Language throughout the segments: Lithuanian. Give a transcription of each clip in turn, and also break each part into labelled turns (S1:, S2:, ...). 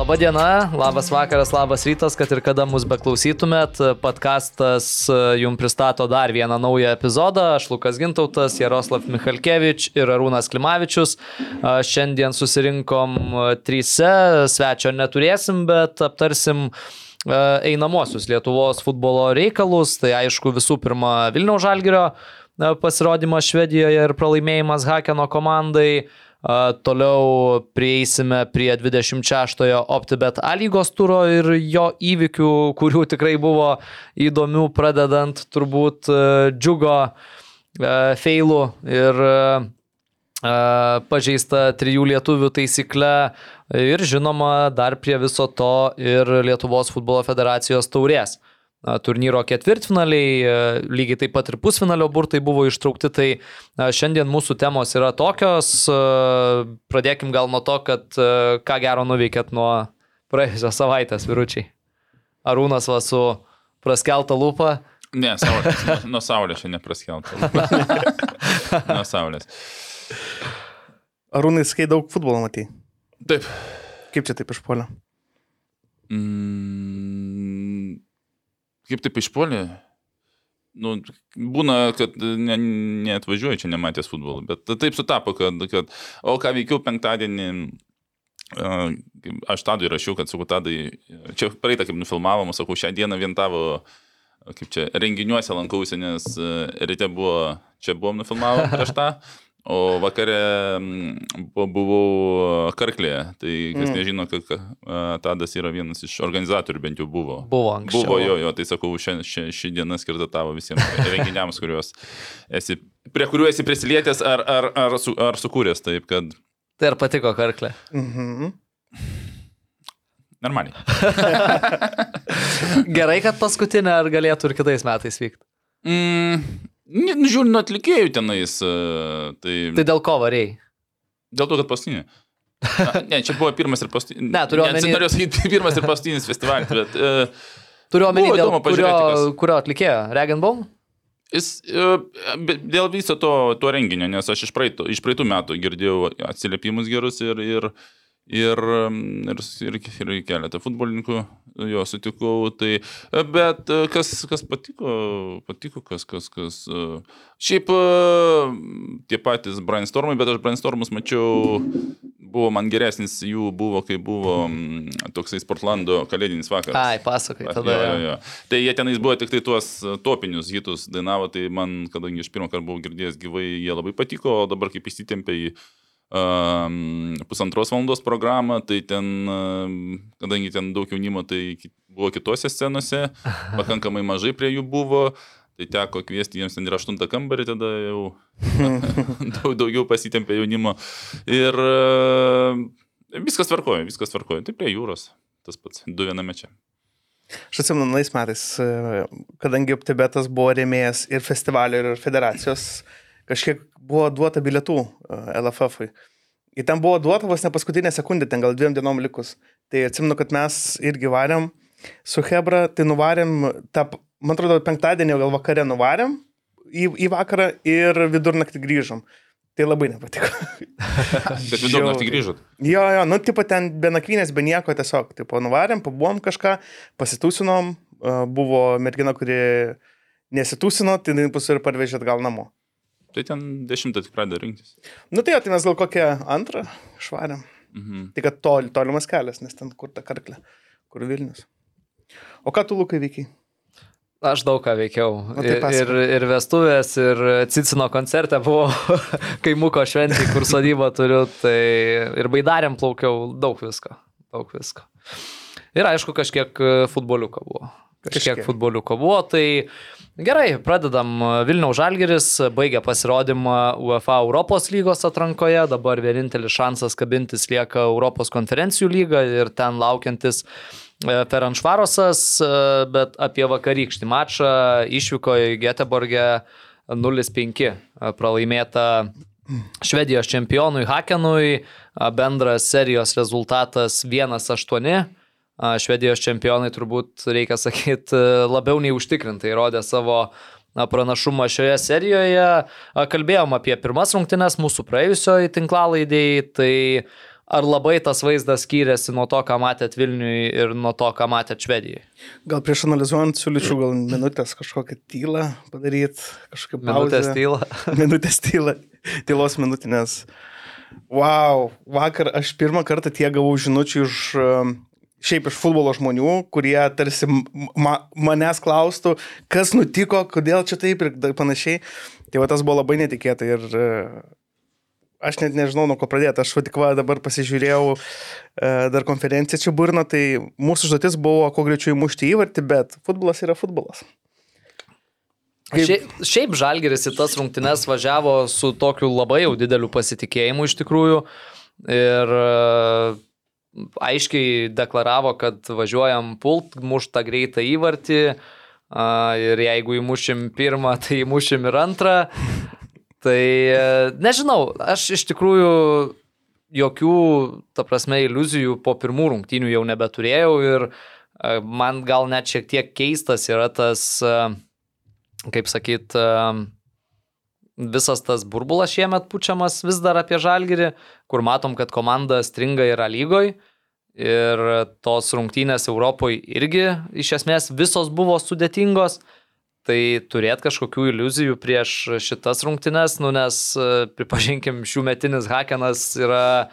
S1: Labadiena, labas vakaras, labas rytas, kad ir kada mus beklausytumėt. Podcastas e, jums pristato dar vieną naują epizodą. Aš Lukas Gintautas, Jaroslav Michalkevič ir Arūnas Klimavičius. E, šiandien susirinkom e, tryse, svečio neturėsim, bet aptarsim einamosius Lietuvos futbolo reikalus. Tai aišku visų pirma Vilniaus Žalgirio pasirodymas Švedijoje ir pralaimėjimas Hakeno komandai. Toliau prieisime prie 26-ojo OptiBet A lygos turo ir jo įvykių, kurių tikrai buvo įdomių, pradedant turbūt e, džiugo e, feilų ir e, pažeista trijų lietuvių taisykle ir žinoma dar prie viso to ir Lietuvos futbolo federacijos taurės turnyro ketvirtfinaliai, e, lygiai taip pat ir pusfinalio burtai buvo ištraukti, tai šiandien mūsų temos yra tokios. E, pradėkim gal nuo to, kad e, ką gero nuveikėt nuo praėjusios savaitės, viručiai. Arūnas va su praskeltą lūpą.
S2: Ne, saulės, nuo, nuo saulės čia nepraskeltą. nuo saulės.
S3: Arūnai, skai daug futbolo matai.
S2: Taip.
S3: Kaip čia taip išpolio?
S2: Mm, kaip taip išpolė? Nu, būna, kad ne, neatvažiuoju čia nematęs futbolo, bet taip sutapo, kad, kad o ką veikiau penktadienį, aš tadui rašiau, kad sakau, tadai, čia praeitą kaip nufilmavom, sakau, šią dieną vien tavo, kaip čia, renginiuose lankausi, nes ryte buvo, čia buvom nufilmavę prieš tą, O vakare buvau Karklėje, tai kas mm. nežino, kad Tadas yra vienas iš organizatorių, bent jau buvo.
S1: Buvo anksčiau.
S2: Buvo jo, jo tai sakau, ši, ši, ši diena skirta tavo visiems renginiams, kuriuos esi, prie kurių esi prisilietęs ar, ar, ar, su, ar sukūręs, taip kad.
S1: Tai ar patiko Karklė?
S3: Mhm.
S2: Normaliai.
S1: Gerai, kad paskutinė ar galėtų ir kitais metais vykti?
S2: Mm, žiūrint atlikėjų tenais. E, tai...
S1: tai dėl ko variai?
S2: Dėl to, kad paskutinė. ne, čia buvo pirmas ir paskutinis.
S1: Ne, turiu omeny.
S2: Norėjau sakyti pirmas ir paskutinis festivalis, bet... Uh,
S1: turiu omeny dėl kurio, kurio atlikėjo? Regenbaum?
S2: Jis uh, dėl viso to, to renginio, nes aš iš praeitų, iš praeitų metų girdėjau atsiliepimus gerus ir, ir ir, ir, ir, ir keletą futbolininkų jo sutikau. Tai, bet kas, kas patiko, patiko, kas, kas, kas. Šiaip tie patys brainstormai, bet aš brainstormus mačiau, buvo man geresnis jų buvo, kai buvo toksai Sportlando kalėdinis vakaras.
S1: Ai, pasakai, tada.
S2: Jo, jo, jo. Tai jie tenais buvo tik tai tuos topinius hitus dainavo, tai man, kadangi aš pirmą kartą buvau girdėjęs gyvai, jie labai patiko, o dabar kaip įsitempė į pusantros valandos programą, tai ten, kadangi ten daug jaunimo, tai buvo kitose scenose, pakankamai mažai prie jų buvo, tai teko kviesti jiems ten ir aštuntą kambarį, tada jau daug, daugiau pasitempė jaunimo. Ir viskas tvarkoja, viskas tvarkoja. Tai prie jūros, tas pats, du viename čia.
S3: Aš atsimenu, nais metais, kadangi Tibetas buvo rėmėjas ir festivalio, ir federacijos, kažkiek buvo duota bilietų LFF. -ui. Ir ten buvo duota vos ne paskutinę sekundę, ten gal dviem dienom likus. Tai atsimenu, kad mes irgi varėm su Hebra, tai nuvarėm, tą, man atrodo, penktadienį gal vakare nuvarėm į, į vakarą ir vidurnaktį grįžom. Tai labai nepatiko.
S2: Bet vidurnaktį grįžot?
S3: Jo, jo, nu, tipo ten be nakvynės, be nieko, tiesiog, tipo, nuvarėm, pabuvom kažką, pasitūsinom, buvo mergina, kuri nesitūsino, tai bus ir parvežėt gal namo.
S2: Tai ten dešimtą tik pradeda rinktis.
S3: Nu tai, tai mes gal kokią antrą švarėm.
S2: Mhm.
S3: Tik kad tol, tolimas kelias, nes ten kur ta karklė, kur Vilnius. O ką tu, Lukai, veikiai?
S1: Aš daug ką veikiau. Tai ir, ir vestuvės, ir Cicino koncerte buvo kaimuko šventė, kur sodybą turiu, tai ir baidarėm plaukiau, daug visko. Daug visko. Ir aišku, kažkiek futboliuko buvo. Kažkiek, kažkiek. futboliuko buvo, tai Gerai, pradedam. Vilniaus Žalgeris baigė pasirodymą UEFA Europos lygos atrankoje, dabar vienintelis šansas kabintis lieka Europos konferencijų lyga ir ten laukiantis e, Feranšvarosas, e, bet apie vakarykštį mačą išvyko į Geteborgę 0-5 pralaimėta Švedijos čempionui Hakenui, bendras serijos rezultatas 1-8. Švedijos čempionai turbūt, reikia sakyti, labiau nei užtikrintai rodė savo na, pranašumą šioje serijoje. Kalbėjom apie pirmas rungtynes mūsų praėjusioje tinklalaidėjai, tai ar labai tas vaizdas skyrėsi nuo to, ką matėt Vilniui ir nuo to, ką matėt Švedijai?
S3: Gal prieš analizuojant siūlyčiau gal minutės kažkokią tylą padaryti, kažkokią
S1: Minutės
S3: pauzę.
S1: tyla.
S3: minutės tylą, tylos minutinės. Wow, vakar aš pirmą kartą tie gavau žinučių iš, um, šiaip iš futbolo žmonių, kurie tarsi ma, manęs klaustų, kas nutiko, kodėl čia taip ir panašiai. Tai va tas buvo labai netikėta ir uh, aš net nežinau, nuo ko pradėti. Aš tik va dabar pasižiūrėjau uh, dar konferenciją čia burno, tai mūsų užduotis buvo kuo greičiau įmušti įvartį, bet futbolas yra futbolas. Kaip-
S1: Šiaip, šiaip Žalgeris į tas rungtynes važiavo su tokiu labai jau dideliu pasitikėjimu iš tikrųjų ir e, aiškiai deklaravo, kad važiuojam pult, muštą greitą įvartį ir jeigu įmušim pirmą, tai įmušim ir antrą. Tai e, nežinau, aš iš tikrųjų jokių, ta prasme, iliuzijų po pirmų rungtynių jau nebeturėjau ir e, man gal net šiek tiek keistas yra tas uh, kaip sakyt, visas tas burbulas šiemet pučiamas vis dar apie žalgyrį, kur matom, kad komanda stringa yra lygoj. Ir tos rungtynės Europoje irgi iš esmės visos buvo sudėtingos. Tai turėt kažkokių iliuzijų prieš šitas rungtynes, nu nes e, pripažinkim, šių metinis Hakenas yra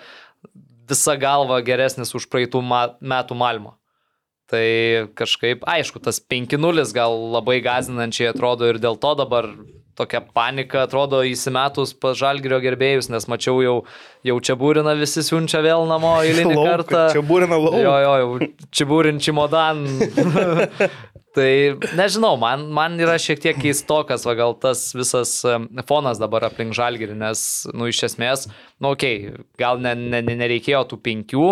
S1: visa galva geresnis už praeitų metų Malmo. Tai kažkaip, aišku, tas 5-0 gal labai gazinančiai atrodo ir dėl to dabar tokia panika atrodo įsimetus pas žalgerio gerbėjus, nes mačiau jau, jau čia būrina visi siunčia vėl namo eilinį
S3: Lauk,
S1: kartą.
S3: Čia būrina lauk.
S1: Jo, jo, jau čia būrin čimodan. tai nežinau, man, man yra šiek tiek keistokas, va gal tas visas fonas dabar aplink žalgerį, nes, nu, iš esmės, nu, okei, okay, gal ne, ne, ne, nereikėjo tų penkių,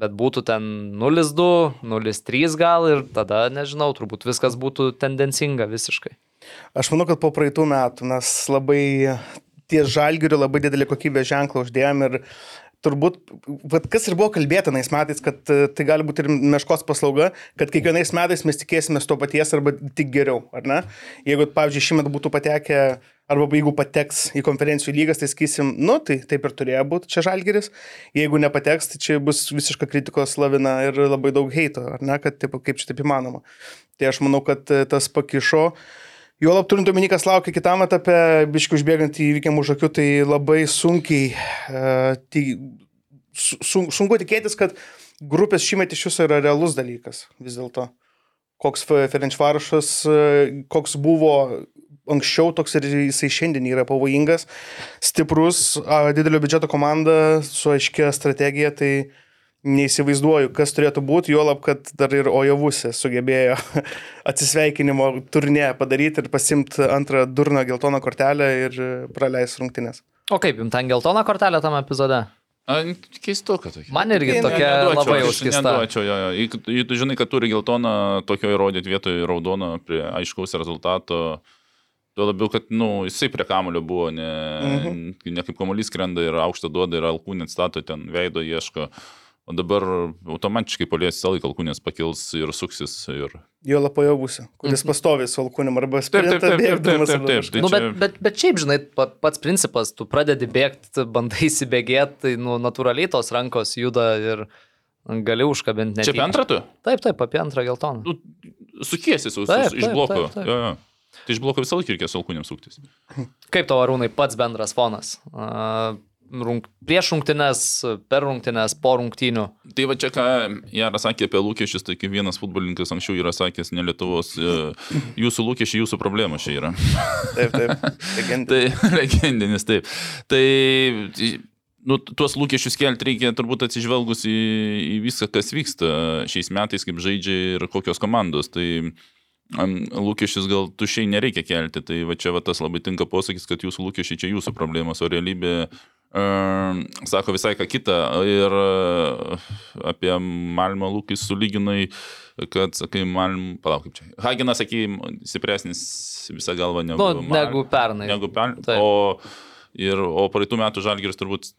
S1: bet būtų ten 0-2, 0-3 gal ir tada, nežinau, turbūt viskas būtų tendencinga visiškai.
S3: Aš manau, kad po praeitų metų mes labai ties žalgiriu labai didelį kokybės ženklą uždėjom ir turbūt, vat, kas ir buvo kalbėta tais metais, kad e, tai gali būti ir meškos paslauga, kad kiekvienais metais mes tikėsime to paties arba tik geriau, ar ne? Jeigu, pavyzdžiui, šiemet būtų patekę, arba jeigu pateks į konferencijų lygas, tai sakysim, nu, tai taip ir turėjo būti čia žalgeris, jeigu nepateks, tai čia bus visiška kritikos lavina ir labai daug heito, ar ne, kad taip, kaip čia taip įmanoma. Tai aš manau, kad e, tas pakišo. Juolab turint omeny, kas laukia kitam etape, biškiu užbėgant į įvykiam už akių, tai labai sunkiai, uh, tai, sun, sunku tikėtis, kad grupės šimet iš viso yra realus dalykas vis dėlto. Koks Ferenčvarušas, koks buvo anksčiau, toks ir jisai šiandien yra pavojingas, stiprus, didelio biudžeto komanda su aiškia strategija, tai neįsivaizduoju, kas turėtų būti, juolab, kad dar ir Ojavusė sugebėjo atsisveikinimo turnė padaryti ir pasimti antrą durną geltoną kortelę ir praleis rungtynės.
S1: O kaip, jums ten geltona kortelė tam epizode?
S2: A, Keistoka tokia.
S1: Man irgi
S3: Ne,
S1: tokia
S2: Neduočiau,
S1: labai
S2: aš
S1: užkista.
S2: neduočiau, jo, jo. Jei- tu žinai, kad turi geltoną, tokio įrodyti vietoj raudono prie aiškaus rezultato. Tuo labiau, kad nu, jisai prie kamulio buvo, ne, mhm. ne kaip kamuolys krenda ir aukštą duoda ir alkūnį atstato, ten veido ieško. O dabar automatiškai palies visą laiką alkūnės pakils ir suksis. Ir...
S3: Juolab Ojavusė, kuris pastovi su alkūnim arba
S2: Mhm. Taip, taip,
S3: sprintą
S2: taip, taip, taip,
S3: bėgdamas
S2: taip,
S3: arba
S2: taip.
S3: kažką.
S2: Tai
S1: Nu, bet, bet, bet šiaip, žinai, pa- pats principas, tu pradedi bėgti, bandai įsibėgėti, tai nu, natūraliai tos rankos juda ir gali užkabinti net.
S2: Čia apie antrą tu?
S1: Taip, taip, apie antrą geltoną.
S2: Nu, Sukiesi su, su,
S1: Taip,
S2: iš
S1: taip,
S2: bloko.
S1: taip, taip.
S2: Jo, jo. Tai iš bloko visą laiką reikės alkūnėms suktis.
S1: Kaip tavo arūnai pats bendras fonas? A, Rung, prieš rungtynes, per rungtynes, po rungtynių.
S2: Tai va čia ką Jaras sakė apie lūkesčius, tai kaip vienas futbolininkas anksčiau yra sakęs, ne Lietuvos, e, jūsų lūkesčiai, jūsų problemos čia yra.
S3: Taip, taip. Legendė.
S2: Tai legendinis, taip. Tai nu, tuos lūkesčius kelti reikia turbūt atsižvelgus į, į viską, kas vyksta šiais metais, kaip žaidžia ir kokios komandos. Tai lūkesčius gal tušiai nereikia kelti. Tai va čia va tas labai tinka posakis, kad jūsų lūkesčiai čia jūsų problemos, o realybė sako visai ką kitą. Ir uh, apie Malmo lūkis sulyginai, kad, sakai, Malmo, palauk kaip čia. Hagenas, sakai, stipresnis visą galvą negu,
S1: Nu,
S2: Mal-
S1: negu pernai.
S2: Negu pernai. O Ir, o praeitų metų žalgeris turbūt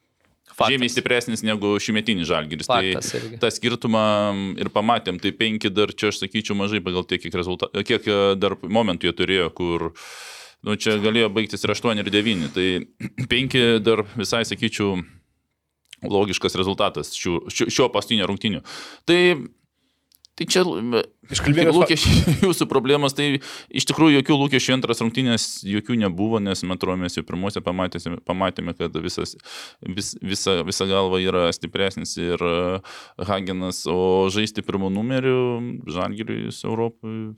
S1: Faktas.
S2: žymiai stipresnis negu šiumetinis žalgeris.
S1: Faktas
S2: tai
S1: irgi.
S2: tą skirtumą ir pamatėm. Tai penki dar čia, aš sakyčiau, mažai pagal tiek, kiek, rezulta... kiek dar momentų jie turėjo, kur nu, čia galėjo baigtis ir 8 ir 9. Tai penki dar visai, sakyčiau, logiškas rezultatas šių, šio, šio pastinio rungtinių. Tai, tai čia
S3: Iškalbingas fa-
S2: lūkesčiai jūsų problemos, tai iš tikrųjų jokių lūkesčių antras rungtynės jokių nebuvo, nes atrodo mes jau pirmuose pamatėme, pamatėme kad visas, vis, visa, visa galva yra stipresnis ir e, Hagenas, o žaisti pirmų numerių Žalgiriui Europoje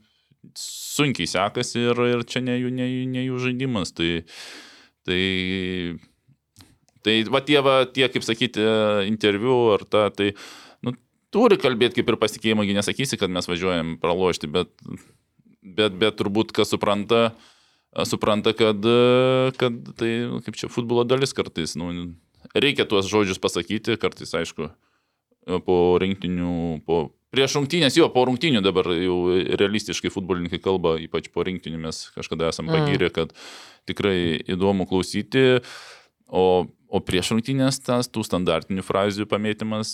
S2: sunkiai sekasi ir, ir čia ne jų, ne, ne jų žaidimas. Tai, tai, tai va tie, va, tie, kaip sakyti, interviu ar ta, tai nu, turi kalbėti kaip ir pasitikėjimo, gi nesakysi, kad mes važiuojam pralošti, bet, bet, bet turbūt kas supranta, supranta, kad, kad tai, nu, kaip čia, futbolo dalis kartais, nu, reikia tuos žodžius pasakyti, kartais, aišku, po rinktinių, po prieš rungtynės, jo, po rungtynių dabar jau realistiškai futbolininkai kalba, ypač po rinktinių mes kažkada esam pagyrę, kad tikrai įdomu klausyti, o, o prieš rungtynės tas tų standartinių frazių pamėtymas,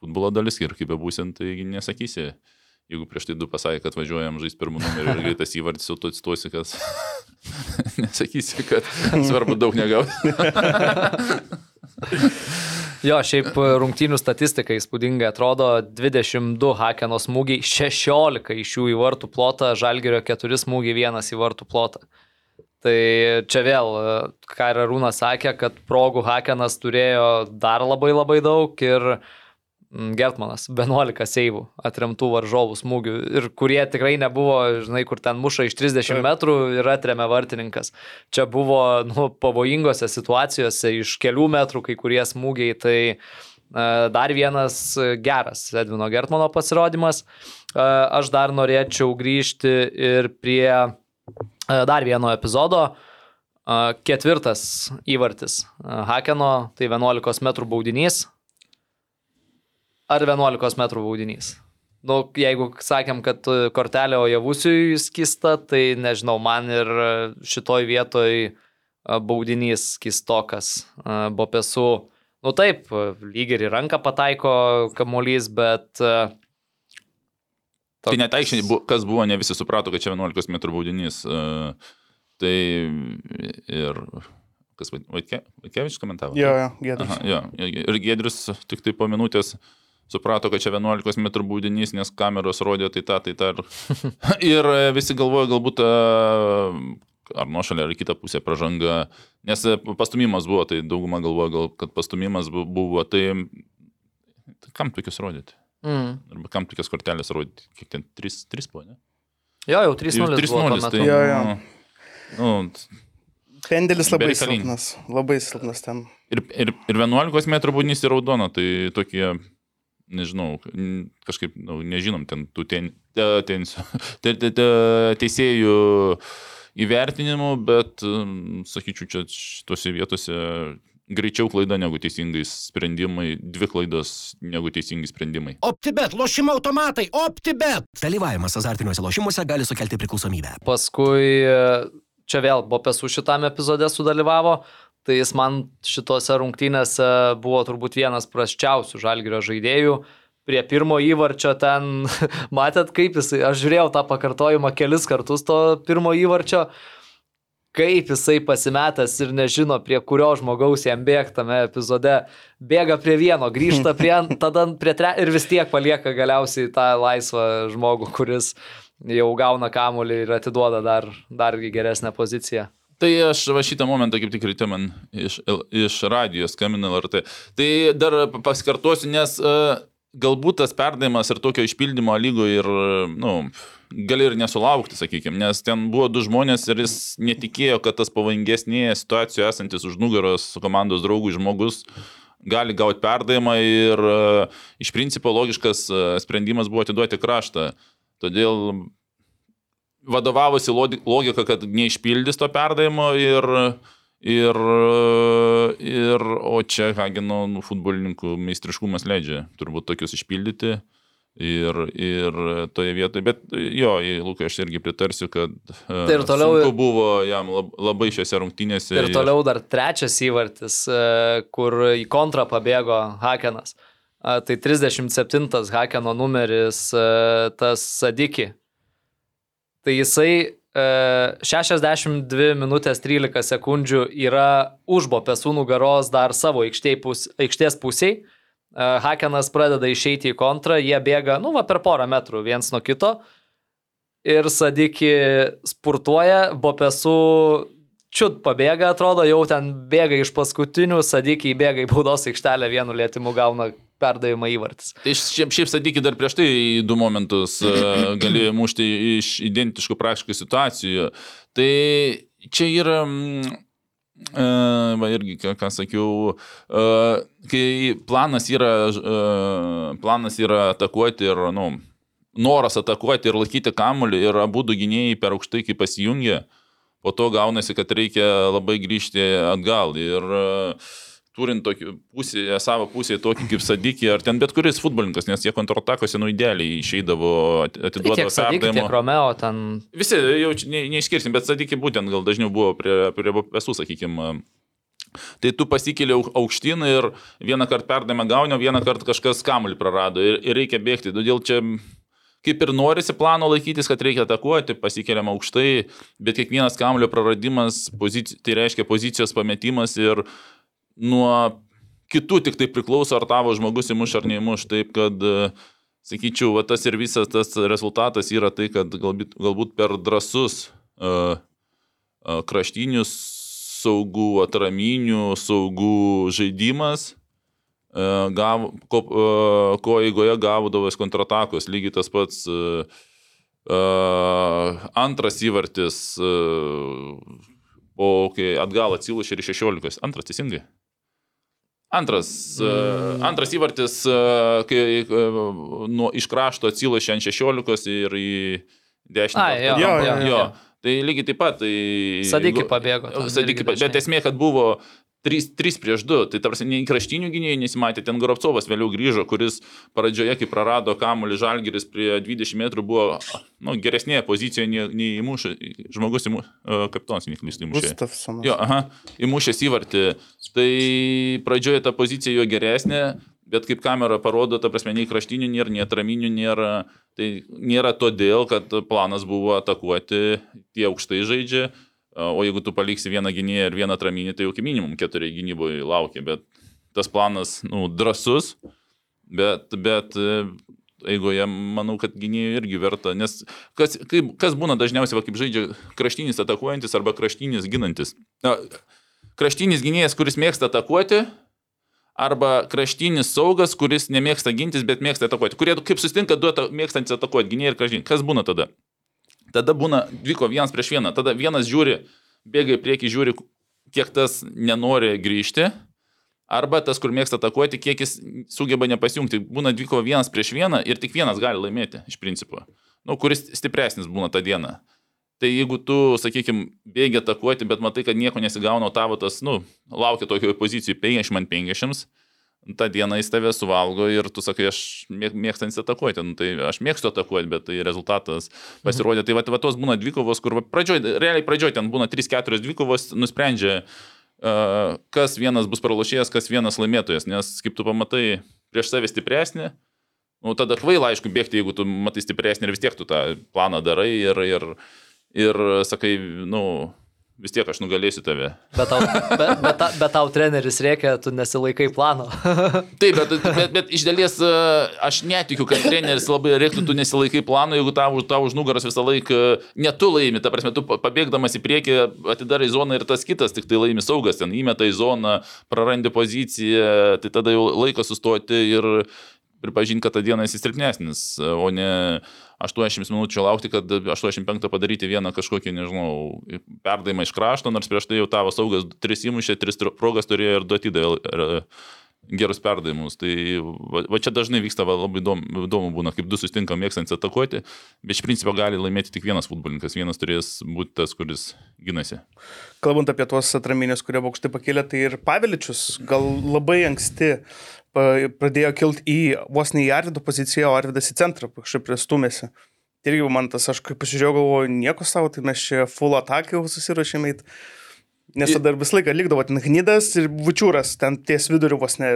S2: futbolo dalis ir kaip bebūsint, tai nesakysi. Jeigu prieš tai du pasakė, kad važiuojam žaisti pirmų numerių ir greitas įvartis, jau tu atsistuosi, kad nesakysi, kad svarbu daug negauti.
S1: Jo, šiaip rungtynių statistika įspūdingai atrodo 22 Hakeno smūgiai, 16 iš jų į vartų plotą, Žalgerio 4 smūgiai, vienas į vartų plotą. Tai čia vėl, ką ir Arūnas sakė, kad progų Hakenas turėjo dar labai labai daug ir mm, Gertmanas 11 seivų atremtų varžovų smūgių ir kurie tikrai nebuvo, žinai, kur ten muša iš 30 metrų ir atremia vartininkas. Čia buvo nu, pavojingose situacijose iš kelių metrų kai kurie smūgiai, tai e, dar vienas geras Edvino Gertmano pasirodymas. E, Aš dar norėčiau grįžti ir prie e, dar vieno epizodo. Ketvirtas įvartis Hakeno, tai 11 m baudinys. Ar 11 m baudinys? Nu, jeigu sakėm, kad e, kortelė Ojavusiui skista, tai nežinau, man ir e, šitoj vietoj e, baudinys kistokas. Bopesu, nu taip, lyg ir į ranką pataiko kamuolys, bet...
S2: Tai net aikščiai, bu- kas buvo, ne visi suprato, kad čia 11 m baudinys. Tai ir kas Vaitkevičius komentavo?
S3: Jo, jo, gėdas.
S2: Aha, jo. Ir Gedrius tik tai po minutės suprato, kad čia 11 m baudinys, nes kameros rodė tai tą, tai tą. Ir, ir e, visi galvoja, galbūt e, ar nuošalė, ar į kitą pusę pažanga, nes e, pastumimas buvo, tai dauguma galvoja, gal, kad pastumimas bu- buvo, tai, tai kam tokius rodyti?
S1: Mm.
S2: Arba kam tokias kortelės rodyti? Kiek ten? 3, 3 po, ne?
S1: Jo, jau 3-0. buvo tuo
S2: 3-0,
S1: metu.
S2: tai...
S3: Jo, jo.
S2: Nu,
S3: Pendelis labai
S2: Bereikalingas.
S3: silpnas. Labai silpnas ten.
S2: ir, ir, ir 11 m būnys ir raudona, tai tokie, nežinau, kažkaip, nu, nežinom, ten tų ten, te, ten, te, te, te, teisėjų įvertinimų, bet, sakyčiau, čia šitose vietose greičiau klaida negu teisingai sprendimai, dvi klaidos negu teisingi sprendimai.
S4: OptiBet, lošimo automatai, OptiBet.
S5: Dalyvavimas azartiniuose lošimuose gali sukelti priklausomybę.
S1: Paskui e, čia vėl Bopesu šitame epizode sudalyvavo, tai jis man šitose rungtynėse buvo turbūt vienas prasčiausių žalgerio žaidėjų. Prie pirmo įvarčio ten, matėt kaip jisai, aš žiūrėjau tą pakartojimą kelis kartus to pirmo įvarčio, kaip jisai pasimetęs ir nežino, prie kurio žmogaus jam bėgti tame epizode. Bėga prie vieno, grįžta prie, tada prie tre ir vis tiek palieka galiausiai tą laisvą žmogų, kuris jau gauna kamuolį ir atiduoda dar, dar į geresnę poziciją.
S2: Tai aš va šitą momentą kaip tik ryte man iš, iš radijos skambina LRT. Tai dar pasikartosiu, nes uh, galbūt tas perdavimas ir tokio išpildymo lygo ir, na, nu, gali ir nesulaukti, sakykime, nes ten buvo du žmonės ir jis netikėjo, kad tas pavojingesnėje situacijoje esantis už nugaros komandos draugų žmogus gali gauti perdavimą ir uh, iš principo logiškas uh, sprendimas buvo atiduoti kraštą. Todėl vadovavosi logika, kad neišpildys to perdavimo ir, ir, ir o čia Hageno nu, futbolininkų meistriškumas leidžia turbūt tokius išpildyti. Ir, ir toje vietoje, bet jo, Luką aš irgi pritarsiu, kad e,
S1: Tai ir toliau-
S2: buvo jam lab- labai šiose rungtynėse.
S1: Ir toliau dar trečias įvartis, e, kur į kontrą pabėgo Hakenas. Tai 37 Hakeno numeris, e, tas Sadiki. Tai jisai e, 62 minutės 13 sekundžių yra už Bopesų nugaros dar savo pus, aikštės pusiai. E, Hakenas pradeda išeiti į kontrą, jie bėga, nu, va, per porą metrų viens nuo kito. Ir Sadiki spurtuoja, Bopesų čiut pabėga, atrodo, jau ten bėga iš paskutinių, Sadiki įbėga į baudos aikštelę vienu lėtimu gauna perdavimą įvartis.
S2: Tai šiaip, šiaip sadykit dar prieš tai du momentus e, galėjo mušti iš identiškų praktiškų situacijų. Tai čia yra, mm, e, va irgi, ką, sakiau, e, kai planas yra, planas yra atakuoti ir, nu, noras atakuoti ir laikyti kamuolį ir abu du gynėjai per aukštai, kai pasijungia, po to gaunasi, kad reikia labai grįžti atgal. Ir uh, turint tokį pusę, savo pusėje tokį kaip Sadikį, ar ten bet kuris futbolininkas, nes jie kontratakuose nu idealiai išeidavo,
S1: Tai
S2: atiduodavo
S1: tiek Sadiki, tiek. Romeo ten.
S2: Visi jau ne, neišskirsim, bet Sadikį būtent gal dažniau buvo prie, prie visų, sakykime. Tai tu pasikėlė au- aukštyn ir vieną kartą perdavimą gauni, vieną kartą kažkas kamuolį prarado ir, ir reikia bėgti. Todėl čia kaip ir norisi plano laikytis, kad reikia atakuoti, pasikeliam aukštai, bet kiekvienas kamulio praradimas, pozici... tai reiškia pozicijos pametimas ir nuo kitų tik tai priklauso, ar tavo žmogus įmuš ar neįmuš. Taip kad, e, sakyčiau, va, tas ir visas tas rezultatas yra tai, kad galbūt, galbūt per drasus uh, uh, kraštinius saugų, atraminių saugų žaidimas uh, gav, ko, uh, ko eigoje gaudavęs kontratakos. Lygiai tas pats uh, uh, antras įvartis, uh, o kai atgal atsilušė ir 16. Antras teisingai. Antras, mm. antras įvartis, e, kai e, nuo iš krašto atsilošė ant 16 ir į 10.
S1: Ai, jo,
S3: jo,
S2: jo,
S3: jo.
S2: jo. Tai lygiai taip pat. Tai, jeigu-
S1: pabėgo irgi
S2: bet esmė, kad buvo 3, 3 prieš 2, tai tarsi nei kraštinių gynėjų nesimatė, ten Gorovcovas vėliau grįžo, kuris pradžioje, kai prarado kamuolį Žalgiris prie 20 metrų, buvo nu, geresnėje pozicijoje nei, nei įmušė, žmogus įmušė, kapitonas neklystu įmušė.
S3: Gustafsonas.
S2: Jo, aha, įmušęs įvartį. Tai pradžioje ta pozicija jo geresnė, bet kaip kamera parodo, ta prasme, nei kraštinių nėra, nei atraminių nėra. Tai nėra todėl, kad planas buvo atakuoti, tie aukštai žaidžia, o jeigu tu paliksi vieną gynėją ir vieną atraminį, tai jau iki minimum keturi gynyboje laukia, bet tas planas, nu, drasus, bet, bet e, eigoje manau, kad gynėjų irgi verta, nes kas, kaip, kas būna dažniausiai, va, kaip žaidžia kraštinis atakuojantis arba kraštinis ginantis. Na, kraštinis gynėjas, kuris mėgsta atakuoti, arba kraštinis saugas, kuris nemėgsta gintis, bet mėgsta atakuoti. Kurie kaip susitinka du ata, mėgstantis atakuoti, gynėjai ir kraštinis. Kas būna tada? Tada būna vyko vienas prieš vieną. Tada vienas žiūri, bėga į priekį, žiūri, kiek tas nenori grįžti. Arba tas, kur mėgsta atakuoti, kiek jis sugeba nepasijungti. Būna dviko vienas prieš vieną ir tik vienas gali laimėti, iš principo. Nu, kuris stipresnis būna tą dieną. Tai jeigu tu, sakykime, bėgi atakuoti, bet matai, kad nieko nesigauna, tavo tas, nu, laukia tokioje pozicijoje 50 man 50, tą dieną jis tave suvalgo ir tu sakai, aš mėg- mėgstantis atakuoti. Nu, tai aš mėgstu atakuoti, bet tai rezultatas pasirodė. Tai va, va tos būna dvikovos, kur pradžioj, realiai pradžioj ten būna 3-4 dvikovos, nusprendžia, kas vienas bus pralošėjas, kas vienas laimėtojas. Nes kaip tu pamatai prieš save stipresnį, nu, tada kvaila, aišku, bėgti, jeigu tu matai stipresnį ir vis tiek tu tą planą darai ir, ir, ir sakai, nu, vis tiek aš nugalėsiu tave.
S1: Bet tau, bet, bet, bet tau treneris reikia, tu nesilaikai plano.
S2: Taip, bet, bet, bet iš dalies e, aš netikiu, kad treneris labai reiktų, tu nesilaikai plano, jeigu tau, už- tau už nugaras visą laiką ne tu laimi, ta prasme, tu pa- pabėgdamas į priekį atidarai zoną ir tas kitas tik tai laimi saugas, ten įmeta į zoną, prarandi poziciją, tai tada jau laikas sustoti ir pripažinti, kad tą dieną esi silpnesnis, o ne 80 minučių laukti, kad 85 padaryti vieną kažkokį, nežinau, perdavimą iš krašto, nors prieš tai jau tavo saugas 3 įmušė, 3 progas turėjo ir duoti dėl gerus perdavimus. Tai va, va čia dažnai vyksta va, labai įdomu, įdomu būna, kaip du susitinka mėgstantys atakuoti, bet iš principo gali laimėti tik vienas futbolininkas, vienas turės būti tas, kuris ginasi.
S3: Kalbant apie tuos atraminės, kurie aukštai pakėlė, tai ir Paveličius gal labai anksti pradėjo kilti į vos ne į Arvido poziciją, o Arvidas į centrą kažkaip pristumėsi. Ir jau man tas, aš kaip pasižiūrėjau, galvoju, nieko savo, tai mes čia full attack jau susirašėme. Nes tada visą laiką likdavo ten Hnydas ir Vučiūras, ten ties viduriu vos ne.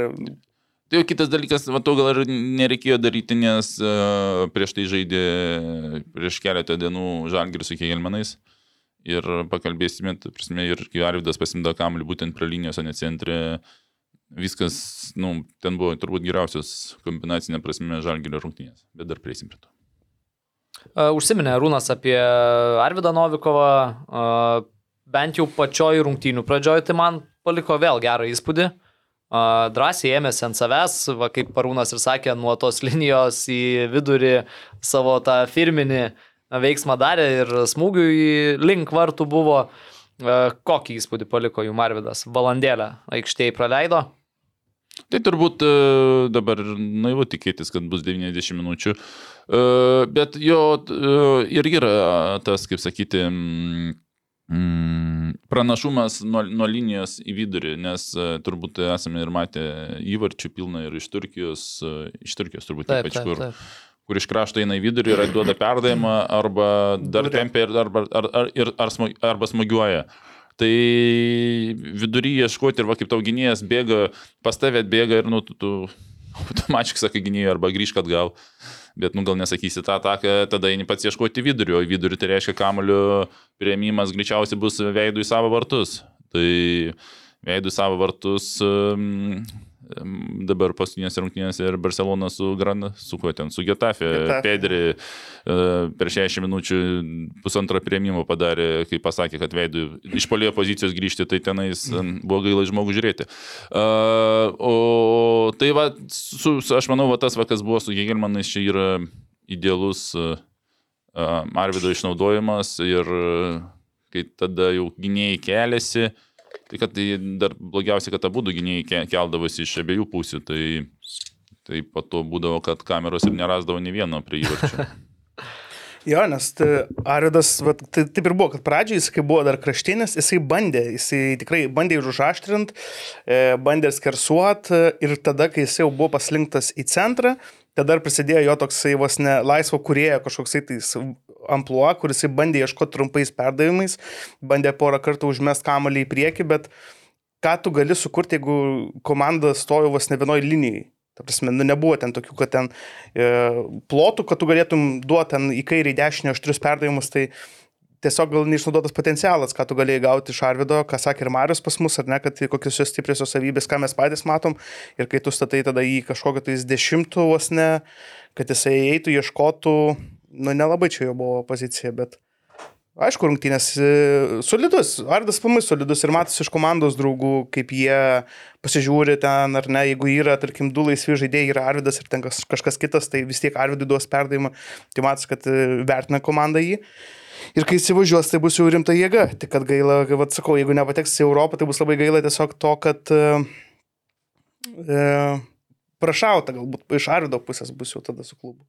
S2: Tai jau kitas dalykas, to gal ir nereikėjo daryti, nes uh, prieš tai žaidė prieš keletą dienų Žalgiris su Kegelmenais. Ir pakalbėsime, tai prasme, ir kai Arvidas pasimda kamuolį būtent prie linijos, o ne centre, viskas, nu, ten buvo turbūt geriausios kombinacinė prasme Žalgirio rungtynės, bet dar prieisim prie to.
S1: Užsiminė Rūnas apie Arvidą Novikovą, bent jau pačioj rungtynių pradžioj, tai man paliko vėl gerą įspūdį. Drąsiai ėmėsi ant savęs, va, kaip Parūnas ir sakė, nuo tos linijos į vidurį savo tą firminį veiksmą darė ir smūgių į link vartų buvo. Kokį įspūdį paliko jų Marvidas? Valandėlę aikštėje praleido.
S2: Tai turbūt e, dabar naivu tikėtis, kad bus 90 minučių. E, Bet jo e, ir yra tas, kaip sakyti, mm, mm, pranašumas nuo, nuo linijos į vidurį, nes turbūt esame ir matę įvarčių pilną ir iš Turkijos, iš Turkijos turbūt ypač kur, kur iš krašto eina į vidurį ir duoda perdavimą arba dar tempia ir arba, ar, ar, ir, ar smag, arba smagiuoja. Tai vidury ieškoti ir va kaip tau gynėjas bėga, pas tavę bėga ir nu, tu, tu automatiškai sakai gynėjai arba grįžk atgal. Bet, nu, gal nesakysi tą ataką, tada eini pats ieškoti vidurio, o vidurį tai reiškia kamulio prieimimas greičiausiai bus veidų į savo vartus. Tai veidų į savo vartus um, dabar paskutinėse rungtynėse ir Barcelona su Gran, su kuo ten, su Getafe,
S3: Getafe.
S2: Pedri uh, per 60 minučių pusantrą prieimimo padarė, kai pasakė, kad veidų iš polėjo pozicijos grįžti, tai tenais um, buvo gaila žmogų žiūrėti. Uh, o tai va, su, aš manau, va, tas va, kas buvo su Gegelmanais, čia yra idealus uh, uh, Arvido išnaudojimas ir uh, kai tada jau gynėjai keliasi, tai kad tai dar blogiausia, kad abu gynėjai ke- keldavosi iš abiejų pusių, tai, tai po to būdavo, kad kameros ir nerasdavo nei vieno prie įvarčio.
S3: Jo, nes tai Aridas, vat, tai taip ir buvo, kad pradžioje jis, kai buvo dar kraštinis, jisai bandė, jisai tikrai bandė ir užaštrint, e, bandė skersuot e, ir tada, kai jisai jau buvo paslinktas į centrą, tada ir prasidėjo jo toksai vos ne laisvo kuriejo kažkoksai tais ampluo, kuris bandė ieškoti trumpais perdavimais, bandė porą kartų užmest kamalį į priekį, bet ką tu gali sukurti, jeigu komanda stojo vos ne vienoj linijai. Ta prasme, nu, nebuvo ten tokių, kad ten e, plotų, kad tu galėtum duoti ten į kairį, į dešinę aštrius perdavimus, tai tiesiog gal neišnaudotas potencialas, ką tu galėjai gauti iš Arvido, ką sakė ir Marius pas mus, ar ne, kad kokios jos stipriosios savybės, ką mes patys matom, ir kai tu statai tada į kažkokią tais dešimtų vos ne, kad jisai eitų, ieškotų, nu nelabai čia jo buvo pozicija, bet aišku, rungtynės e, solidus, Ardas pamai solidus ir matosi iš komandos draugų, kaip jie pasižiūri ten, ar ne, jeigu yra, tarkim, du laisvi žaidėjai, yra Arvidas ir ten kas- kažkas kitas, tai vis tiek Arvidui duos perdavimą, tai matosi, kad e, vertina komanda jį. Ir kai įsivažiuos, tai bus jau rimta jėga. Tik kad gaila, kaip atsakau, jeigu nepateks į Europą, tai bus labai gaila tiesiog to, kad e, e, prašauta galbūt iš Arvido pusės bus jau tada su klubu.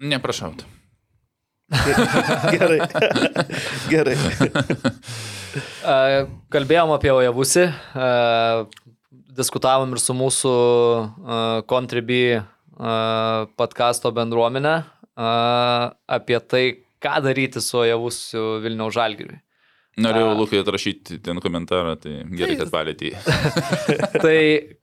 S2: Neprašaut.
S3: Gerai. Gerai.
S1: Kalbėjom apie Ojavusi, diskutavom ir su mūsų Contribui podkasto bendruomenė e, apie tai, ką daryti su Ojavusiu Vilniaus Žalgiriui.
S2: Norėjau. Lukai atrašyti ten komentarą, tai gerai, kad palėtė.
S1: Tai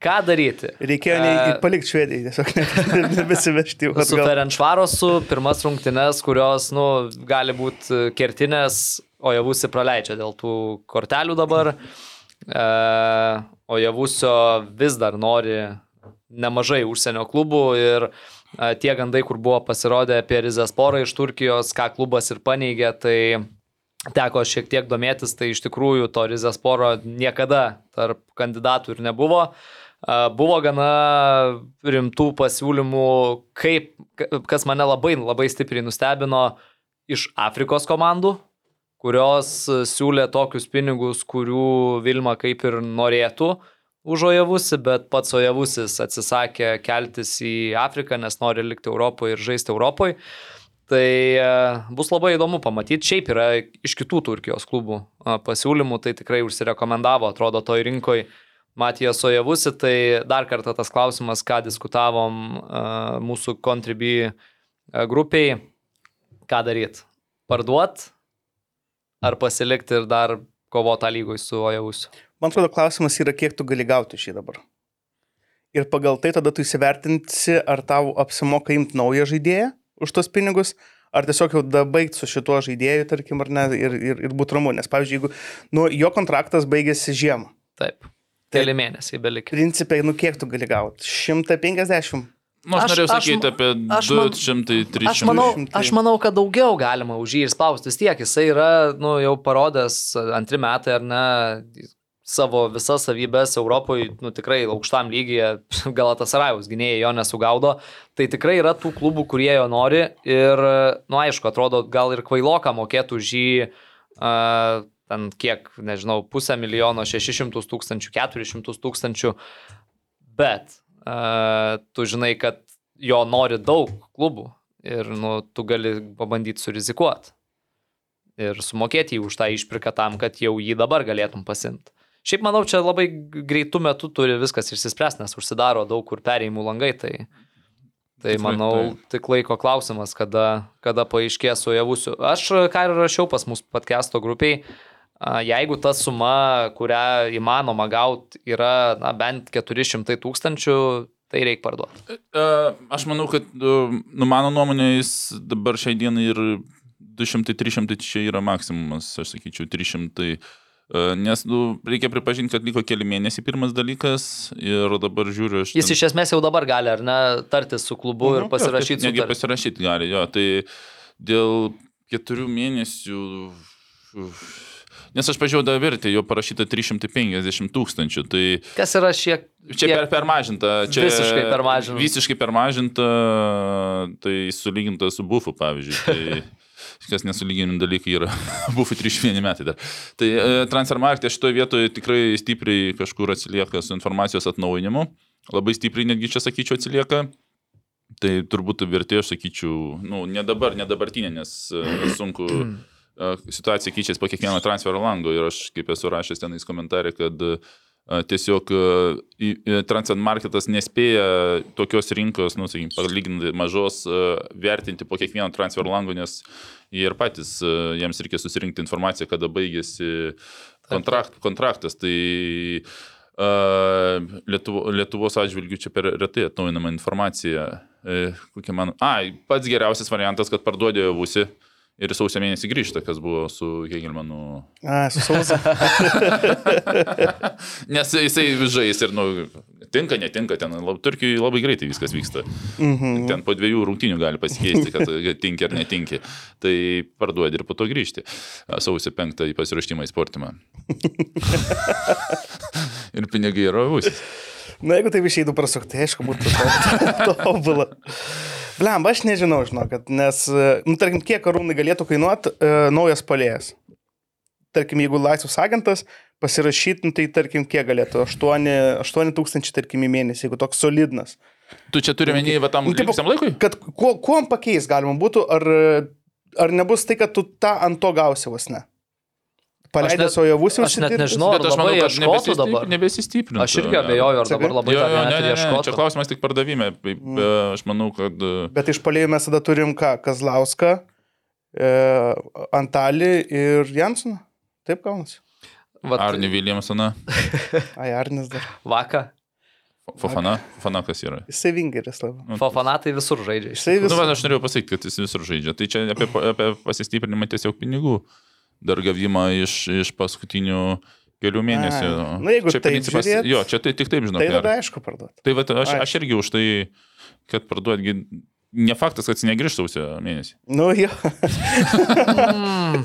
S1: ką daryti?
S3: Reikėjo ne,
S1: E,
S3: palikti švediją, tiesiog ne- nebesivežti.
S1: Su. Ferenčvarosu pirmas rungtynes, kurios, nu, gali būti kertinės, o javusi praleidžia dėl tų kortelių dabar. O javusio vis dar nori nemažai užsienio klubų ir tie gandai, kur buvo pasirodę apie Rizesporą iš Turkijos, ką klubas ir paneigė, tai teko šiek tiek domėtis, tai iš tikrųjų to Rizesporo niekada tarp kandidatų ir nebuvo. Buvo gana rimtų pasiūlymų, kaip, ka- kas mane labai, labai stipriai nustebino iš Afrikos komandų, kurios siūlė tokius pinigus, kurių Vilma kaip ir norėtų už Ojavusi, bet pats Ojavusis atsisakė keltis į Afriką, nes nori likti Europoje ir žaisti Europoje. Tai e, bus labai įdomu pamatyti. Šiaip yra iš kitų Turkijos klubų pasiūlymų, tai tikrai užsirekomendavo, atrodo, toj rinkoje Matijas Sojavusi, tai dar kartą tas klausimas, ką diskutavom mūsų Contribui grupiai, ką daryti. Parduot ar pasilikti ir dar kovotą lygoj su Ojavusiu.
S3: Man atrodo, klausimas yra, kiek tu gali gauti šį dabar. Ir pagal tai tada tu įsivertinsi, ar tau apsimoka imti naują žaidėją už tos pinigus, ar tiesiog jau dabaigti su šituo žaidėju, tarkim, ar ne, ir, ir, ir būti ramu. Nes, pavyzdžiui, jeigu nu, jo kontraktas baigėsi žiemą,
S1: Taip. Keli mėnesiai belikė.
S3: principai, nu kiek tu gali gauti? 150.
S2: Nu, aš,
S1: Aš-
S2: norėjau sakyti apie
S1: aš man-
S2: 200-300.
S1: Aš manau, aš manau, kad daugiau galima už jį ir spausti. Vis tiek jisai yra nu, jau parodęs antri metai ar ne savo visas savybės Europoje, nu tikrai aukštam lygyje, Galatas Rajus gynėjai jo nesugaudo, tai tikrai yra tų klubų, kurie jo nori ir, nu aišku, atrodo, gal ir kvailoka mokėtų už jį, uh, ten kiek, nežinau, pusę milijono, 600 tūkstančių, 400 tūkstančių, bet uh, tu žinai, kad jo nori daug klubų ir nu, tu gali pabandyti surizikuoti ir sumokėti jį už tą išpirką tam, kad jau jį dabar galėtum pasimti. Šiaip manau, čia labai greitų metų turi viskas išsispręsti, nes užsidaro daug kur perėjimų langai, tai, tai manau, tik laiko klausimas, kada, kada paaiškės su javusiu. Aš ką ir rašiau pas mūsų podcast'o grupiai, jeigu ta suma, kurią įmanoma gauti, yra na, bent 400 tūkstančių, tai reikia parduoti.
S2: E, Aš manau, kad, e, nu, mano nuomonė, jis dabar šiai dienai ir 200-300 čia yra maksimumas, aš sakyčiau, 300. E, Nes, nu, reikia pripažinti, kad liko keli mėnesiai pirmas dalykas ir dabar žiūriu.
S1: Jis iš esmės jau dabar gali, ar ne, tartis su klubu ir pasirašyti
S2: Negi
S1: sutartį.
S2: pasirašyti gali, jo. Tai dėl keturių mėnesių... Nes aš pažiūrėjau dar vertę, jo parašyta 350 tūkstančių, tai
S1: Kas yra šiek
S2: čia
S1: tiek-
S2: per, per mažinta. Čia
S1: Visiškai per mažinta.
S2: Visiškai per mažinta, tai sulyginta su bufu, pavyzdžiui. Tai kas nesulyginami dalykai yra bufui 31 metai dar. Tai e, Transfermarkte šitoje vietoje tikrai stipriai kažkur atsilieka su informacijos atnaujinimu. Labai stipriai netgi čia sakyčiau atsilieka. Tai turbūt vertė, aš sakyčiau, nu, ne dabar, ne dabartinė, nes e, sunku e, situacija keičiasi po kiekvieno transfero lango ir aš kaip esu rašęs tenais komentarė, kad e, tiesiog transfer marketas nespėja tokios rinkos, nu, sakykime, palyginti mažos, vertinti po kiekvieno transfer lango, nes jie ir patys, jiems reikia susirinkti informaciją, kada baigėsi kontrakt, kontraktas. Tai Uh, Lietuvo, Lietuvos atžvilgių čia per retai atnaujinama informacija. E, kokia man. Ai, pats geriausias variantas, kad parduodė Vusi ir sausio mėnesį grįžta, kas buvo su Hegelmanu.
S3: A, su sausa.
S2: Nes jisai žais ir, nu, tinka, netinka, ten lab, Turkijoje labai greitai viskas vyksta.
S3: Mhm.
S2: Ten po dviejų rungtynių gali pasikeisti, kad tinki ar netinki. Tai parduodi ir po to grįžti. Sausio penktą į pasirašymą į sportimą. ir pinigai yra Vusis.
S3: Na, jeigu taip išeitų prasukti, aišku, būtų to- tobula. Blem, aš nežinau, žinokit, nes, e, nu, tarkim, kiek karūnai galėtų kainuoti uh, naujas palėjas. Tarkim, jeigu laisvas agentas pasirašytų, nu, tai tarkim, kiek galėtų? 8, 8 tūkstančiai, tarkim, į mėnesį, jeigu toks solidnas.
S2: Tu čia turi menį, va tam
S3: Nu,
S2: likusiam laikui?
S3: Kad kuo, kuom pakeis galima būtų, ar, ar nebus tai, kad tu tą ant to gausi vos ne? Paleidęs
S1: net-
S3: savo javus
S1: aš net nežinau.
S2: Bet aš manau, kad
S1: ieškotų
S2: nebesistip-
S1: dabar.
S2: nebesistiprintų.
S1: Aš irgi abejoju, ar dabar labai
S2: Jo, jo, ne,
S1: ir
S2: ne, ne, čia klausimas tik pardavime. Mm. Aš manau, kad... e,
S3: Bet iš palėjų mes tada turim ką? Kazlauską, e, Antalį ir Jansoną. Taip gaunasi.
S1: Vat,
S2: Arni Williamsoną,
S3: Ai, Arnis dar.
S1: Vaka.
S2: Fofana, Fofana kas yra.
S3: Jisai vingeris labai.
S2: Nu,
S1: Fofanatai visur žaidžia.
S3: Jisai
S2: Nu,
S3: vis...
S2: va, aš norėjau pasakyti, kad jis visur žaidžia. Tai čia apie, apie pasistiprinimą tiesiog pinigų. Dar gavimą iš, iš paskutinių kelių mėnesių.
S3: Ai, nu, jeigu
S2: čia
S3: taip
S2: principas-
S3: žiūrėt,
S2: Jo, čia tai tik taip žinau.
S3: Tai tada aišku parduoti.
S2: Tai va, aš, aš irgi už tai, kad parduotgi. Ne faktas, kad jis negrįžtų sausio mėnesį.
S3: Nu jo.
S1: Mm,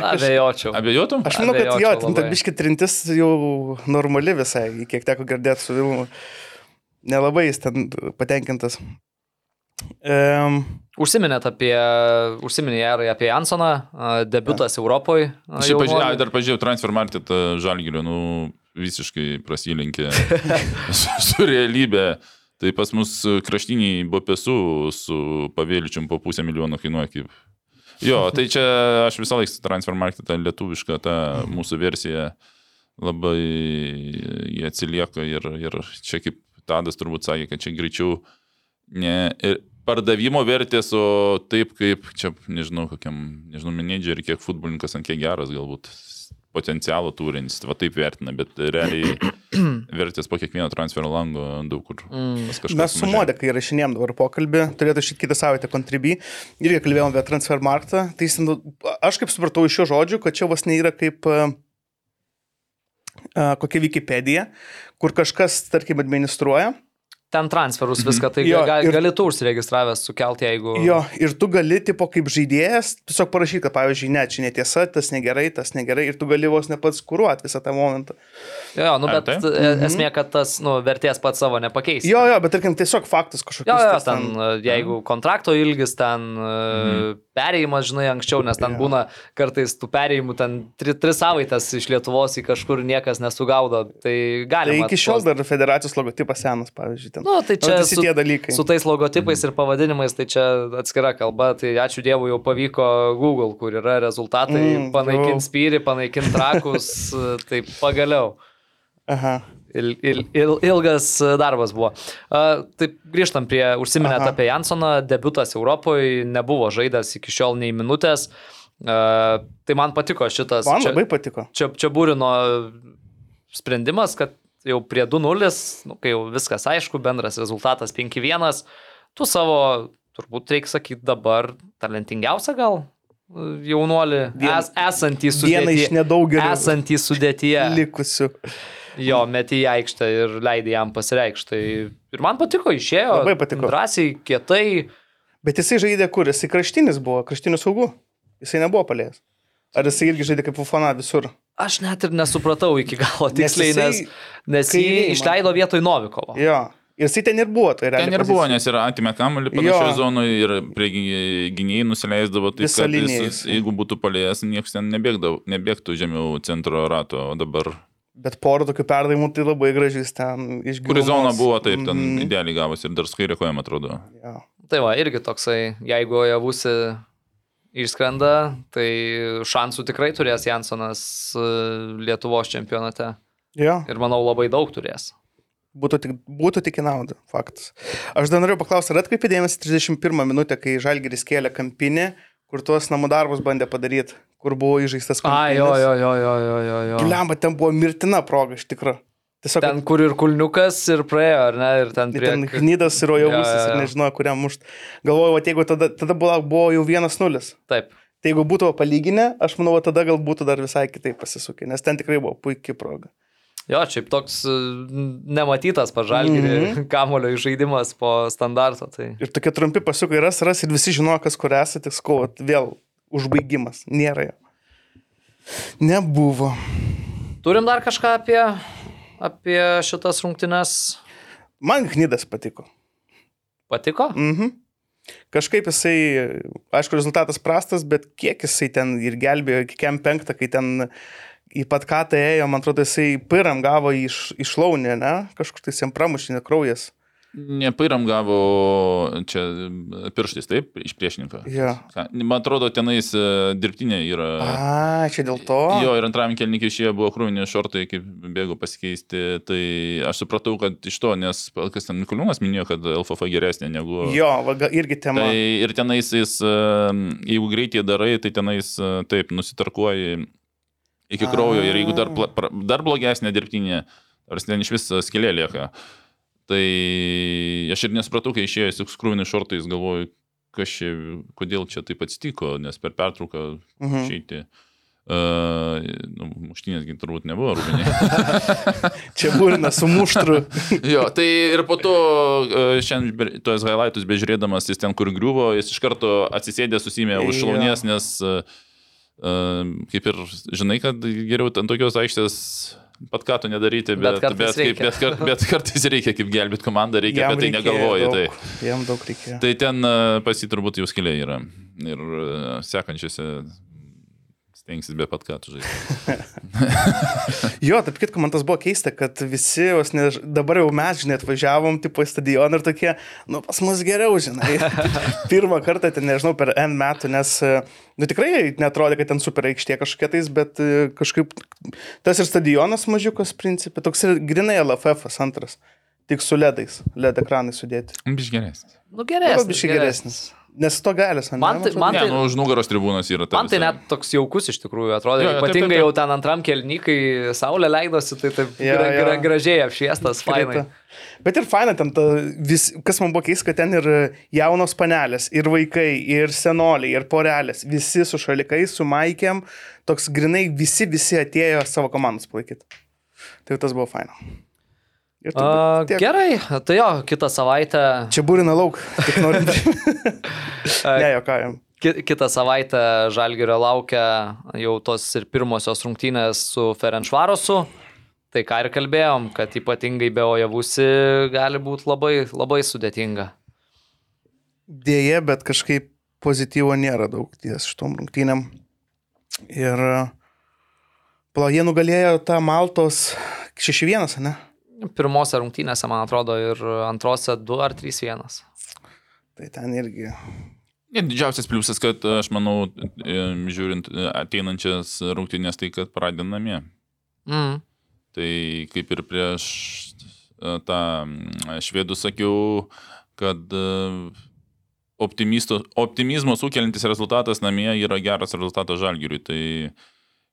S1: abejočiau.
S2: Abejotum?
S3: Aš manau, kad jo, ten ta biški trintis jau normali visai, kiek teko girdėti su Vilmu. Nelabai jis ten patenkintas. Um,
S1: Užsiminėt apie, užsiminė Jarai apie Jansoną, a, debutas Europoje. a,
S2: Aš ai, dar pažiūrėjau transfer marketą žalgirių, nu, visiškai prasilenkė su, su realybė. Tai pas mus kraštiniai bopesų su pavėličium po pusę milijono kainuoja kaip. Jo, tai čia aš visą laiką transfer marketą lietuvišką, tą mūsų versiją labai atsilieka ir, ir čia kaip Tadas turbūt sakė, kad čia greičiau ne ir pardavimo vertės, o taip kaip čia, nežinau, kokiam, nežinau, menedžeriui, kiek futbolininkas, ant kiek geras galbūt potencialą turintis, va taip vertina, bet realiai vertės po kiekvieno transfero lango daug kur.
S1: Mm.
S3: Mes su
S2: mažėja.
S3: Modekai įrašinėjom dabar pokalbį, turėtų šit kitą savaitę kontribį, irgi kalbėjom apie transfermarktą. Tai jis ten- aš kaip supratau iš šio žodžių, kad čia vos nėra kaip uh, kokia Wikipedija, kur kažkas, tarkim, administruoja.
S1: Ten transferus viską, tai
S3: Jo,
S1: ga,
S3: ir-
S1: gali tu užsiregistravęs sukelti, jeigu...
S3: Jo, ir tu gali, tipo, kaip žaidėjas, tiesiog parašyti, kad, pavyzdžiui, ne, čia netiesa, tas negerai, tas negerai, ir tu gali vos ne pats kuruoti visą tą momentą.
S1: Jo, nu,
S2: Ar
S1: bet
S2: taip?
S1: e, esmė, kad tas, nu, vertės pats savo nepakeis.
S3: Jo, jo, bet tarkim, tiesiog faktus kažkokius.
S1: Jo, jo,
S3: tas
S1: ten, e, jeigu kontrakto ilgis, ten mhm. perėjimas, žinai, anksčiau, nes ten
S3: Jo.
S1: būna kartais tų perėjimų, ten tri, tris savaitės iš Lietuvos į kažkur niekas nesugaudo, tai
S3: Tai
S1: galima.
S3: iki šiol dar federacijos logotipas senas, pavyzdžiui. Ten.
S1: Nu, tai čia
S3: visi
S1: su,
S3: tie dalykai.
S1: su tais logotipais ir pavadinimais, tai čia atskira kalba, tai ačiū Dievui jau pavyko Google, kur yra rezultatai,
S3: Mm,
S1: panaikinti spyrį, panaikinti trakus, tai pagaliau.
S3: Aha.
S1: Il, il, il, ilgas darbas buvo. Uh, taip, grįžtam prie, užsiminėt
S3: Aha.
S1: apie Jansoną, debutas Europoje, nebuvo žaidęs iki šiol nei minutės. Uh, tai man patiko šitas.
S3: Man
S1: čia,
S3: labai patiko.
S1: čia, čia būrino sprendimas, kad jau prie 2-0, nu, kai jau viskas aišku, bendras rezultatas 5-1, tu savo, turbūt reikia sakyti dabar, talentingiausia gal jaunuolį,
S3: Vien-
S1: es, esantį
S3: Viena iš
S1: sudėtyje.
S3: nedaugelio
S1: Esantį sudėtyje.
S3: likusių.
S1: Jo, meti į aikštę ir leidai jam pasireikšti. Tai ir man patiko, išėjo.
S3: Labai patiko.
S1: Drąsiai, kietai.
S3: Bet jisai žaidė kur? Jisai kraštinis buvo, kraštinių saugų. Jisai nebuvo palėjęs. Ar jisai irgi žaidė kaip Fufana visur?
S1: Aš net ir nesupratau iki galo tiksliai, nes,
S3: jisai
S1: nes jį
S3: kairėj, man
S1: išleido vietoj Novikovo.
S3: Jo. Ir jisai ten ir buvo. Tai
S2: Ten ir buvo, nes ir atimė kamuolį panašioje zonoje ir prie gy- gynėjai nusileisdavo, tai kad jis, jeigu būtų palėjęs, niekas ten nebėgdavo, nebėgtų žemiau centro rato, o dabar...
S3: Bet porą tokių perdavimų tai labai gražiais ten iš
S2: Kuri zona buvo, taip, ten
S3: Mhm.
S2: idealiai gavosi ir dar skairė kojam atrodo.
S3: Jo.
S1: Tai va, irgi toksai, jeigu javusi išskrenda, tai šansų tikrai turės Jansonas e, Lietuvos čempionate.
S3: jo.
S1: Ir manau, labai daug turės.
S3: Būtų tik, būtų tik į naudą, faktas. Aš dar noriu paklausti, ar atkreipė dėmesį 31 minutę, kai Žalgiris kėlė kampinį, kur tuos namų darbus bandė padaryti, kur buvo įžeistas
S1: A, jo, jo, jo, jo, jo, jo. jo.
S3: Lemba, ten buvo mirtina proga, iš tikrųjų. Tiesiog
S1: Ten, kur ir kulniukas, ir praėjo, ar ne? Ir ten
S3: Ir
S1: prie...
S3: ten Gnydas ir Rojavusis
S1: Jo, jo,
S3: ir
S1: jo.
S3: nežinojo, kuriam mušt. Galvoju, va, jeigu tada, tada buvo, buvo jau 1-0.
S1: Taip.
S3: Tai jeigu būtų palyginę, aš manau, tada gal būtų dar visai kitaip pasisukę, nes ten tikrai buvo puikia proga.
S1: Jo, šiaip toks e, nematytas pažalgirį mm. -hmm. kamulio žaidimas po standarto. Tai...
S3: Ir tokie trumpi pasukai ras, ras ir visi žinojo, kas kur esate, tik skau, vėl užbaigimas. Nėra jo. Nebuvo.
S1: Turim dar kažką apie, apie šitas rungtynes.
S3: Man Gnydas patiko.
S1: Patiko?
S3: Mhm. Kažkaip jisai, aišku, rezultatas prastas, bet kiek jisai ten ir gelbėjo iki kem penktą, kai ten į pat katą ėjo, man atrodo, jisai piram gavo iš, iš launį, ne? Kažkur tai jam pramušinė kraujas.
S2: Nepairam gavo čia pirštais, taip, iš priešininko.
S3: Jo.
S2: Man atrodo, tenais e, dirbtinė yra.
S3: A, čia dėl to.
S2: Jo, ir antram kelnikį išėjo buvo krūvinė šortai, kaip bėgo pasikeisti. Tai aš supratau, kad iš to, nes kas ten Mikuliūnas minėjo, kad LFF geresnė negu...
S3: Jo, va, ga- irgi tema.
S2: Tai ir tenais jis, e, jeigu greitai darai, tai tenais e, taip nusitarkuoji iki kraujo ir jeigu dar, dar blogesnė dirbtinė, ar ten iš vis skilė lieka. Tai aš ir nesupratau, kai išėjo su skrūviniu šortais, galvoju, kas čia, kodėl čia taip atsitiko, nes per pertrauką
S3: Mhm.
S2: išeiti. Uh, nu, muštinėsgi turbūt nebuvo rūbinė.
S3: Čia būrina su muštru.
S2: jo, tai ir po to uh, šiandien tuos highlightus bežiūrėdamas, jis ten kur griuvo, jis iš karto atsisėdė, susimė už šlaunies, nes uh, kaip ir žinai, kad geriau ant tokios aikštės pat ką to nedaryti,
S1: Bet
S2: bet,
S1: kartais
S2: bet, kaip,
S1: reikia.
S2: bet, kar, bet kartais reikia kaip gelbėti komandą, reikia
S3: Jam
S2: apie tai negalvoji. Tai.
S3: daug, Jam daug reikėjo.
S2: tai ten uh, pasi turbūt jau skiliai yra. Ir uh, sekančiose Stengsis be pat ką tu žaidži.
S3: Jo, taip kitko, man tas buvo keista, kad visi, vos ne, dabar jau mes, žinai, atvažiavom, tipo, į stadioną ir tokie, nu, pas mus geriau, žinai. Pirmą kartą, ten, nežinau, per N metų, nes, nu, tikrai netrodė, kad ten super aikštė kažkokia tais, bet e, kažkaip tas ir stadionas mažiukas, principė, toks ir grinai LFF antras, tik su ledais, led ekranai sudėti.
S2: Biš geresnis.
S1: Nu, geresnis.
S3: biškai geresnis. Nes to galis, ane?
S1: Man tai- man
S2: Ne,
S1: tai-
S2: nu, už nugaros tribūnos yra ta
S1: Man tai net toks jaukus iš tikrųjų atrodo,
S2: Jo, jo, taip,
S1: ypatingai
S2: taip, taip.
S1: jau ten antram kelnykai saulė leidosi, tai taip
S3: Jo,
S1: gra, gra, gražiai apšviestas, fainai.
S3: Bet ir faina ten, ta, vis, kas man buvo keista, kad ten ir jaunos panelės, ir vaikai, ir senoliai, ir porelės, visi su šalikais, su maikiam, toks grinai visi, visi atėjo savo komandos palaikyti. Tai tas buvo faina.
S1: A, gerai, tai jo, kitą savaitę,
S3: Čia būrina lauk, tik norint. ne, jokajam.
S1: ki, kitą savaitę Žalgirio laukia jau tos ir pirmosios rungtynės su Ferenčvarosu. Tai ką ir kalbėjom, kad ypatingai be Ojavusi gali būti labai, labai sudėtinga.
S3: Dėje, bet kažkaip pozityvo nėra daug ties šitom rungtynėm. Ir pala, jie nugalėjo tą Maltos 6-1, ne?
S1: Pirmose rungtynėse, man atrodo, ir antrose 2 ar 3-1.
S3: Tai ten irgi.
S2: Ir didžiausias pliusas, kad aš manau, e, žiūrint e, ateinančias rungtynės, tai kad pradė namie.
S1: Mm.
S2: Tai kaip ir prieš e, tą švedų sakiau, kad optimisto- optimizmo sukeliantis rezultatas namie yra geras rezultatas žalgiriui. Tai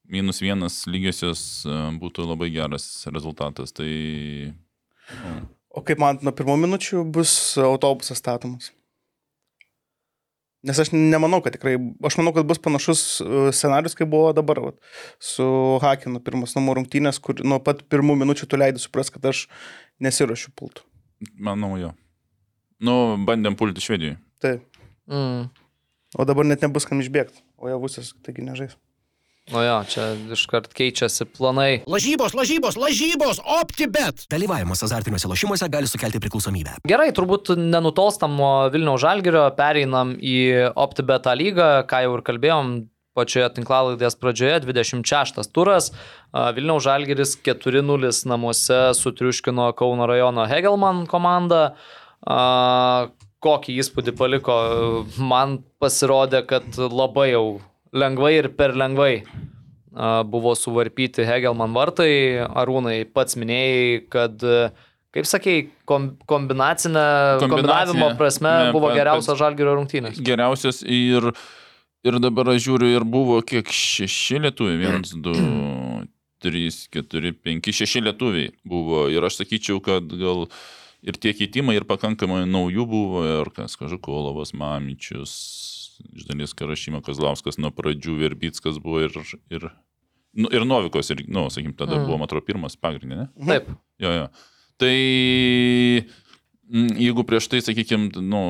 S2: minus vienas lygiosios e, būtų labai geras rezultatas. Tai
S3: O kaip man nuo pirmų minučių bus autobusas statomas? Nes aš nemanau, kad tikrai, aš manau, kad bus panašus uh, scenarius, kaip buvo dabar, vat, su Hakinu pirmas namų rungtynės, kur nuo pat pirmų minučių tu leidai supras, kad aš nesiuošiu pultų.
S2: manau jo. Nu, bandėm pulti Švedijoje.
S3: Taip.
S1: Mm.
S3: O dabar net nebus kam išbėgti, o jau vusis, taigi nežais.
S1: O jo, čia iškart keičiasi planai.
S4: Lažybos, lažybos, lažybos, OptiBet.
S5: Dalyvavimas azartiniuose lošimuose gali sukelti priklausomybę.
S1: Gerai, turbūt nenutolstam nuo Vilniaus Žalgirio, pereinam į OptiBetą lygą, ką jau ir kalbėjom pačioje tinklalaidės pradžioje, 26 turas. A, Vilniaus Žalgiris 4-0 namuose sutriuškino Kauno rajono Hegelman komandą. A, Kokį įspūdį paliko, man pasirodė, kad labai jau lengvai ir per lengvai buvo suvarpyti Hegelman vartai. Arūnai pats minėjai, kad Kaip kom, kombinacinė, kombinavimo prasme
S2: ne,
S1: buvo geriausias žalgerio rungtynės.
S2: geriausias ir, ir dabar aš žiūriu ir buvo kiek šeši lietuviai, vienas, du, trys, keturi, penki, šeši lietuviai buvo ir aš sakyčiau, kad gal ir tie keitimai ir pakankamai naujų buvo ir kas, Kažukolovas, Mamičius, iš dalies Karašyma Kazlauskas nuo pradžių, Verbickas buvo ir, ir, nu, ir Novikos, ir, nu, sakykim, tada
S1: Mm.
S2: buvo, man atrodo, pirmas pagrindinė.
S1: Taip.
S2: Jo, jo. Tai mm, jeigu prieš tai, sakykime, nu,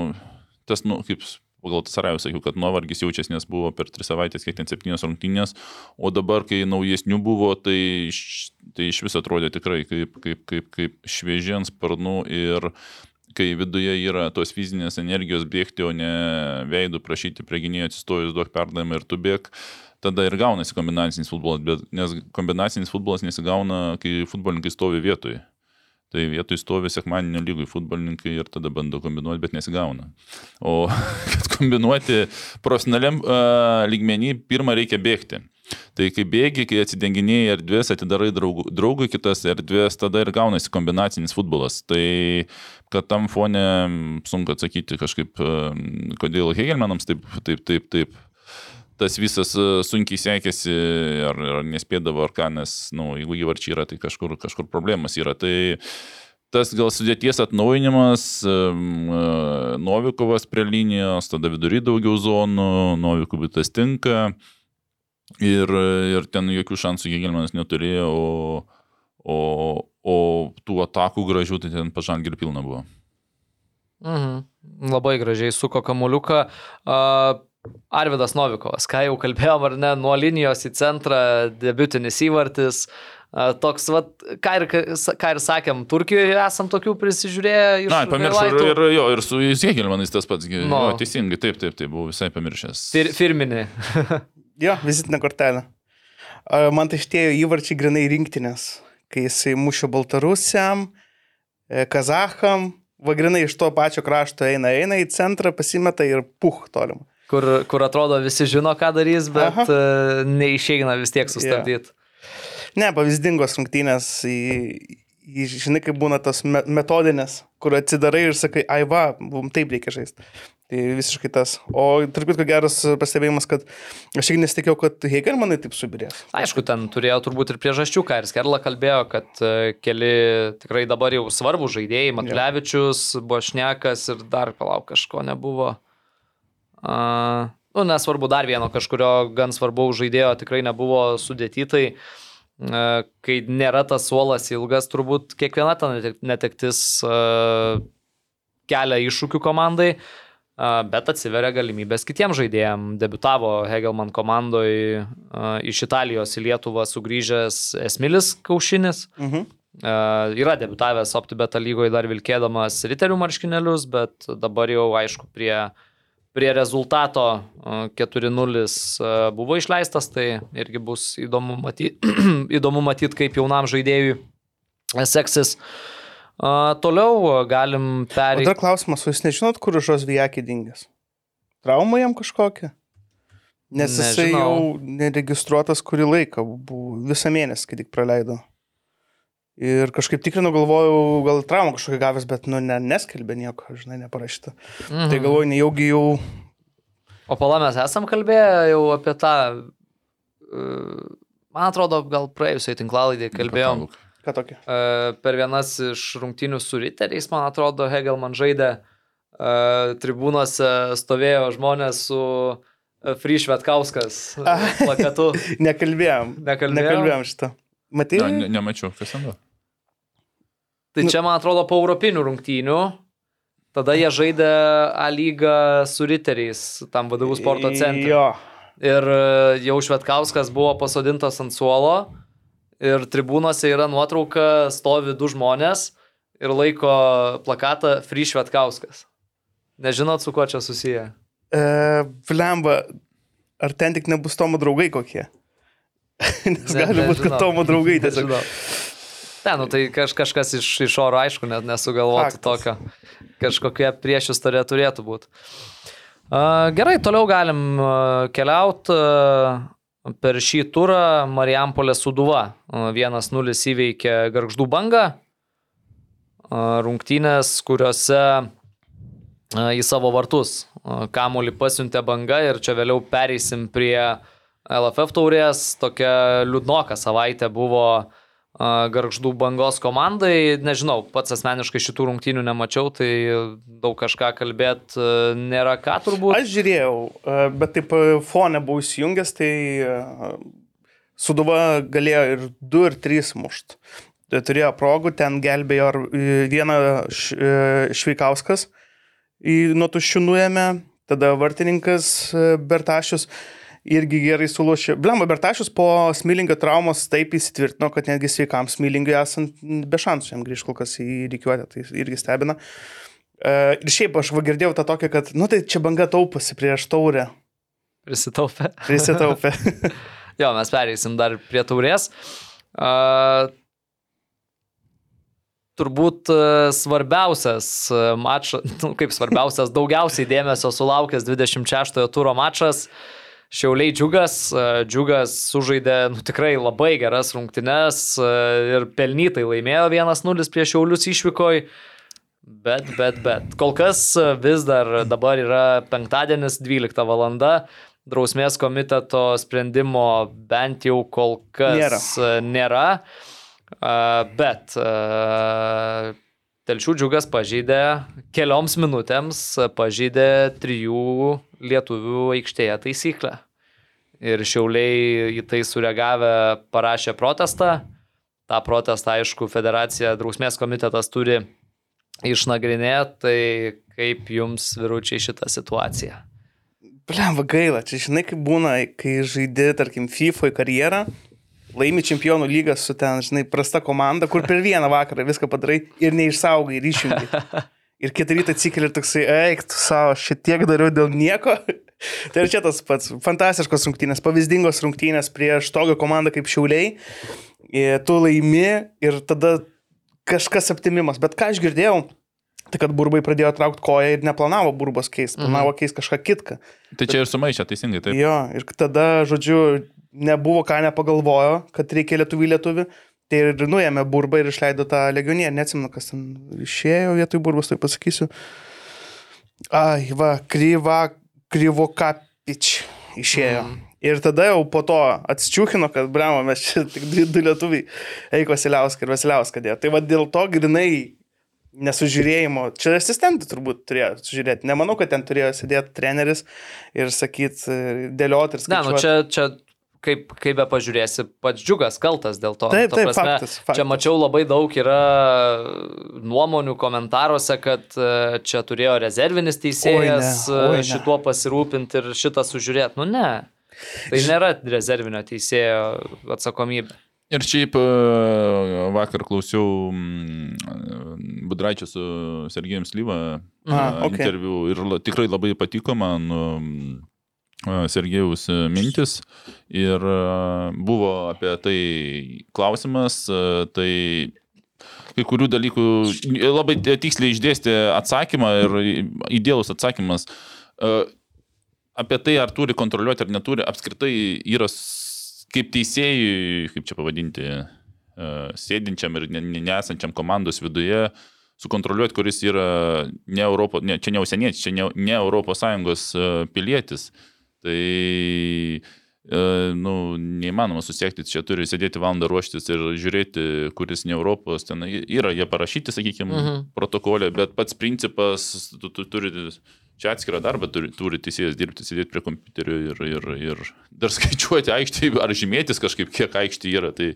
S2: tas, nu, kaip pagal Sarajų sakiau, kad nuovargis jaučiasi, nes buvo per tris savaitės, kiek ten septynios rungtynės, o dabar, kai naujesnių buvo, tai, tai iš vis atrodė tikrai kaip, kaip, kaip, kaip švieži ant sparnų ir kai viduje yra tos fizinės energijos bėgti, o ne veidų prašyti prie gynėjo atsistojus, duok perdavimą ir tu bėg, tada ir gaunasi kombinacinis futbolas, bet, nes kombinacinis futbolas nesigauna, kai futbolininkai stovi vietoje. Tai vietoj stovi sekmaninio lygui futbolininkai ir tada bando kombinuoti, bet nesigauna. O kad kombinuoti profesionaliam uh, lygmenį, pirmą reikia bėgti. Tai kai bėgi, kai atsidenginėjai erdvės, atidarai draugų, draugui kitas erdvės, tada ir gaunasi kombinacinis futbolas. Tai kad tam fone sunku atsakyti kažkaip, e, kodėl Hegelmanams taip, taip, taip, taip tas visas e, sunkiai sekėsi, ar, ar nespėdavo, ar ką, nes, na, nu, jeigu įvarčiai yra, tai kažkur, kažkur problemas yra. Tai tas gal sudėties atnaujinimas, e, Novikovas prie linijos, tada vidury daugiau zonų, Novikui tas tinka. Ir, ir ten jokių šansų Hegelmanas neturėjo, o, o, o tų atakų gražių tai ten pažangir pilna buvo.
S1: Mhm. Labai gražiai suko kamuliuką. Uh, Arvidas Novikovas, ką jau kalbėjom, ar ne, nuo linijos į centrą, debutinis įvartis. Uh, toks, vat, ką, ir, ką ir sakėm, Turkijoje esam tokių prisižiūrėję. iš
S2: Na, pamiršau ir,
S1: highlightų.
S2: ir, jo, ir su Hegelmanais tas pats.
S1: No.
S2: No. Teisingai, taip, taip, taip, buvau visai pamiršęs.
S1: Fir, firminį.
S3: Jo, vizitinė kortelė. Man tai šitie įvarčiai grinai rinktinės, kai jisai mušė Baltarusiam, e, Kazaham, va grinai iš to pačio krašto eina, eina į centrą, pasimeta ir puh tolim.
S1: Kur, kur atrodo visi žino, ką darys, bet
S3: Aha.
S1: uh, neišeina vis tiek sustabdyti.
S3: Ne, pavyzdingos rungtynės, į, žinai, kaip būna me- metodinės, kur atsidarai ir sakai, ai va, mums taip reikia žaisti. Tai visiškai tas. O tarp kitko geras pastebėjimas, kad aš irgi nesitikėjau, kad Hegelmanai taip subirės.
S1: Aišku, ten turėjo turbūt ir priežasčių, ką ir Skerla kalbėjo, kad e, keli tikrai dabar jau svarbų žaidėjai, Matlevičius, Bošnekas ir dar palauk kažko nebuvo. Uh, nu, nesvarbu, dar vieno kažkurio gan svarbaus žaidėjo tikrai nebuvo sudėtytai. Uh, kai nėra tas suolas ilgas, turbūt kiekviena ta netek- netektis uh, kelia iššūkių komandai. Uh, bet atsiveria galimybės kitiems žaidėjams. Debutavo Hegelman komandoje uh, iš Italijos į Lietuvą sugrįžęs Esmilis Kaušinis.
S3: Mhm.
S1: Uh, yra debutavęs OptiBeta lygoje dar vilkėdamas riterių marškinėlius, bet dabar jau aišku prie, prie rezultato uh, 4-0 uh, buvo išleistas, tai irgi bus įdomu matyti, įdomu matyt, kaip jaunam žaidėjui seksis. Uh, toliau galim pereiti.
S3: dar klausimas, jūs nežinot, kur žos Vijakį dingęs? Trauma jam kažkokia? Nes jisai
S1: Nežinau.
S3: jau neregistruotas kurį laiką, buvo visą mėnesį, kai tik praleido. Ir kažkaip tikrinau, galvojau, gal traumą kažkokią gavęs, bet, nu, ne, neskelbė nieko, žinai, neparašyta. Mhm. Tai galvoju, nejaugi jau...
S1: O pala mes esam kalbėję jau apie tą, uh, man atrodo, gal praėjusiai tinklalaidį kalbėjom.
S3: Ką tokio?
S1: E, per vienas iš rungtynių su riteriais, man atrodo, Hegelman žaidė, e, tribūnose stovėjo žmonės su e, Free Švetkauskas e, plakatu.
S3: Nekalbėjom.
S1: Nekalbėjom?
S3: Nekalbėjom šitą. Matai?
S2: Ne, ne, nemačiau, kas ten buvo.
S1: Tai čia, man atrodo, po europinių rungtynių. Tada jie žaidė A lygą su riteriais, tam vadovų sporto centre.
S3: Jo.
S1: Ir e, jau Švetkauskas buvo pasodintas ant suolo. Ir tribūnose yra nuotrauka, stovi du žmonės ir laiko plakatą Free Švetkauskas. Nežinot, su kuo čia susiję?
S3: E, Vlemba, ar ten tik nebus Tomo draugai kokie? Nes
S1: Ne-
S3: gali būti, kad. Tomo draugai tiesiog.
S1: Nežinau. Ne, nu tai kaž, kažkas iš, iš oro, aišku, net nesugalvotų
S3: Faktas.
S1: tokio. Kažkokie priešistorė turėtų būti. Uh, gerai, toliau galim uh, keliauti. Uh, per šį turą Marijampolė Suduva uh, 1-0 įveikė Garždų bangą. Uh, rungtynės, kuriuose uh, į savo vartus uh, kamuolį pasiuntė banga ir čia vėliau pereisim prie LFF taurės. Tokia liūdnoka savaitė buvo a, Garždų bangos komandai. Nežinau, pats asmeniškai šitų rungtynių nemačiau, tai daug kažką kalbėti nėra ką turbūt.
S3: Aš žiūrėjau, bet taip fone buvau įsijungęs, tai Suduva galėjo ir 2 ir 3 mušt. Tai Turėjo progų, ten gelbėjo e, vieną e, Šveikauskas nuo tuščių nuėmė, tada vartininkas e, Bertašius irgi gerai suluošė. Blemba, Bertašius po smilingio traumos taip įsitvirtino, kad netgi sveikam smilingui esant be šansų jam grįžti kol kas į reikiuotę, tai irgi stebina. E, Ir šiaip aš girdėjau tą tokią, kad, nu tai čia banga tauposi prieš taurę.
S1: Prisitaupė.
S3: Prisitaupė.
S1: Jo, mes pereisim dar prie taurės. A, turbūt a, svarbiausias mačas, nu, kaip svarbiausias, daugiausiai dėmesio sulaukęs 26 turo mačas. Šiauliai džiugas, a, džiugas sužaidė nu, tikrai labai geras rungtynes a, ir pelnytai laimėjo 1-0 prieš Šiaulius išvykoj. Bet, bet, bet. Kol kas a, vis dar dabar yra penktadienis 12 valanda. Drausmės komiteto sprendimo bent jau kol kas
S3: Nėra.
S1: nėra. Bet Telšių džiugas pažydė kelioms minutėms, pažydė trijų lietuvių aikštėje taisyklę. Ir šiauliai į tai sureagavę parašė protestą. Ta protestą, aišku, federacija drausmės komitetas turi išnagrinėti, tai kaip jums viručiai šitą situaciją?
S3: Va gaila, čia žinai, kaip būna, kai žaidži, tarkim, FIFA karjerą, laimi čempionų lygą su ten, žinai, prasta komanda, kur per vieną vakarą viską padarai ir neišsaugai išjungi. Ir kitą rytą atsikeli ir toksai, eik, tu savo, šitiek dariau dėl nieko. tai ir čia tas pats fantastiškos rungtynės, pavyzdingos rungtynės prieš tokią komandą kaip Šiauliai. Ir tu laimi ir tada kažkas aptimimas. Bet ką aš girdėjau, tai kad burbai pradėjo traukti koją ir neplanavo burbos keisti, planavo keisti kažką kitką.
S2: Tai čia ir sumaišė, teisingai, taip.
S3: Jo, ir tada, žodžiu, nebuvo ką nepagalvojo, kad reikia lietuvių lietuvių. Tai ir nuėmė burbą ir išleido tą legioniją, neatsimenu, kas ten išėjo vietoj burbos, tai pasakysiu. Ai, va, kryva, kryvo kapič išėjo. Mm. Ir tada jau po to atsičiūkino, kad, bravo, mes čia tik du, lietuviai, Eik Vasiliauską ir Vasiliauską dėjo. Tai va dėl to grinai nesužiūrėjimo, čia asistentai turbūt turėjo sužiūrėti. Nemanau, kad ten turėjo sėdėti treneris ir sakyti, dėlioti ir
S1: Ne,
S3: sakyti.
S1: nu čia, čia kaip, kaip be pažiūrėsi, pats džiugas kaltas dėl to.
S3: Taip,
S1: Ta
S3: taip, faktas, faktas.
S1: Čia mačiau labai daug yra nuomonių komentaruose, kad e, čia turėjo rezervinis teisėjas
S3: Oi, ne, oi,
S1: e,
S3: ne.
S1: šituo pasirūpinti ir šitą sužiūrėti. Nu ne. Tai nėra rezervinio teisėjo atsakomybė.
S2: Ir šiaip e, vakar klausiau mm, Budraičio su Sergejim Slyva
S3: A,
S2: e,
S3: okei.
S2: interviu ir tikrai labai patiko man Sergejaus mintis ir buvo apie tai klausimas, tai kai kurių dalykų labai tiksliai išdėstė atsakymą ir įdėlus atsakymas. Apie tai, ar turi kontroliuoti ar neturi, apskritai yra kaip teisėjui, kaip čia pavadinti, sėdinčiam ir ne- ne- nesančiam komandos viduje, sukontroliuoti, kuris yra ne Europo, ne, čia ne užsienietis, čia ne, ne Europos Sąjungos pilietis. Tai e, nu, neįmanoma susiekti, čia turi sėdėti valandą ruoštis ir žiūrėti, kuris ne Europos, ten yra jie parašyti, sakykime,
S1: Mhm.
S2: protokolė, bet pats principas, tu, tu turi čia atskirą darbą, turi, turi teisėjas dirbti, sėdėti prie kompiuterio ir, ir, ir dar skaičiuoti aikštį ar žymėtis kažkaip, kiek aikštį yra. Tai,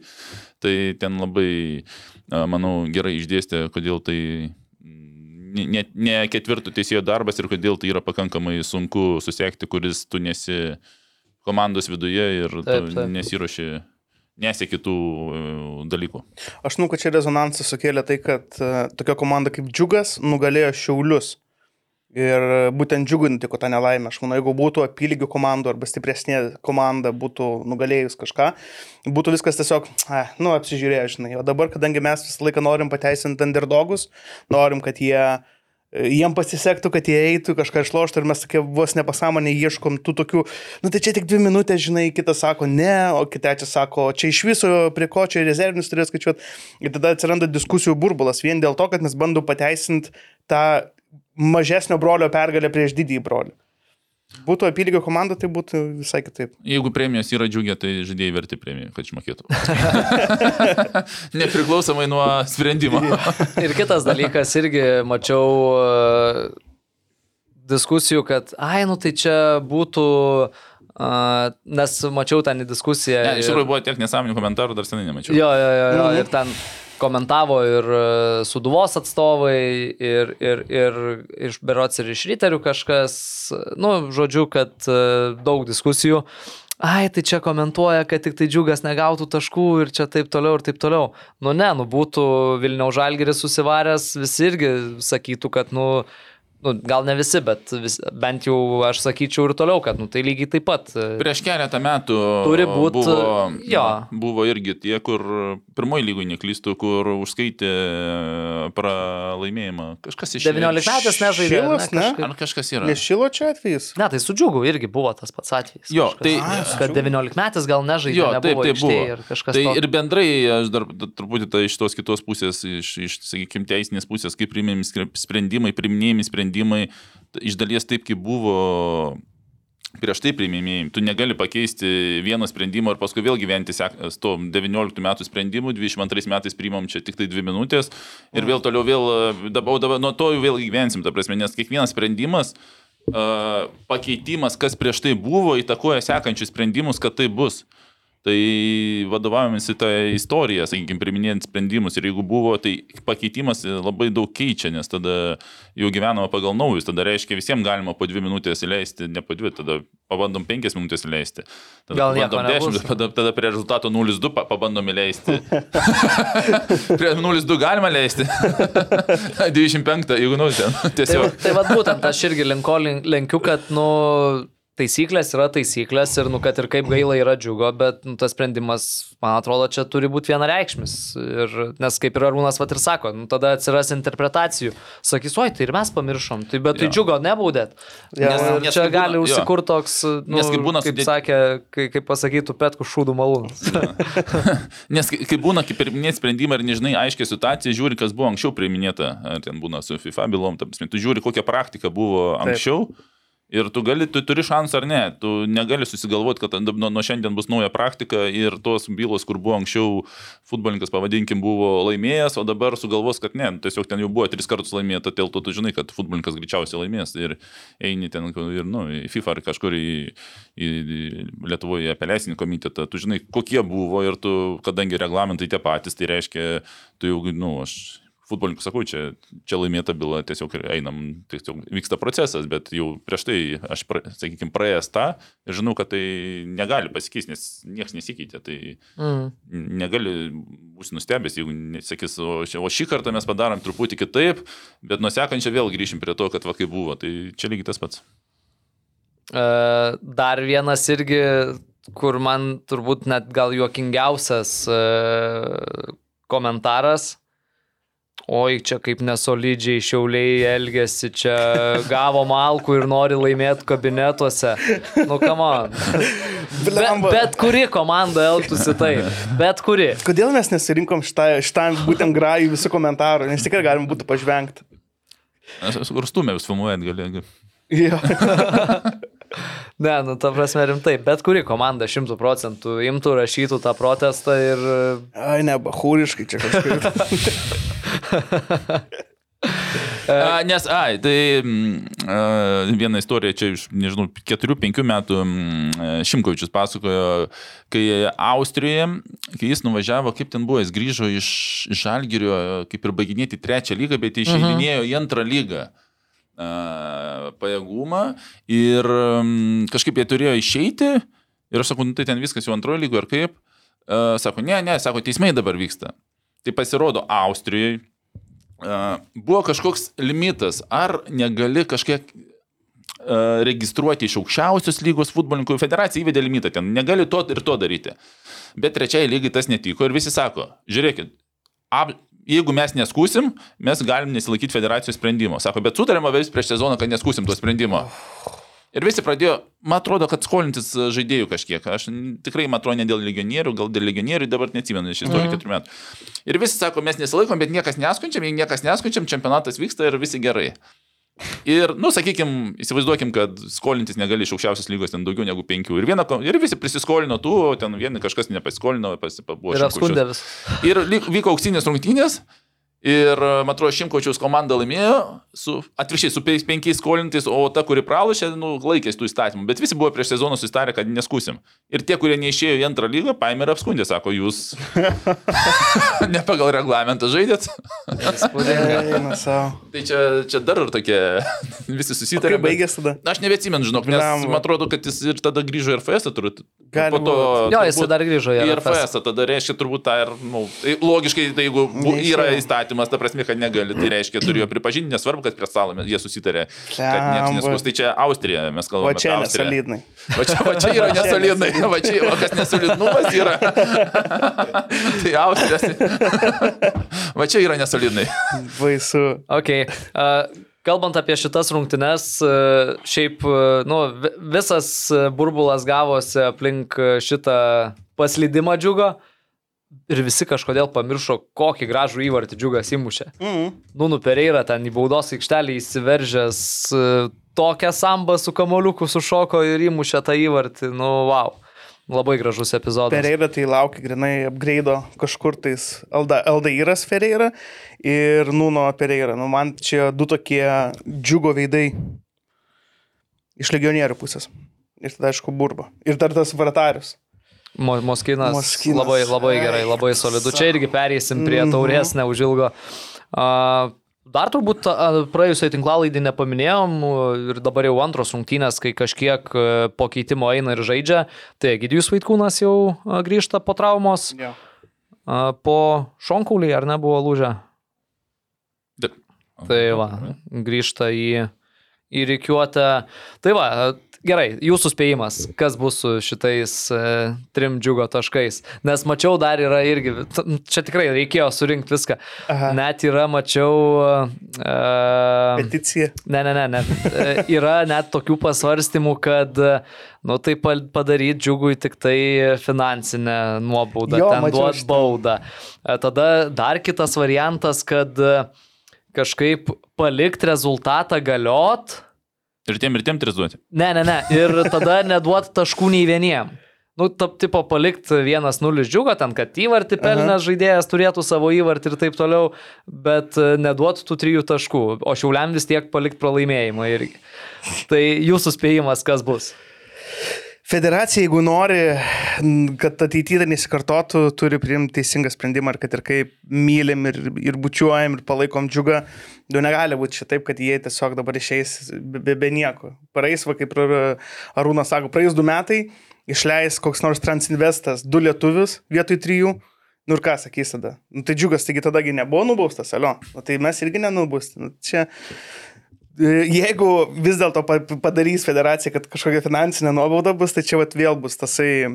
S2: tai ten labai, manau, gerai išdėstė, kodėl tai ne, ne, ne ketvirto teisėjo darbas ir kodėl tai yra pakankamai sunku susiekti, kuris tu nesi komandos viduje ir
S1: Taip,
S2: tu
S1: taip.
S2: nesiuoši, nesieki tų e, dalykų.
S3: Aš manau, kad čia rezonansą sukėlė tai, kad e, tokia komanda kaip Džiugas nugalėjo Šiaulius. Ir būtent Džiugui nutiko tą nelaimę. Aš manau, jeigu būtų apylygių komandų arba stipresnė komanda būtų nugalėjus kažką, būtų viskas tiesiog, a, nu, apsižiūrėjo, žinai. O dabar, kadangi mes visą laiką norim pateisinti underdogus, norim, kad jie e, jiem pasisektų, kad jie eitų kažką išloštų ir mes tokie vos nepasąmonė ieškom tų tokių, nu tai čia tik dvi minutės, žinai, kitas sako ne, o trečias sako, čia iš viso prie ko čia rezervinius turės skaičiuoti. Ir tada atsiranda diskusijų burbulas vien dėl to, kad mes bandom pateisinti tą mažesnio brolio pergalę prieš didįjį brolį. Būtų apylygio komanda, tai būtų visai kitaip.
S2: Jeigu premijos yra džiugia, tai žaidėjai verti premijų, kad išmokėtų. Nepriklausomai nuo sprendimo.
S1: Ir kitas dalykas, irgi mačiau e, diskusijų, kad, ai, nu tai čia būtų, a, nes mačiau ten diskusiją.
S2: Ne, iš
S1: ir-
S2: tikrųjų buvo tiek nesąmonių komentarų, dar senai nemačiau.
S1: Jo, jo, jo, jo.
S3: Mhm.
S1: ir ten komentavo ir e, suduvos atstovai, ir, ir, ir iš berots ir iš ryterių kažkas, nu, žodžiu, kad e, daug diskusijų. Ai, tai čia komentuoja, kad tik tai džiugas negautų taškų ir čia taip toliau ir taip toliau. Nu ne, nu būtų Vilniaus žalgeris susivaręs, visi irgi sakytų, kad, nu, nu gal ne visi, bet vis, bent jau aš sakyčiau ir toliau, kad, nu tai lygiai taip pat. e,
S2: Prieš keletą metų
S1: Turi būt,
S2: buvo,
S1: jo.
S2: buvo irgi tie, kur pirmoji lygoj neklystų, kur užskaitė pralaimėjimą. Kažkas iš
S1: 19 metais nežaidė.
S3: Šilas, ne?
S1: kažkaip?
S2: Ar kažkas yra?
S3: Nešilo čia atvejis.
S1: Ne, tai su džiugu irgi buvo tas pats atvejis.
S2: Jo,
S1: Kažkas.
S2: tai-
S3: Ai,
S1: kad
S3: Džiugu.
S1: 19 metais gal nežaidė,
S2: Jo,
S1: nebuvo
S2: taip, taip buvo.
S1: ir kažkas.
S2: Tai
S1: tokio.
S2: ir bendrai, aš dar truputį tai iš tos kitos pusės, iš, iš sakykime, teisinės pusės, kaip priimėmi skre- sprendimai, priiminėjami sprendimai, t- iš dalies taip, kaip buvo prieš tai priimėmėjai. Tu negali pakeisti vieno sprendimo ir paskui vėl gyventi to 19 metų sprendimu, 22 metais priimam čia tik tai 2 minutės ir vėl toliau vėl, e, dabar, dabar nuo to vėl gyvensim, ta prasme, nes kiekvienas sprendimas, uh, pakeitimas, kas prieš tai buvo, įtakoja sekančius sprendimus, kad tai bus. Tai vadovavimas į tą istoriją, sakykime, priminėjant sprendimus ir jeigu buvo, tai pakeitimas labai daug keičia, nes tada jau gyvenama pagal naujus, tada reiškia visiems galima po dvi minutės įleisti, ne po dvi, tada pabandom penkias minutės įleisti. Tada
S1: Gal
S2: pabandom dešimt, tada, tada prie rezultato 0-2 pa- pabandom įleisti. prie 0-2 galima leisti. 25, jeigu nu, ten
S1: Tai,
S2: tiesiog.
S1: va- tai vad būtent aš irgi lenkiu, kad, nu, taisyklės yra taisyklės ir, nu, kad ir kaip gaila yra džiugo, bet, nu, tas sprendimas, man atrodo, čia turi būti vienareikšmis. Ir, nes kaip ir Arūnas vat ir sako, nu, tada atsiras interpretacijų. Sakys, oi, tai ir mes pamiršom, tai bet tai
S2: Jo.
S1: džiugo nebaudėt.
S3: Jo.
S1: Nes,
S2: Nes
S1: čia
S2: būna-
S1: gali
S2: jo.
S1: užsikurti toks, nu,
S2: Nes kai būna
S1: kaip
S2: sudėt-
S1: sakė, kai, kaip pasakytų Petkų šūdų malūnas.
S2: Nes kai, būna, kaip priminėti sprendimą ir nežinai aiškiai situaciją, žiūri, kas buvo anksčiau priminėta, ten būna su FIFA bylom, ta prasme, tu žiūri, kokia praktika buvo anksčiau. Taip. Ir tu, gali, tu turi šansą ar ne, tu negali susigalvoti, kad nuo, nuo šiandien bus nauja praktika ir tos bylos, kur buvo anksčiau futbolininkas, pavadinkim, buvo laimėjęs, o dabar sugalvos, kad ne, tiesiog ten jau buvo tris kartus laimėta, dėl to tu žinai, kad futbolininkas greičiausiai laimės ir eini ten ir, nu, į FIFA ar kažkur į, į, Lietuvoje apeliacinį komitetą, tu žinai, kokie buvo ir tu, kadangi reglamentai tie patys, tai reiškia, tu jau, nu, aš futbolininkų sakau, čia, čia laimėta byla, tiesiog einam, tiesiog vyksta procesas, bet jau prieš tai aš, pra, sakykime, praėjęs tą ir žinau, kad tai negali pasikeisti, nes niekas nesikeitė. Tai
S1: Mm.
S2: negali būti nustebęs, jeigu nesakys, o, o šį kartą mes padarom truputį kitaip, bet nusekančią vėl grįšim prie to, kad va kaip buvo. Tai čia lygiai tas pats.
S1: E, Dar vienas irgi, kur man turbūt net gal juokingiausias e, komentaras. Oi, čia kaip nesolidžiai šiauliai elgesi, čia gavo malkų ir nori laimėti kabinetuose. Nu, kam on. Be, bet kuri komanda elgtųsi taip. Bet kuri.
S3: Kodėl mes nesirinkom šitam būtent grajų visų komentarų, nes tikrai galim būtų pažvengti.
S2: Kur stumė jūs filmuojat, gali.
S3: Jo.
S1: Ne, nu, ta prasme rimtai. Bet kuri komanda šimtų procentų imtų, rašytų tą protestą ir
S3: Ai, ne, bahūriškai čia kažkaip.
S2: A, nes, ai, tai mm, a, viena istorija čia iš, nežinau, 4-5 metų mm, Šimkovičius pasakojo, kai Austrijoje, kai jis nuvažiavo, kaip ten buvo, jis grįžo iš Žalgirio, kaip ir baiginėti trečią lygą, bet išeidinėjo į antrą lygą a, pajėgumą ir mm, kažkaip jie turėjo išeiti ir aš sakau, nu tai ten viskas jau antrojo lygo ir kaip. Sako, ne, ne, sako, teismai dabar vyksta. Tai pasirodo Austrijoje buvo kažkoks limitas, ar negali kažkiek a, registruoti iš aukščiausios lygos futbolininkų federacija įvedė limitą ten, negali to ir to daryti. Bet trečiai lygai tas netiko ir visi sako, žiūrėkit, ap, jeigu mes neskusim, mes galim nesilaikyti federacijos sprendimo. Sako, bet sutarėme vis prieš sezoną, kad neskusim to sprendimo. Ir visi pradėjo, man atrodo, kad skolintis žaidėjų kažkiek. Aš tikrai, man atrodo, ne dėl legionierių, gal dėl legionierių dabar neatsimenu iš istorijų keturių metų. Ir visi sako, mes nesilaikom, bet niekas neskunčiam, jei niekas neskunčiam, čempionatas vyksta ir visi gerai. Ir, nu, sakykime, įsivaizduokim, kad skolintis negali iš aukščiausios lygos ten daugiau negu penkių. Ir, viena, ko- ir visi prisiskolino tų, ten vieni kažkas nepasiskolino, pasipabuvo.
S1: ir apskundė vis.
S2: Ir vyko auksinės rungtynės. Ir, man atrodo, Šimkočiaus komanda laimėjo, su, atviršiai, su penkiais- skolintais, o ta, kuri pralašė, nu, laikėsi tų įstatymų. Bet visi buvo prieš sezoną susitarę, kad neskusim. Ir tie, kurie neišėjo į antrą lygą, paėmė ir apskundė, sako, jūs ne pagal reglamentą žaidėt. Tai čia, čia dar ir tokie visi susitarė.
S3: Kaip baigėsi tada?
S2: Aš nebeatsimenu, žinok, nes man atrodo, kad jis ir tada grįžo į RFS, turbūt.
S3: Gali
S2: po to.
S1: Jo, jis dar grįžo į
S2: į
S1: RFS.
S2: RFS, tada reiškia turbūt tą ir, nu, tai logiškai, tai jeigu yra įstatymas, ta prasme, kad negali, tai reiškia turėjo pripažinti, nesvarbu, kad prie stalo jie susitarė, kad niekas neskus. Tai čia Austrija, mes kalbame
S3: čia
S2: apie Austriją.
S3: nesolidnai.
S2: Va čia, va čia yra nesolidnai, va čia, o kas nesolidnumas yra. tai Austrija. va čia yra nesolidnai.
S3: Baisu.
S1: Ok. Uh, kalbant apie šitas rungtynes, uh, šiaip, uh, nu, vi- visas uh, burbulas gavosi aplink uh, šitą paslydimą džiugo ir visi kažkodėl pamiršo, kokį gražų įvartį džiugas įmušė.
S3: Mm.
S1: Nu, nupereira ten į baudos aikštelį įsiveržęs, uh, tokią sambą su kamoliuku sušoko ir įmušė tą įvartį. Nu, wow. Labai gražus epizodas.
S3: Pereira tai laukia grinai apgraido kažkur tais Alda, Aldairas Pereira ir Nuno Pereira. Nu, man čia du tokie džiugo veidai iš legionierių pusės. Ir tada, aišku, burba. Ir dar tas vratarius.
S1: Mo, Moskinas,
S3: Moskinas.
S1: labai, labai gerai, labai solidu. Čia irgi perėsim prie
S3: Mhm.
S1: taurės neužilgo. A, Dar turbūt a, praėjusioje tinklalaidį nepaminėjom ir dabar jau antros rungtynės, kai kažkiek e, po keitimo eina ir žaidžia. Tai Gidijus Vaitkūnas jau grįžta po traumos,
S3: Jo.
S1: a, po šonkaulį ar nebuvo lūžę.
S2: Taip.
S1: Tai va, grįžta į, į reikiuotę. Tai va, gerai, jūsų spėjimas, kas bus su šitais e, trim džiugo taškais. Nes mačiau dar yra irgi, čia tikrai reikėjo surinkti viską.
S3: Aha.
S1: Net yra, mačiau. E,
S3: Peticija.
S1: Ne, ne, ne, ne. E, Yra net tokių pasvarstymų, kad, e, nu, tai pa- padaryti džiugui tik tai finansinę nuobaudą,
S3: Jo,
S1: ten duot baudą. E, Tada dar kitas variantas, kad e, kažkaip palikti rezultatą galiot.
S2: Ir tiem ir tiem tris duoti.
S1: Ne, ne, ne. Ir tada neduot taškų nei vieniem. Nu, tap, tipo, palikti 1-0 džiugą, ten, kad įvartį pelnęs žaidėjas turėtų savo įvartį ir taip toliau, bet e, neduot tų trijų taškų, o šiauliam vis tiek palikti pralaimėjimą irgi. Tai jūsų spėjimas, kas bus?
S3: Federacija, jeigu nori, kad ateityje nesikartotų, turi priimti teisingą sprendimą ir kad ir kaip mylim ir, ir bučiuojam ir palaikom džiugą, jau negali būti šitaip, kad jie tiesiog dabar išeis be, be, nieko. Praeis, va, kaip ir Arūnas sako, praeis du metai, išleis koks nors transinvestas du lietuvius vietoj trijų. Nu ir ką sakys tada? Nu, tai džiugas, taigi tadagi nebuvo nubaustas, alio. Nu, tai mes irgi nenubausti. Nu, čia E, Jeigu vis dėlto pa- padarys federacija, kad kažkokia finansinė nuobauda bus, tai čia vat vėl bus tasai,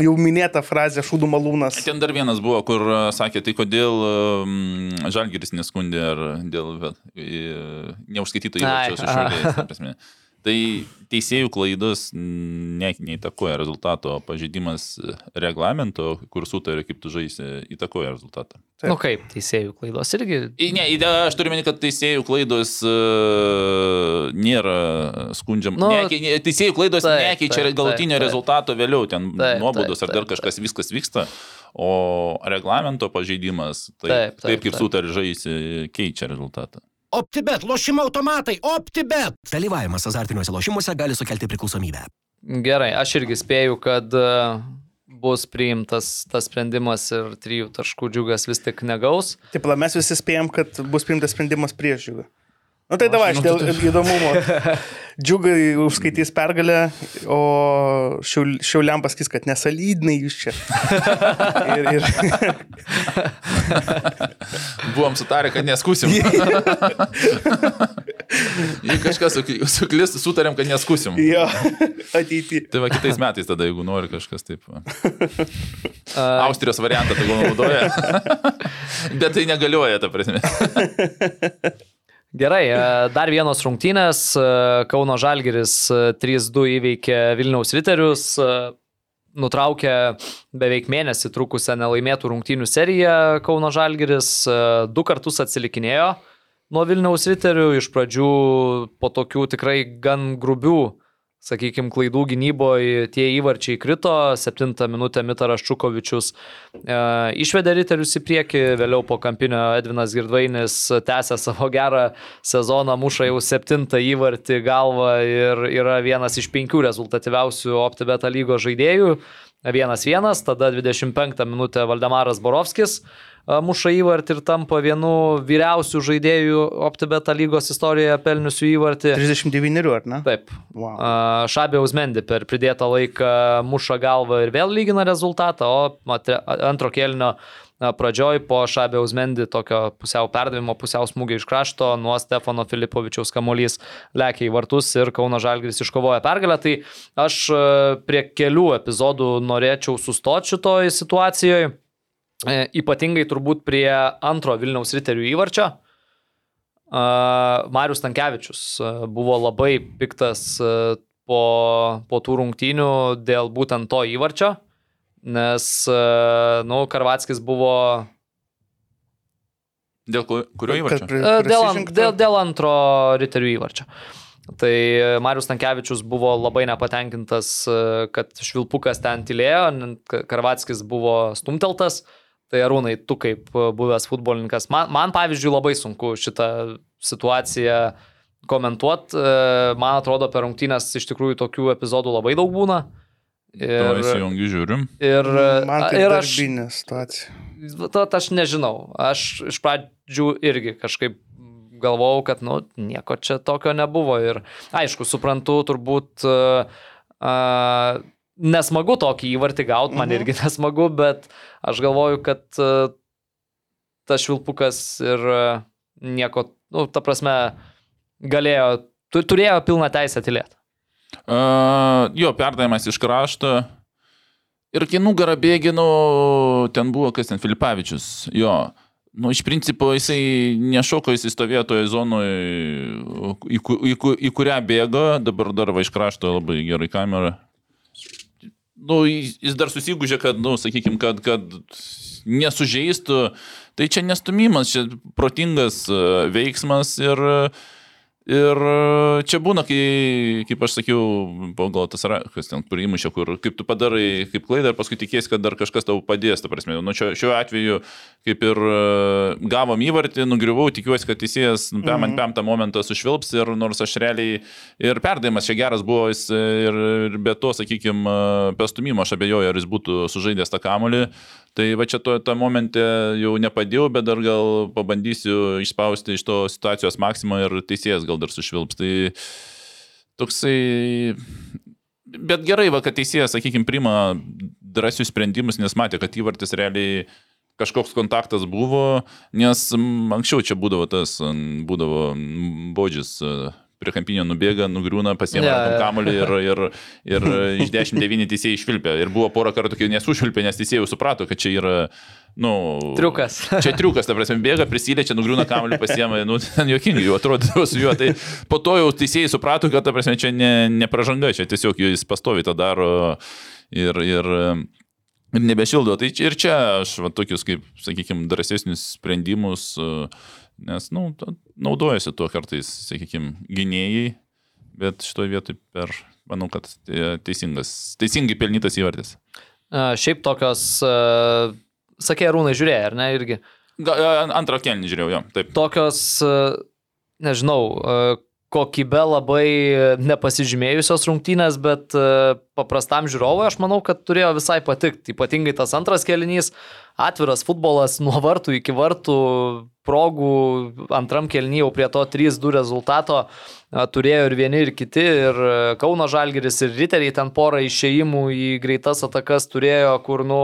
S3: jau minėta frazė šūdų malūnas.
S2: Ten dar vienas buvo, kur sakė, tai kodėl Žalgiris neskundė ar dėl neužskaityto
S1: Ai,
S2: įvarčio su
S1: aha.
S2: Tai teisėjų klaidos ne, neįtakoja rezultato, pažeidimas reglamento, kur sutarė, kaip tu žaisi, įtakoja rezultatą.
S3: Taip.
S1: Nu kaip, teisėjų klaidos irgi.
S2: I- Ne, aš turiu meni, kad teisėjų klaidos uh, nėra skundžiam.
S1: Nu,
S2: ne, teisėjų klaidos
S1: taip,
S2: nekeičia
S1: taip,
S2: galutinio
S1: taip,
S2: rezultato vėliau, ten
S1: taip,
S2: ar dar kažkas, viskas vyksta. O reglamento pažeidimas, tai
S1: Taip,
S2: taip,
S1: taip,
S2: taip kaip sutarė žaisi, keičia rezultatą.
S4: OptiBet, lošimo automatai, OptiBet.
S5: Dalyvavimas azartiniuose lošimuose gali sukelti priklausomybę.
S1: Gerai, aš irgi spėju, kad e, bus priimtas tas sprendimas ir trijų taškų džiugas vis tik negaus.
S3: Taip, mes visi spėjom, kad bus priimtas sprendimas prieš džiugą. Na nu, tai davai, aš dėl
S2: tai-
S3: įdomumo. Džiugai užskaitys pergalę, o šiaul, šiauliam pasakys, kad nesalydnai jūs čia. Ir, ir,
S2: Buvom sutarę, kad neskusim. Jei kažkas suk- suklis, sutarėm, kad neskusim.
S3: jo, ateityje.
S2: Tai va kitais metais tada, jeigu nori kažkas taip. Austrijos variantą tegul naudoja. Bet tai negalioja, ta prasme.
S1: Gerai, e, dar vienos rungtynės. e, Kauno Žalgiris e, 3-2 įveikė Vilniaus Riterius. e, Nutraukė beveik mėnesį trukusią nelaimėtų rungtynių seriją Kauno Žalgiris. e, Du kartus atsilikinėjo nuo Vilniaus Riterių. Iš pradžių po tokių tikrai gan grubių sakykime, klaidų gynyboje tie įvarčiai krito, septintą minutę Mitaras Čukovičius e, išvedė riterius į priekį, vėliau po kampinio Edvinas Girdvainis tęsė savo gerą sezoną, muša jau septintą įvartį galvą ir yra vienas iš penkių rezultatyviausių OptiBeta lygos žaidėjų. 1-1, tada 25 minutę Valdemaras Borovskis a, muša įvartį ir tampa vienu vyriausių žaidėjų OptiBeta lygos istorijoje pelniusių įvartį.
S3: 39, ar ne?
S1: Taip,
S3: Wow.
S1: A, Šabė Ausmendi per pridėtą laiką muša galvą ir vėl lygina rezultatą, o antro kėlinio a, pradžioj po Šabė Ausmendi tokio pusiau perdavimo, pusiau smūgio iš krašto nuo Stefano Filipovičiaus kamuolys lėkia į vartus ir Kauno Žalgris iškovoja pergalę. Tai aš a, prie kelių epizodų norėčiau sustoti šitoj situacijoje. E, Ypatingai turbūt prie antro Vilniaus riterių įvarčio. A, Marius Tankievičius a, buvo labai piktas po, po tų rungtynių dėl būtent to įvarčio, nes, a, nu, Karvatskis buvo
S2: Dėl ku- kurio įvarčio?
S1: a, dėl, dėl, dėl antro riterių įvarčio. Tai Marius Tankievičius buvo labai nepatenkintas, a, kad Švilpukas ten tylėjo, Karvatskis buvo stumteltas. Tai Arūnai, tu kaip buvęs futbolininkas, man, man pavyzdžiui labai sunku šitą situaciją komentuoti. Man atrodo, per rungtynės iš tikrųjų tokių epizodų labai daug būna.
S2: To
S1: Ir,
S2: įsijungiu, žiūrim.
S1: ir,
S3: Man tai
S1: ir aš,
S3: darbinė situacija.
S1: to, aš nežinau. Aš iš pradžių irgi kažkaip galvojau, kad, nu, nieko čia tokio nebuvo. Ir aišku, suprantu, turbūt uh, uh, nesmagu tokį įvartį gauti, man
S3: Mhm.
S1: irgi nesmagu, bet aš galvoju, kad uh, tas švilpukas ir uh, nieko, nu, ta prasme, galėjo, tu, turėjo pilną teisę tylėti.
S2: Uh, jo, perdavimas iš krašto. Ir kai nugarą bėginu, ten buvo kas ten Filipavičius. Jo. Nu, iš principo jisai nešoko, jisai stovėjo toje zonoje, į, į, ku- į kurią bėgo, dabar dar va iš krašto labai gerai kamera. Nu, jis dar susigūžė, kad, nu, sakykime, kad, kad nesužeistų. Tai čia nestumimas, čia protingas e, veiksmas ir uh, Ir e, čia būna, kai, kaip aš sakiau, pagal tas rakas, ten, kur įmušė, kur kaip tu padarai kaip klaidą ir paskui tikėsi, kad dar kažkas tau padės, ta prasme. Nu, šiuo, šiuo atveju, kaip ir e, gavom įvartį, nugriuvau, tikiuosi, kad teisėjas nu, man penktą momentą sušvilps ir nors aš realiai ir perdavimas čia geras buvo jis e, ir, ir be to, sakykime, pestumimo aš abejoju, ar jis būtų sužaidęs tą kamolį. Tai va čia to, tą momentą jau nepadėjau, bet dar gal pabandysiu išspausti iš to situacijos maksimą ir teisėjas gal dar sušvilps. Tai toksai... Bet gerai, va, kad teisėjas, sakykime, priima drąsius sprendimus, nes matė, kad įvartis realiai kažkoks kontaktas buvo, nes anksčiau čia būdavo tas, būdavo bodžis prie kampinio nubėga, nugriūna, pasiema yeah, kamuolį ir, ir, ir iš 10-9 teisėjai išvilpė. Ir buvo porą kartų, kai nesušvilpė, nes teisėjai suprato, kad čia yra, nu...
S1: Triukas.
S2: Čia triukas, ta prasme, bėga, prisiliečia, nugriūna kamuolį, pasiema, nu, ten jokingai jau atrodo su juo. Tai po to jau teisėjai suprato, kad, ta prasme, čia ne, ne pražanga, čia tiesiog jis pastovi tą daro ir, ir, ir nebešildo. Tai ir čia aš va, tokius, kaip, sakykime, drąsesnius sprendimus, nes, nu, naudojasi tuo kartais, sakykime, gynėjai, bet šitoje vietoje per, manau, kad e, teisingas, teisingai pelnytas įvartis.
S1: Šiaip tokios, sakė, rūnai žiūrėjo, ar ne, irgi.
S2: Antrą kelnį žiūrėjau, jo, taip.
S1: Tokios, nežinau, a, kokybė labai nepasižymėjusios rungtynės, bet a, paprastam žiūrovui aš manau, kad turėjo visai patikti. Ypatingai tas antras kelinys, atviras futbolas nuo vartų iki vartų, progų antram kelnyje jau prie to 3-2 rezultato a, turėjo ir vieni, ir kiti, ir a, Kauno Žalgeris, ir Riteriai ten porą išėjimų į greitas atakas turėjo, kur, nu,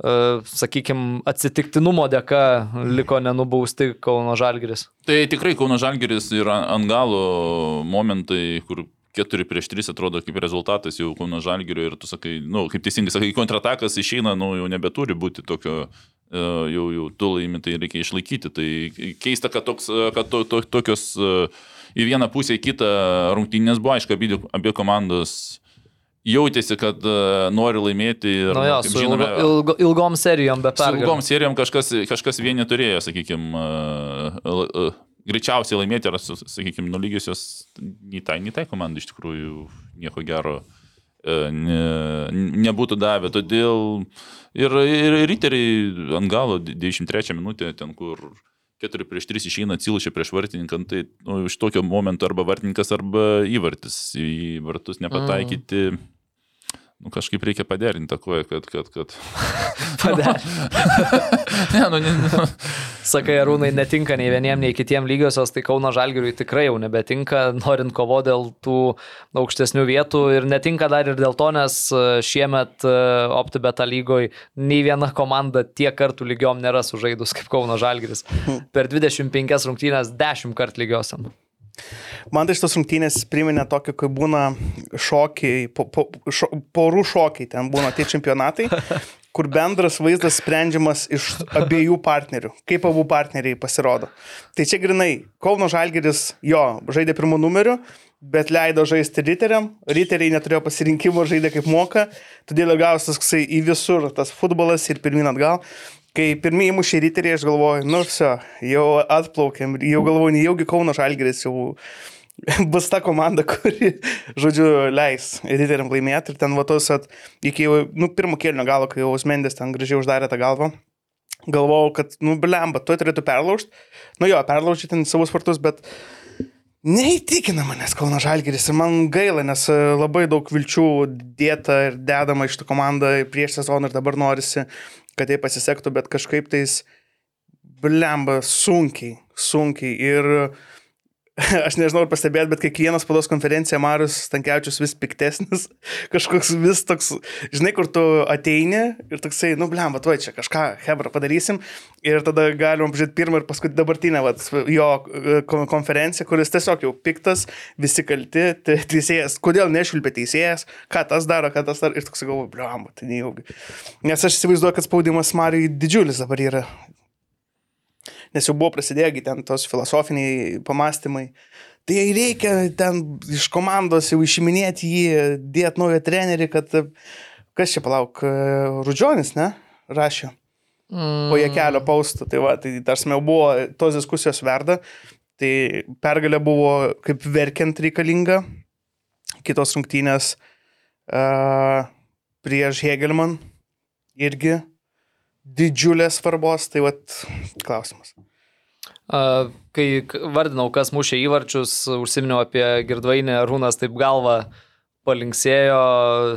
S1: sakykime, atsitiktinumo dėka liko nenubausti Kauno Žalgeris.
S2: Tai tikrai Kauno Žalgeris yra ant galo momentai, kur 4 prieš 3 atrodo kaip rezultatas jau Kauno Žalgerio ir tu sakai, nu, kaip teisingai sakai, kontratakas išeina, nu, jau nebeturi būti tokio, e, jau, jau tu laimi, tai reikia išlaikyti. Tai keista, kad, toks, e, kad to, to, tokios e, į vieną pusę, į kitą rungtynės buvo, aišku, abi, abi komandos jautėsi, kad e, nori laimėti ir,
S1: Nu jo,
S2: kaip
S1: su ilgo, ilgo, ilgom serijom be
S2: Su
S1: pergalių.
S2: ilgom serijom kažkas, kažkas vieni turėjo, sakykime, greičiausiai laimėti, ar, sakykime, nulygiusios nei tai, nei tai komandai iš tikrųjų nieko gero e, ne, nebūtų davę. Todėl ir, ir riteriai ant galo 93 minutė, ten kur 4 prieš 3 išeina atsilušia prieš vartininką, tai nu, iš tokio momento arba vartininkas, arba įvartis į vartus nepataikyti. Mm. Nu, kažkaip reikia paderinti tą koją, kad, kad, kad...
S1: Padarė.
S2: ne, nu, ne, nu.
S1: Sakai, Arūnai netinka nei vieniem, nei kitiem lygiosios, tai Kauno Žalgiriui tikrai jau nebetinka, norint kovo dėl tų aukštesnių vietų ir netinka dar ir dėl to, nes e, šiemet e, OptiBeta lygoje nei viena komanda tiek kartų lygiom nėra sužaidus kaip Kauno Žalgiris. Per 25 rungtynės 10 kartų lygiosiam.
S3: Man tai šitos rungtynės priminė tokį, kai būna šokiai, po, po, šo, porų šokiai, ten būna tie čempionatai, kur bendras vaizdas sprendžiamas iš abiejų partnerių, kaip abu partneriai pasirodo. Tai čia grinai, Kauno Žalgeris jo žaidė pirmų numerių, bet leido žaisti riteriam, riteriai neturėjo pasirinkimo, žaidė kaip moka, todėl gausi toksai į visur tas futbolas ir pirmin atgal. Kai pirmie įmušė riteriai, aš galvoju, nu viso, jau atplaukėm, jau galvoju, nejaugi Kauno Žalgeris jau bus ta komanda, kuri, žodžiu, leis riteriam laimėti. Ir ten vatos, at, iki jau, nu, pirmo kėlinio galo, kai jau Osmendės ten gražiai uždarė tą galvą, galvojau, kad, nu, blemba, tu turėtų perlaužti. Nu jo, perlaužti ten savus vartus, bet Neįtikina manęs Kauno Žalgiris ir man gaila, nes e, labai daug vilčių dėta ir dedama iš tą komandą prieš sezoną ir dabar norisi, kad tai pasisektų, bet kažkaip tais blemba sunkiai, sunkiai. Ir aš nežinau, ar pastebėt, bet kiekvienas pados konferencija Marius Stankievičius vis piktesnis, kažkoks vis toks, žinai, kur tu ateini ir toksai, nu blemba, tu čia kažką, Hebra, padarysim. Ir tada galim apžiūrėti pirmą ir paskui dabartinę vat, jo e, kon- konferenciją, kuris tiesiog jau piktas, visi kalti, te- teisėjas, kodėl nešvilpia teisėjas, ką tas daro, ką tas daro. Ir toks galvoju, blemba, tai nejaugi. Nes aš įsivaizduoju, kad spaudimas Marijai didžiulis dabar yra. Nes jau buvo prasidėję ten tos filosofiniai pamastymai. Tai reikia ten iš komandos jau išiminėti jį, dėti naują trenerį, kad kas čia palauk, Rudžionis, ne? Rašė. Po jie kelio paustų. Tai va, tai tarsi jau buvo, tos diskusijos verda. Tai pergalė buvo kaip verkiant reikalinga. Kitos rungtynės uh, prieš Hegelman irgi didžiulės svarbos. Tai va, klausimas.
S1: A, Kai vardinau, kas mušė įvarčius, užsiminiau apie Girdvainį, Rūnas taip galva palinksėjo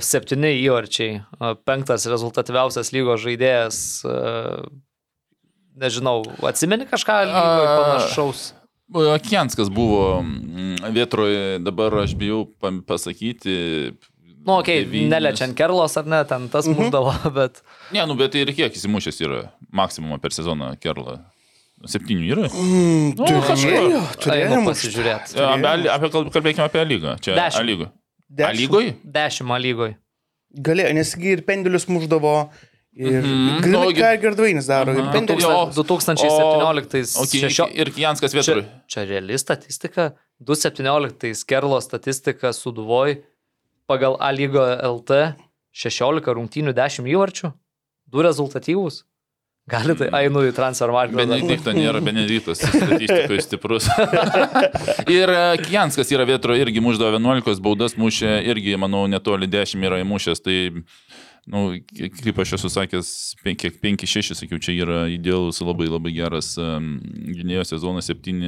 S1: septyni įvarčiai. A, Penktas rezultatyviausias lygos žaidėjas. Nežinau, atsimeni kažką panašaus?
S2: Kienskas buvo vietroje, dabar aš bijau pasakyti.
S1: Nu, okei, okay,
S2: devynis.
S1: neliečiant Kerlos ar ne, ten tas mhm. muždavo, bet...
S2: Ne, nu, bet ir kiek įsimušęs yra maksimumą per sezoną Kerla. Septynių yra.
S3: Mm,
S2: Nu,
S1: Einu
S3: turėjo.
S1: pasižiūrėti.
S2: Apie, apie, kalb- kalbėkime apie lygą. Čia
S1: Dešimt.
S2: A lygoj?
S1: Dešimą lygoj.
S3: Galėjo, nesgi ir pendelius muždavo. Ir
S2: Mhm.
S3: mm
S2: Nu,
S3: -hmm. ką Gardvainis daro. Ir
S2: Aha.
S3: pendelius.
S2: Jo.
S1: 2017
S2: Okay,
S1: šešio...
S2: Ir
S1: Čia,
S2: vietoj.
S1: čia reali statistika. 2017 Kerlo statistika Suduvoj pagal A lygo LT 16 rungtynių 10 įvarčių. Du rezultatyvūs. Gali tai, einu į transfermarktą.
S2: Benedikto nėra, Benediktas statistikoje stiprus. ir e, Kienskas yra vietro irgi muždavo 11 baudas, mušė irgi, manau, netoli 10 yra įmušęs. Tai, nu, kaip aš esu sakęs, 5-6, sakiau, čia yra idealus, labai labai geras gynėjo sezonas, 7.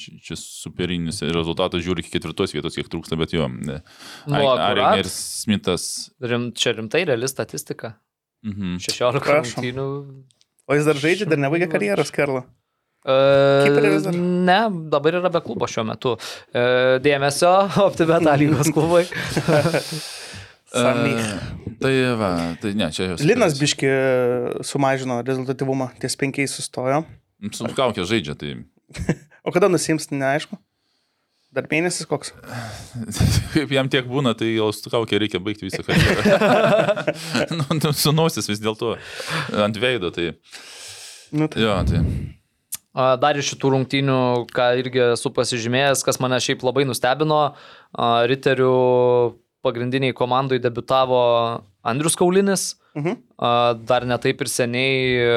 S2: Čia superinis rezultatas, žiūri iki ketvirtos vietos, kiek trūksta, bet jo.
S1: Nu,
S2: Ar-
S1: akurat.
S2: Aringer Smithas.
S1: Rim, čia rimtai reali statistika.
S2: Mhm.
S1: 16
S3: Prašom.
S1: rungtynių.
S3: O jis dar žaidžia, dar nebaigė karjeros Karlo.
S1: E,
S3: dar?
S1: ne, dabar yra be klubo šiuo metu. E, dėmesio, OptiBeta lygos klubai.
S3: Samych.
S2: E, Tai va, tai ne, čia jos.
S3: Linas Biški sumažino rezultatyvumą, ties penkiais sustojo.
S2: Su kaukė žaidžia, tai
S3: O kada nusims, neaišku. Dar mėnesis koks.
S2: kaip jam tiek būna, tai jau su kaukė reikia baigti visą karjerą. nu, nu, sunosis vis dėlto ant veido, tai
S3: Nu, tai.
S2: jo, tai.
S1: A, Dar iš šitų rungtynių, ką irgi esu pasižymėjęs, kas mane šiaip labai nustebino, a, Riterių pagrindiniai komandai debitavo Andrius Kaulinis.
S3: Mhm.
S1: A, Dar netaip ir seniai e,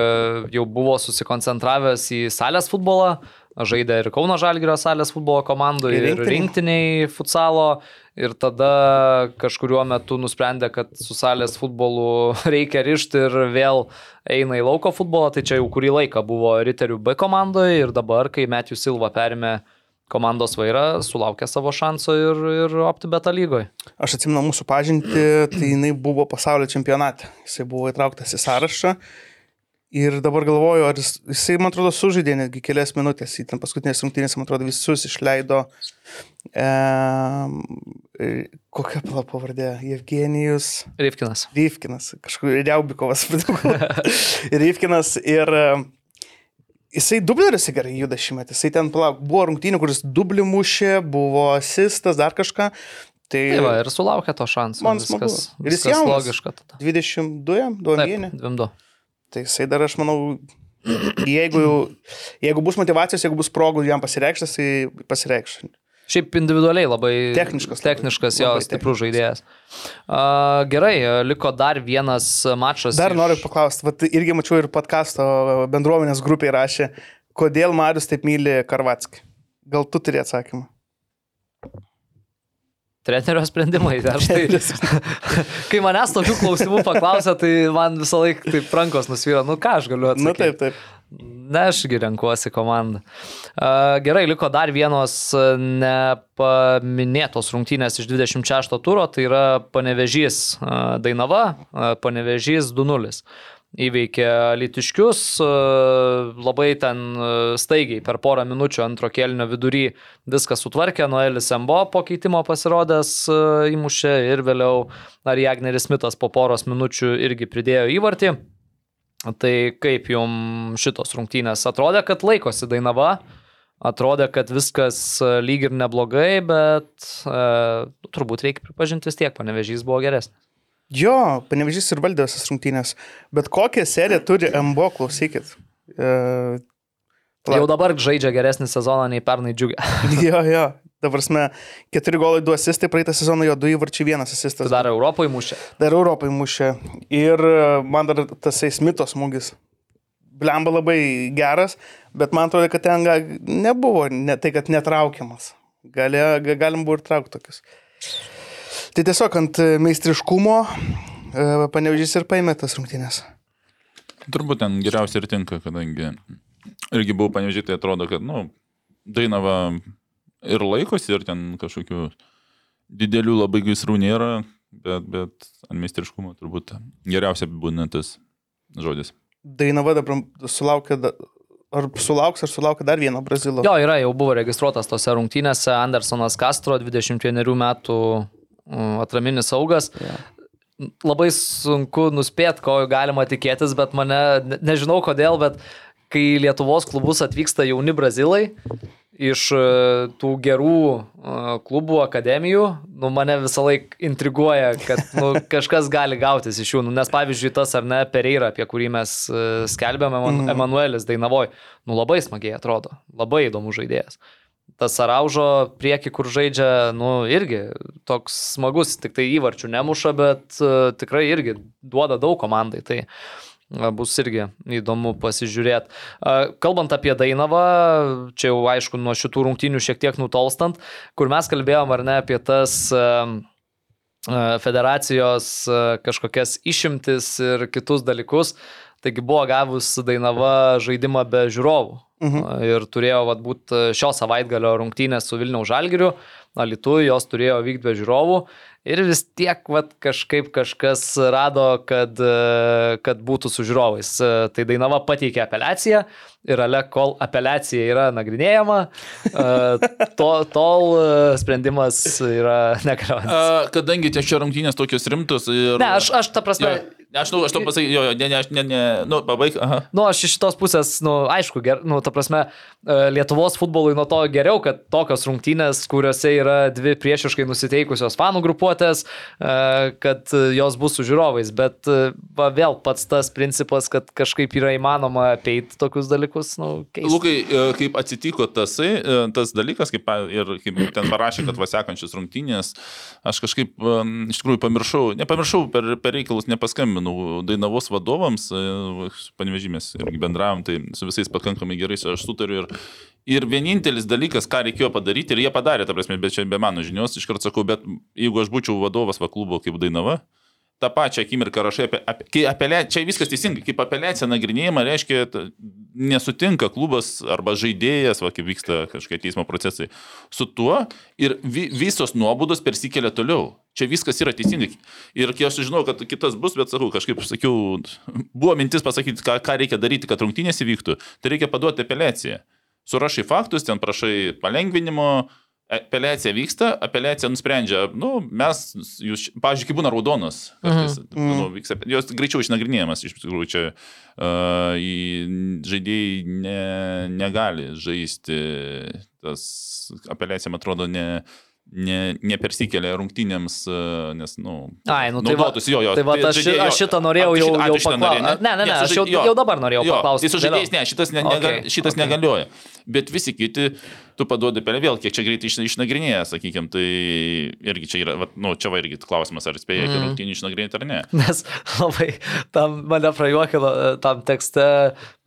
S1: jau buvo susikoncentravęs į salės futbolą, žaidė ir Kauno Žalgirio salės futbolo komandoje,
S3: Ir
S1: ir
S3: rinktiniai.
S1: futsalo. Ir tada kažkuriuo metu nusprendė, kad su salės futbolu reikia rišti ir vėl eina į lauko futbolą. Tai čia jau kurį laiką buvo Riterių B komandoje ir dabar, kai Matthew Silva perėmė komandos vairą, sulaukė savo šanso ir, ir OptiBeta lygoje.
S3: Aš atsimenu mūsų pažinti, tai jinai buvo pasaulio čempionate. Jisai buvo įtrauktas į sąrašą. Ir dabar galvoju, ar jis, jisai, man atrodo, sužaidė netgi kelias minutės. Į ten paskutinės rungtynės, man atrodo, visus išleido. E, kokia pala pavardė? Evgenijus.
S1: Rivkinas.
S3: Ryfkinas, kažkur Riaubikovas. Ryfkinas ir e, jisai dubleriuose gerai juda šimet. Jisai ten, palauk, buvo rungtynių, kuris dublį mušė, buvo asistas, dar kažką. Tai,
S1: Tai va, ir sulaukė to šanso.
S3: Man smagu.
S1: viskas,
S3: Ir jis jaunas.
S1: logiška tada.
S3: 22, jam, 2
S1: Taip,
S3: mėnesių.
S1: 22.
S3: Tai jisai dar, aš manau, jeigu, jeigu bus motivacijos, jeigu bus progų jam pasireikštas, tai pasireikš.
S1: Šiaip individualiai labai
S3: Techniškas labai.
S1: techniškas jo
S3: Labai
S1: stiprus žaidėjas. Uh, gerai, liko dar vienas mačas.
S3: Dar
S1: iš-
S3: noriu paklausti, vat irgi mačiau ir podkasto bendruomenės grupiai rašė, kodėl Marius taip myli Karvatskį. Gal tu turi atsakymą?
S1: Trenerio sprendimai. Aš tai, kai manęs tokių klausimų paklausia, tai man visą laiką taip rankos nusvyra. Nu ką aš galiu
S3: Na
S1: atsakyti?
S3: taip, taip.
S1: Ne, ašgi renkuosi komandą. Gerai, liko dar vienos nepaminėtos rungtynės iš 26 turo, tai yra Panevežys Dainava, Panevežys 2-0. Įveikė litiškius, a, labai ten a, staigiai per porą minučių antro kelnio vidury viską sutvarkė, Noelis Embo po keitimo pasirodęs a, įmušė ir vėliau Ariagneris Smithas po poros minučių irgi pridėjo įvartį. Tai kaip jums šitos rungtynės atrodė, kad laikosi Dainava, atrodė, kad viskas e, lyg ir neblogai, bet e, turbūt reikia pripažinti vis tiek, panevežys buvo geresnis.
S3: Jo, panevežys ir valdė visas rungtynės. Bet kokią seriją turi MBO, klausykit. E, Pala-
S1: Jau dabar žaidžia geresnį sezoną nei pernai džiugė.
S3: jo, jo. Dabar mes keturi golai, du asistai, praeitą sezoną jo du įvarčiai, vienas asistas.
S1: Tai dar Europoje mušė.
S3: Dar Europai mušė. Ir e, man dar tas Smito smūgis. Blemba labai geras, bet man atrodo, kad ten nebuvo ne, tai, kad netraukiamas. Galė, ga- galim buvo ir traukti tokius. Tai tiesiog ant e, meistriškumo panevežys ir paėmė tas rungtynės.
S2: Turbūt ten geriausiai ir tinka, kadangi irgi buvau panežiai, tai atrodo, kad, na, nu, Dainava ir laikosi, ir ten kažkokių didelių labai gaisrų nėra, bet, bet ant meistriškumo turbūt geriausiai apibūdinantis žodis.
S3: Dainava dabar sulaukė, da- ar sulauks, ar sulaukė dar vieno Brazilo.
S1: Jo, yra, jau buvo registruotas tose rungtynėse Andersonas Castro, 21 metų atraminis saugas.
S3: Jo.
S1: Labai sunku nuspėti, ko galima tikėtis, bet mane, ne- nežinau kodėl, bet kai Lietuvos klubus atvyksta jauni brazilai iš e, tų gerų e, klubų, akademijų, nu, mane visą laiką intriguoja, kad nu, kažkas gali gautis iš jų. Nu, nes pavyzdžiui, tas ar ne Pereira, apie kurį mes e, skelbėme, Eman- Emanuelis Dainavoj, nu labai smagiai atrodo, labai įdomus žaidėjas. Tas Araužo prieki, kur žaidžia, nu irgi toks smagus, tik tai įvarčių nemuša, bet uh, tikrai irgi duoda daug komandai. Tai uh, bus irgi įdomu pasižiūrėti. Uh, kalbant apie Dainavą, čia jau aišku nuo šitų rungtynių šiek tiek nutolstant, kur mes kalbėjom ar ne apie tas federacijos kažkokias išimtis ir kitus dalykus. Taigi buvo gavus Dainava žaidimą be žiūrovų.
S3: Mhm.
S1: Ir turėjo vat, būti šio savaitgalio rungtynės su Vilniaus Žalgiriu, Alitu, jos turėjo vykti be žiūrovų. Ir vis tiek vat, kažkaip kažkas rado, kad, e, kad būtų su žiūrovais. E, Tai Dainava pateikė apeliaciją ir ale, kol apeliacija yra nagrinėjama, e, to, tol e, sprendimas yra negaliojantis.
S2: A, kadangi tie čia rungtynės tokios rimtos ir...
S1: Ne, aš, aš ta prasme,
S2: Jo, aš, nu, aš to pasakysiu, jo, jo, ne, ne, aš, ne, ne, nu, pabaig, aha.
S1: Nu, aš iš šitos pusės, nu, aišku, ger, nu, ta prasme, e, Lietuvos futbolui nuo to geriau, kad tokios rungtynės, kuriuose yra dvi priešiškai nusiteikusios fanų grupuotės, e, kad jos bus su žiūrovais, bet e, va, vėl pats tas principas, kad kažkaip yra įmanoma apeiti tokius dalykus, nu, keista.
S2: Lukai, kaip atsitiko tasai, tas dalykas, kaip ir kaip ten parašė, kad va sekančios rungtynės, aš kažkaip iš tikrųjų pamiršau, nepamiršau per, per reikalus, nepaskambinau Dainavos vadovams, panevežymės irgi bendravom, tai su visais pakankamai gerai aš sutariu ir, ir vienintelis dalykas, ką reikėjo padaryti, ir jie padarė, ta prasme, bet čia be mano žinios, iškart sakau, bet jeigu aš būčiau vadovas va klubo kaip Dainava, tą pačią akimirką rašai apie, apie kai apelė, čia viskas teisingai, kaip apeliacija nagrinėjama, reiškia, ta- nesutinka klubas arba žaidėjas, va, kaip vyksta kažkokie teismo procesai, su tuo ir vi, visos nuobodos persikelia toliau. Čia viskas yra teisingai. Ir kai aš žinau, kad kitas bus, bet sakau, kažkaip sakiau, buvo mintis pasakyti, ką, ką reikia daryti, kad rungtynės įvyktų, tai reikia paduoti apeliaciją. Surašai faktus, ten prašai palengvinimo, apeliacija vyksta, apeliacija nusprendžia, nu, mes, jūs, pavyzdžiui, kai būna raudonas, kartais,
S3: Mhm.
S2: nu, vyksta, jos greičiau išnagrinėjamas, iš tikrųjų, čia uh, žaidėjai ne, negali žaisti, tas apeliacija, man atrodo, ne, ne, nepersikelia rungtynėms, uh, nes, nu,
S1: Ai, nu tai va,
S2: naudotųsi, jo, jo.
S1: tai va aš,
S2: žaidėjai-
S1: aš šitą norėjau jau, jau paklausti. Ne, ne, ne,
S2: su
S1: aš jau,
S2: žaidėjai-
S1: jau dabar norėjau
S2: Jo,
S1: paklausti.
S2: Tai su žaidėjais ne, šitas, ne,
S1: Okay,
S2: okay, šitas
S1: okay.
S2: negalioja. Bet visi kiti, tu paduodi per vėl, kiek čia greitai iš, išnagrinėja, sakykime, tai irgi čia yra, va, nu, čia va irgi klausimas, ar spėja iki
S1: Mhm.
S2: rungtynių išnagrinėti ar ne.
S1: Nes labai tam mane prajuokino e, tam tekste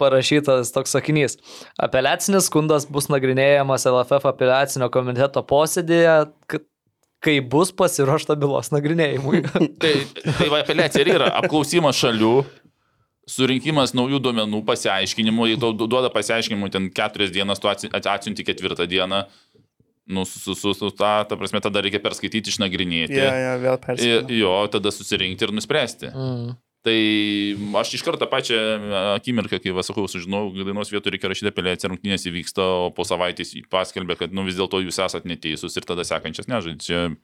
S1: parašytas toks sakinys. Apeliacinis skundas bus nagrinėjamas LFF apeliacinio komiteto posėdėje, kai bus pasiruošta bylos nagrinėjimui.
S2: Tai, tai va, apeliacija ir yra apklausimas šalių. Surinkimas naujų duomenų, pasiaiškinimų, jei tau du- duoda pasiaiškinimų, ten keturias dienas, tu atsi- at- atsiunti ketvirtą dieną, nu, su, su, su, ta, ta prasme, tada reikia perskaityti, išnagrinėti.
S3: Ja, ja, vėl
S2: I-
S3: persikėlė.
S2: Jo, tada susirinkti ir nuspręsti.
S1: Mm.
S2: Tai aš iš karto pačią akimirką, kai vasakau, sužinojau, kad dainos vietoje reikia rašyti apeliaciją, rungtynės įvyksta, o po savaitės paskelbė, kad nu, vis dėlto jūs esate neteisūs ir tada sekančias nežaidžiate. Čia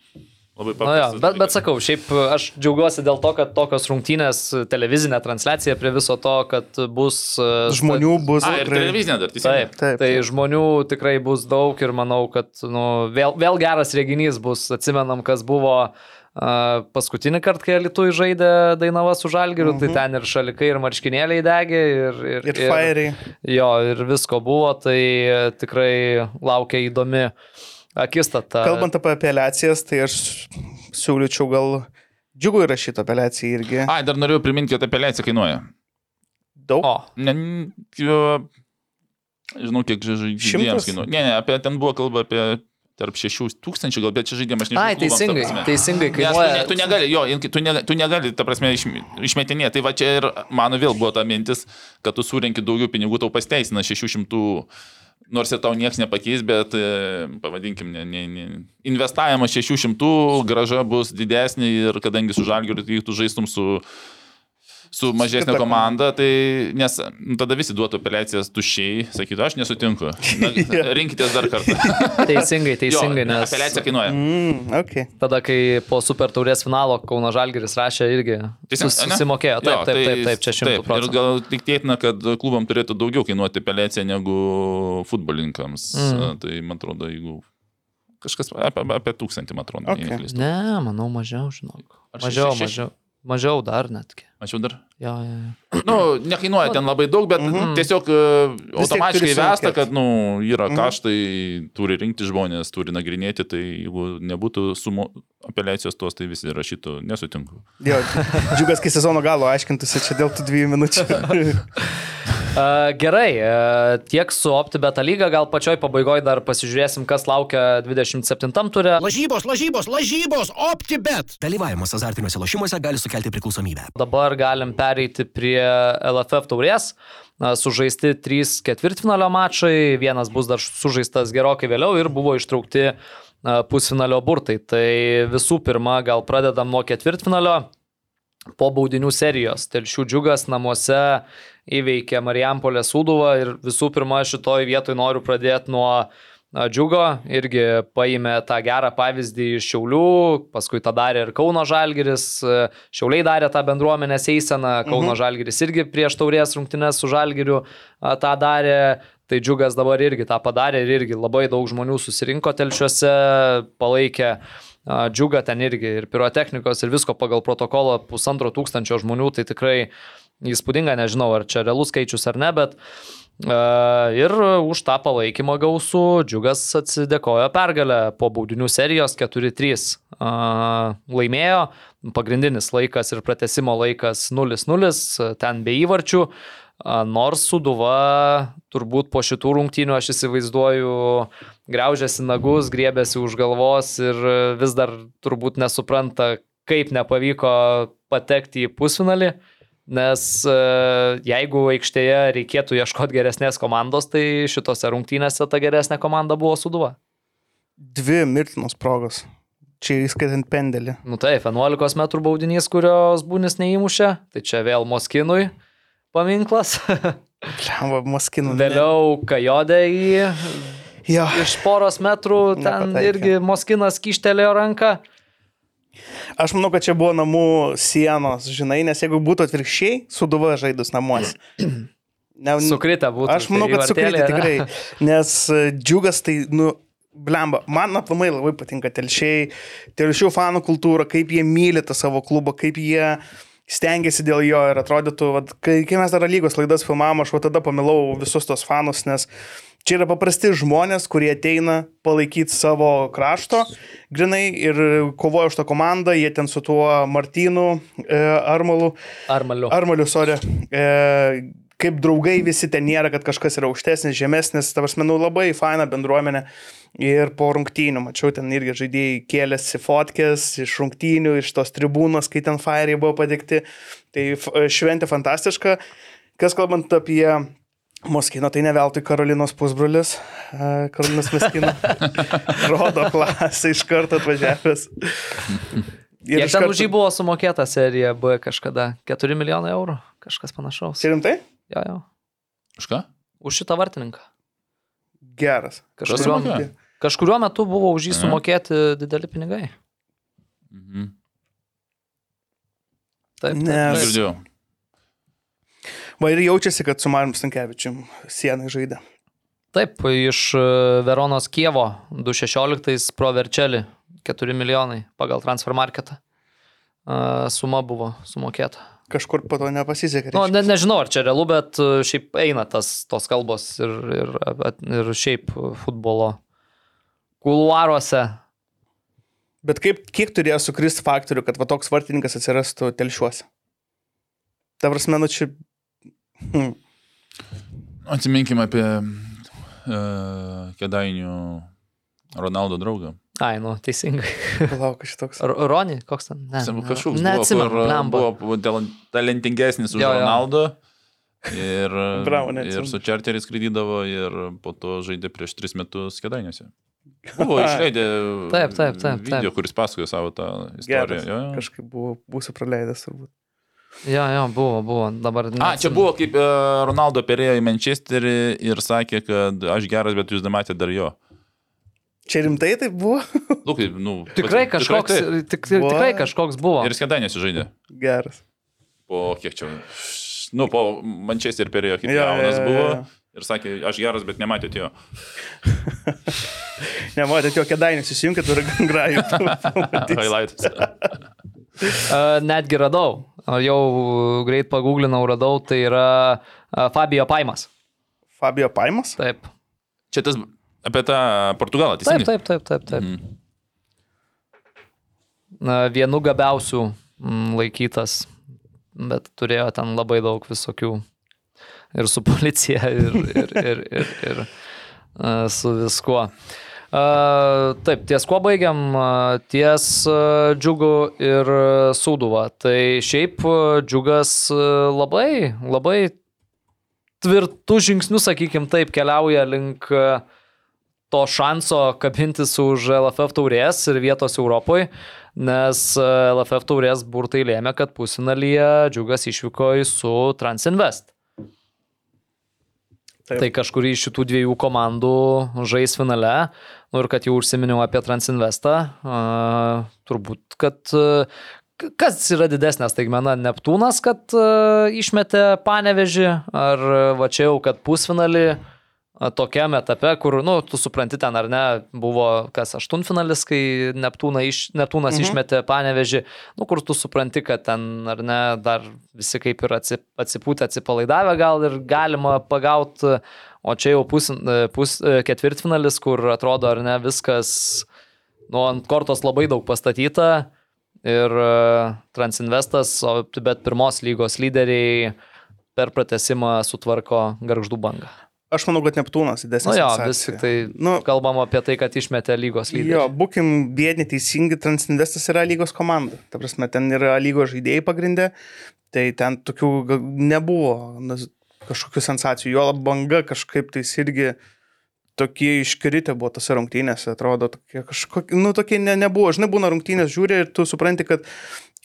S2: labai
S1: Na, jo, bet, bet sakau, šiaip aš džiaugiuosi dėl to, kad tokios rungtynės, televizinė transliacija prie viso to, kad bus... e,
S3: Žmonių bus.
S2: A, ir
S3: tikrai-
S2: televizinė dar, teisingai.
S1: Taip,
S3: Taip,
S1: taip, tai žmonių tikrai bus daug ir manau, kad nu, vėl, vėl geras reginys bus. Atsimenam, kas buvo uh, paskutinį kartą, kai Lietuvai žaidė Dainava su Žalgiriu, mhm. tai ten ir šalikai, ir marškinėliai degė, ir, ir,
S3: Ir fairiai.
S1: jo, ir visko buvo, tai tikrai laukia įdomi akistata.
S3: Kalbant apie apeliacijas, tai aš siūlyčiau gal džiugų įrašyti apeliaciją irgi.
S2: Ai, dar norėjau priminti, kad apeliacija kainuoja.
S3: Daug.
S1: O,
S2: Ne, jo, žinau, kiek žaidėjams kainuoja. Ne, ne, apie, ten buvo kalba apie tarp 6 tūkstančių, gal, bet čia žaidėmas nežinau.
S1: ai,
S2: klubams, ta
S1: teisingai,
S2: prasme.
S1: teisingai
S2: Nes tu,
S1: kainuoja.
S2: ne, tu negali, jo, tu negali, tu negali, ta prasme, iš, išmetinėti. Tai va čia ir mano vėl buvo ta mintis, kad tu surenki daugiau pinigų, tau pasteisina 600, nors ir tau niekas nepakeis, bet e, pavadinkim, ne, ne, ne, investavimas 600, graža bus didesnė ir kadangi su žalgiu, tu žaistum su su mažesnė komanda, tai nes nu, tada visi duotų apeliacijas tuščiai, sakytų, aš nesutinku. Na, rinkitės dar kartą.
S1: Teisingai, teisingai,
S2: Jo,
S1: nes
S2: Apeliacija kainuoja.
S3: Mm, okay.
S1: tada, kai po Super taurės finalo Kauno Žalgiris rašė, irgi sus- susimokėjo. Taip,
S2: Jo,
S1: taip, taip, taip, čia
S2: taip,
S1: šimtų
S2: Ir
S1: procentų.
S2: gal tik tėtina, kad klubam turėtų daugiau kainuoti apeliacija negu futbolininkams.
S1: Mm.
S2: Tai man atrodo, jeigu kažkas apie, apie tūkstantį, man atrodo.
S3: Okay.
S1: Ne, manau, mažiau, žinok. Mažiau, mažiau. Mažiau dar netgi.
S2: Mačiau dar.
S1: Jo, jo, jo.
S2: Nu, nekainuoja ten labai daug, bet
S3: Mhm.
S2: tiesiog e,
S3: Vis
S2: automatiškai vesta, kad nu, yra
S3: Mhm.
S2: kaštai, turi rinkti žmonės, turi nagrinėti, tai jeigu nebūtų sumo apeliacijos tos, tai visi rašytų, nesutinku.
S3: Jo, džiugas, kai sezono galo aiškintųsi čia dėl tų dviejų minučių.
S1: A, Gerai, e, tiek su OptiBeta lyga, gal pačioj pabaigoje dar pasižiūrėsim, kas laukia 27 turė.
S4: Lažybos, lažybos, lažybos, OptiBet.
S5: Dalyvavimas azartiniuose lošimuose gali sukelti priklausomybę.
S1: Dabar galim pereiti prie LFF taurės. Sužaisti trys ketvirtfinalio mačai, vienas bus dar sužaistas gerokai vėliau ir buvo ištraukti na, pusfinalio burtai. Tai visų pirma, gal pradedam nuo ketvirtfinalio. Po baudinių serijos Telšių džiugas namuose įveikė Marijampolę Sūduvą ir visų pirma šitoj vietoj noriu pradėti nuo na, džiugo, irgi paėmė tą gerą pavyzdį iš Šiaulių, paskui tą darė ir Kauno Žalgiris, Šiauliai darė tą bendruomenės eiseną, Kauno mhm. Žalgiris irgi prieš taurės rungtynės su Žalgiriu tą darė, tai džiugas dabar irgi tą padarė ir irgi labai daug žmonių susirinko telšiuose, palaikė a, džiugą ten irgi ir pirotechnikos ir visko pagal protokolą pusantro tūkstančio žmonių, tai tikrai įspūdinga, nežinau ar čia realus skaičius ar ne, bet uh, ir už tą palaikymą gausų džiugas atsidėkojo pergalę po baudinių serijos 4-3 uh, laimėjo, pagrindinis laikas ir pratesimo laikas 0-0, ten be įvarčių. A, Nors Suduva turbūt po šitų rungtynių aš įsivaizduoju greužiasi nagus, griebėsi už galvos ir vis dar turbūt nesupranta, kaip nepavyko patekti į pusfinalį. Nes e, jeigu aikštėje reikėtų ieškoti geresnės komandos, tai šitose rungtynėse ta geresnė komanda buvo Suduva.
S3: Dvi mirtinos progos. Čia įskaitant pendelį.
S1: Nu taip, 11 m baudinys, kurios būnis neįmušė, tai čia vėl Moskinui paminklas.
S3: Lemba, maskinų.
S1: Vėliau Kajodė į
S3: Jo.
S1: iš poros metrų ten
S3: Nepataikė.
S1: irgi Moskinas kištelėjo ranką.
S3: Aš manau, kad čia buvo namų sienos, žinai, nes jeigu būtų atvirkščiai, suduva žaidus namuose. Ne,
S1: Sukritę būtų.
S3: Aš manau, kad
S1: varteliai,
S3: tikrai. Nes e, džiugas tai, nu, blemba, man aplamai labai patinka telšiai, telšių fanų kultūra, kaip jie myli tą savo klubą, kaip jie stengiasi dėl jo ir atrodytų, vat, kai, kai mes dar lygos laidas filmavom, aš va tada pamilau visus tos fanus, nes čia yra paprasti žmonės, kurie ateina palaikyti savo krašto, grinai, ir kovoja už tą komandą, jie ten su tuo Martinu e, Armalu.
S1: Armaliu.
S3: Armaliu, sorry. E, kaip draugai visi ten nėra, kad kažkas yra aukštesnis, žemesnis, tavas menų labai faina bendruomenė. Ir po rungtynių, mačiau, ten irgi žaidėjai kėlėsi fotkės iš rungtynių, iš tos tribūnos, kai ten fairiai buvo padėkti. Tai f- šventė fantastiška. Kas kalbant apie Moskino, tai ne veltui Karolinos pusbrolis, e, Karolinos Moskino. Rodo klasę iš karto atvažiavęs.
S1: Kiek ten už jį buvo sumokėta serija B kažkada? 4 milijonai eurų? Kažkas panašaus.
S3: Rimtai?
S1: Jo, jo.
S2: Už ką?
S1: Už šitą vartininką.
S3: Geras.
S1: Kažkuriuo, kažkuriuo metu buvo už jį sumokėti dideli pinigai.
S2: Mhm.
S1: Taip, taip.
S3: Nes-
S2: Negirdėjau.
S3: Va ir jaučiasi, kad su Marimu Stankievičium sienai žaidė.
S1: Taip, iš e, Veronos Kievo 2016 pro Verčelį 4 milijonai pagal transfer marketą. E, Suma buvo sumokėta.
S3: Kažkur po to nepasisekė.
S1: Nu, ne, nežinau, ar čia realu, bet e, šiaip eina tas, tos kalbos ir, ir, ir šiaip futbolo kuluaruose.
S3: Bet kaip, kiek turėjo sukristi faktorių, kad va toks vartininkas atsirastų telšiuose? Ta prasme, nu čia... Hmm.
S2: Atsiminkime apie uh, kedainių Ronaldo draugą.
S1: Ai, nu, teisingai.
S3: Palauk, šitoks.
S1: Roni, koks ten? Ne,
S2: Sem-
S1: ne,
S2: Kažkoks
S1: neatsimenu,
S2: buvo, kur, buvo tal- talentingesnis už
S1: Jo, jo.
S2: Ronaldo. Ir,
S3: Bravo,
S2: ir su čarteriais skrydydavo ir po to žaidė prieš tris metus kedainiuose. Buvo išleidę
S1: Taip, taip, taip,
S2: video,
S1: taip.
S2: kuris pasakojo savo tą istoriją. Jo, jo.
S3: Kažkaip buvo, būsiu praleidęs turbūt.
S1: Jo, jo, buvo, buvo. Dabar.
S2: A, čia buvo kaip e, Ronaldo perėjo į Manchesterį ir sakė, kad aš geras, bet jūs nematėte dar jo.
S3: Čia rimtai tai buvo?
S2: Lukai, nu,
S1: Tikrai
S2: pats-
S1: kažkoks,
S2: taip.
S1: tik, tikrai
S3: What?
S1: kažkoks buvo.
S2: Ir skedainiuose žaidė.
S3: Geras.
S2: Po kiek čia? Nu, po Manchesterį perėjo kaip
S3: Jo,
S2: jaunas
S3: jo,
S2: buvo.
S3: jo.
S2: Ir sakė, aš geras, bet nematėte jo.
S3: Nematėte jo kėdainius, įsijunkit ir grajų.
S2: Highlights.
S1: Uh, netgi radau. O Jau greit paguglinau, radau. Tai yra uh, Fabio Paimas.
S3: Fabio Paimas?
S1: Taip.
S2: Čia tas apie tą Portugalą,
S1: Taip,
S2: teisingai?
S1: taip, taip, taip. taip.
S2: Mhm.
S1: Na, vienu gabiausių mm, laikytas, bet turėjo ten labai daug visokių. Ir su policija, ir, ir, ir, ir, ir su viskuo. Taip, ties kuo baigiam? Ties džiugu ir sūduva. Tai šiaip džiugas labai, labai tvirtų žingsnių, sakykim, taip keliauja link uh, to šanso kabintis už LFF taurės ir vietos Europoje, nes e, LFF taurės burtai lėmė, kad pusinalyje džiugas išvyko į su Transinvest.
S3: Taip.
S1: Tai kažkuri iš šitų dviejų komandų žais finale. Nu ir kad jau užsiminiau apie Transinvestą, uh, turbūt, kad uh, kas yra didesnė staigmena - Neptūnas, kad uh, išmetė panevežį, ar uh, va čia jau, kad pusfinalį a, tokiam etape, kur, nu, tu supranti ten ar ne, buvo kas aštuntfinalis, kai Neptūna iš, Neptūnas mhm. išmetė panevežį, nu, kur tu supranti, kad ten ar ne, dar visi kaip ir atsi- atsipūtę, atsipalaidavę gal ir galima pagauti, o čia jau pus, pus ketvirtfinalis, kur atrodo ar ne viskas, nu, ant kortos labai daug pastatyta ir e, Transinvestas, bet pirmos lygos lyderiai per pratesimą sutvarko garždų bangą.
S3: Aš manau, kad Neptūnas didesnis.
S1: Nu jo, vis tik tai
S3: Nu,
S1: kalbam apie tai, kad išmetė lygos
S3: Jo,
S1: lyderį.
S3: būkim vieni teisingi, Transinvestas yra lygos komanda. Ta prasme, ten yra lygos žaidėjai pagrindė, tai ten tokių nebuvo kažkokių sensacijų. Jo banga kažkaip tais irgi tokie iškritę buvo tose rungtynėse, atrodo, tokie kažkokie, nu tokie ne, nebuvo. Žinai, būna rungtynės, žiūri ir tu supranti, kad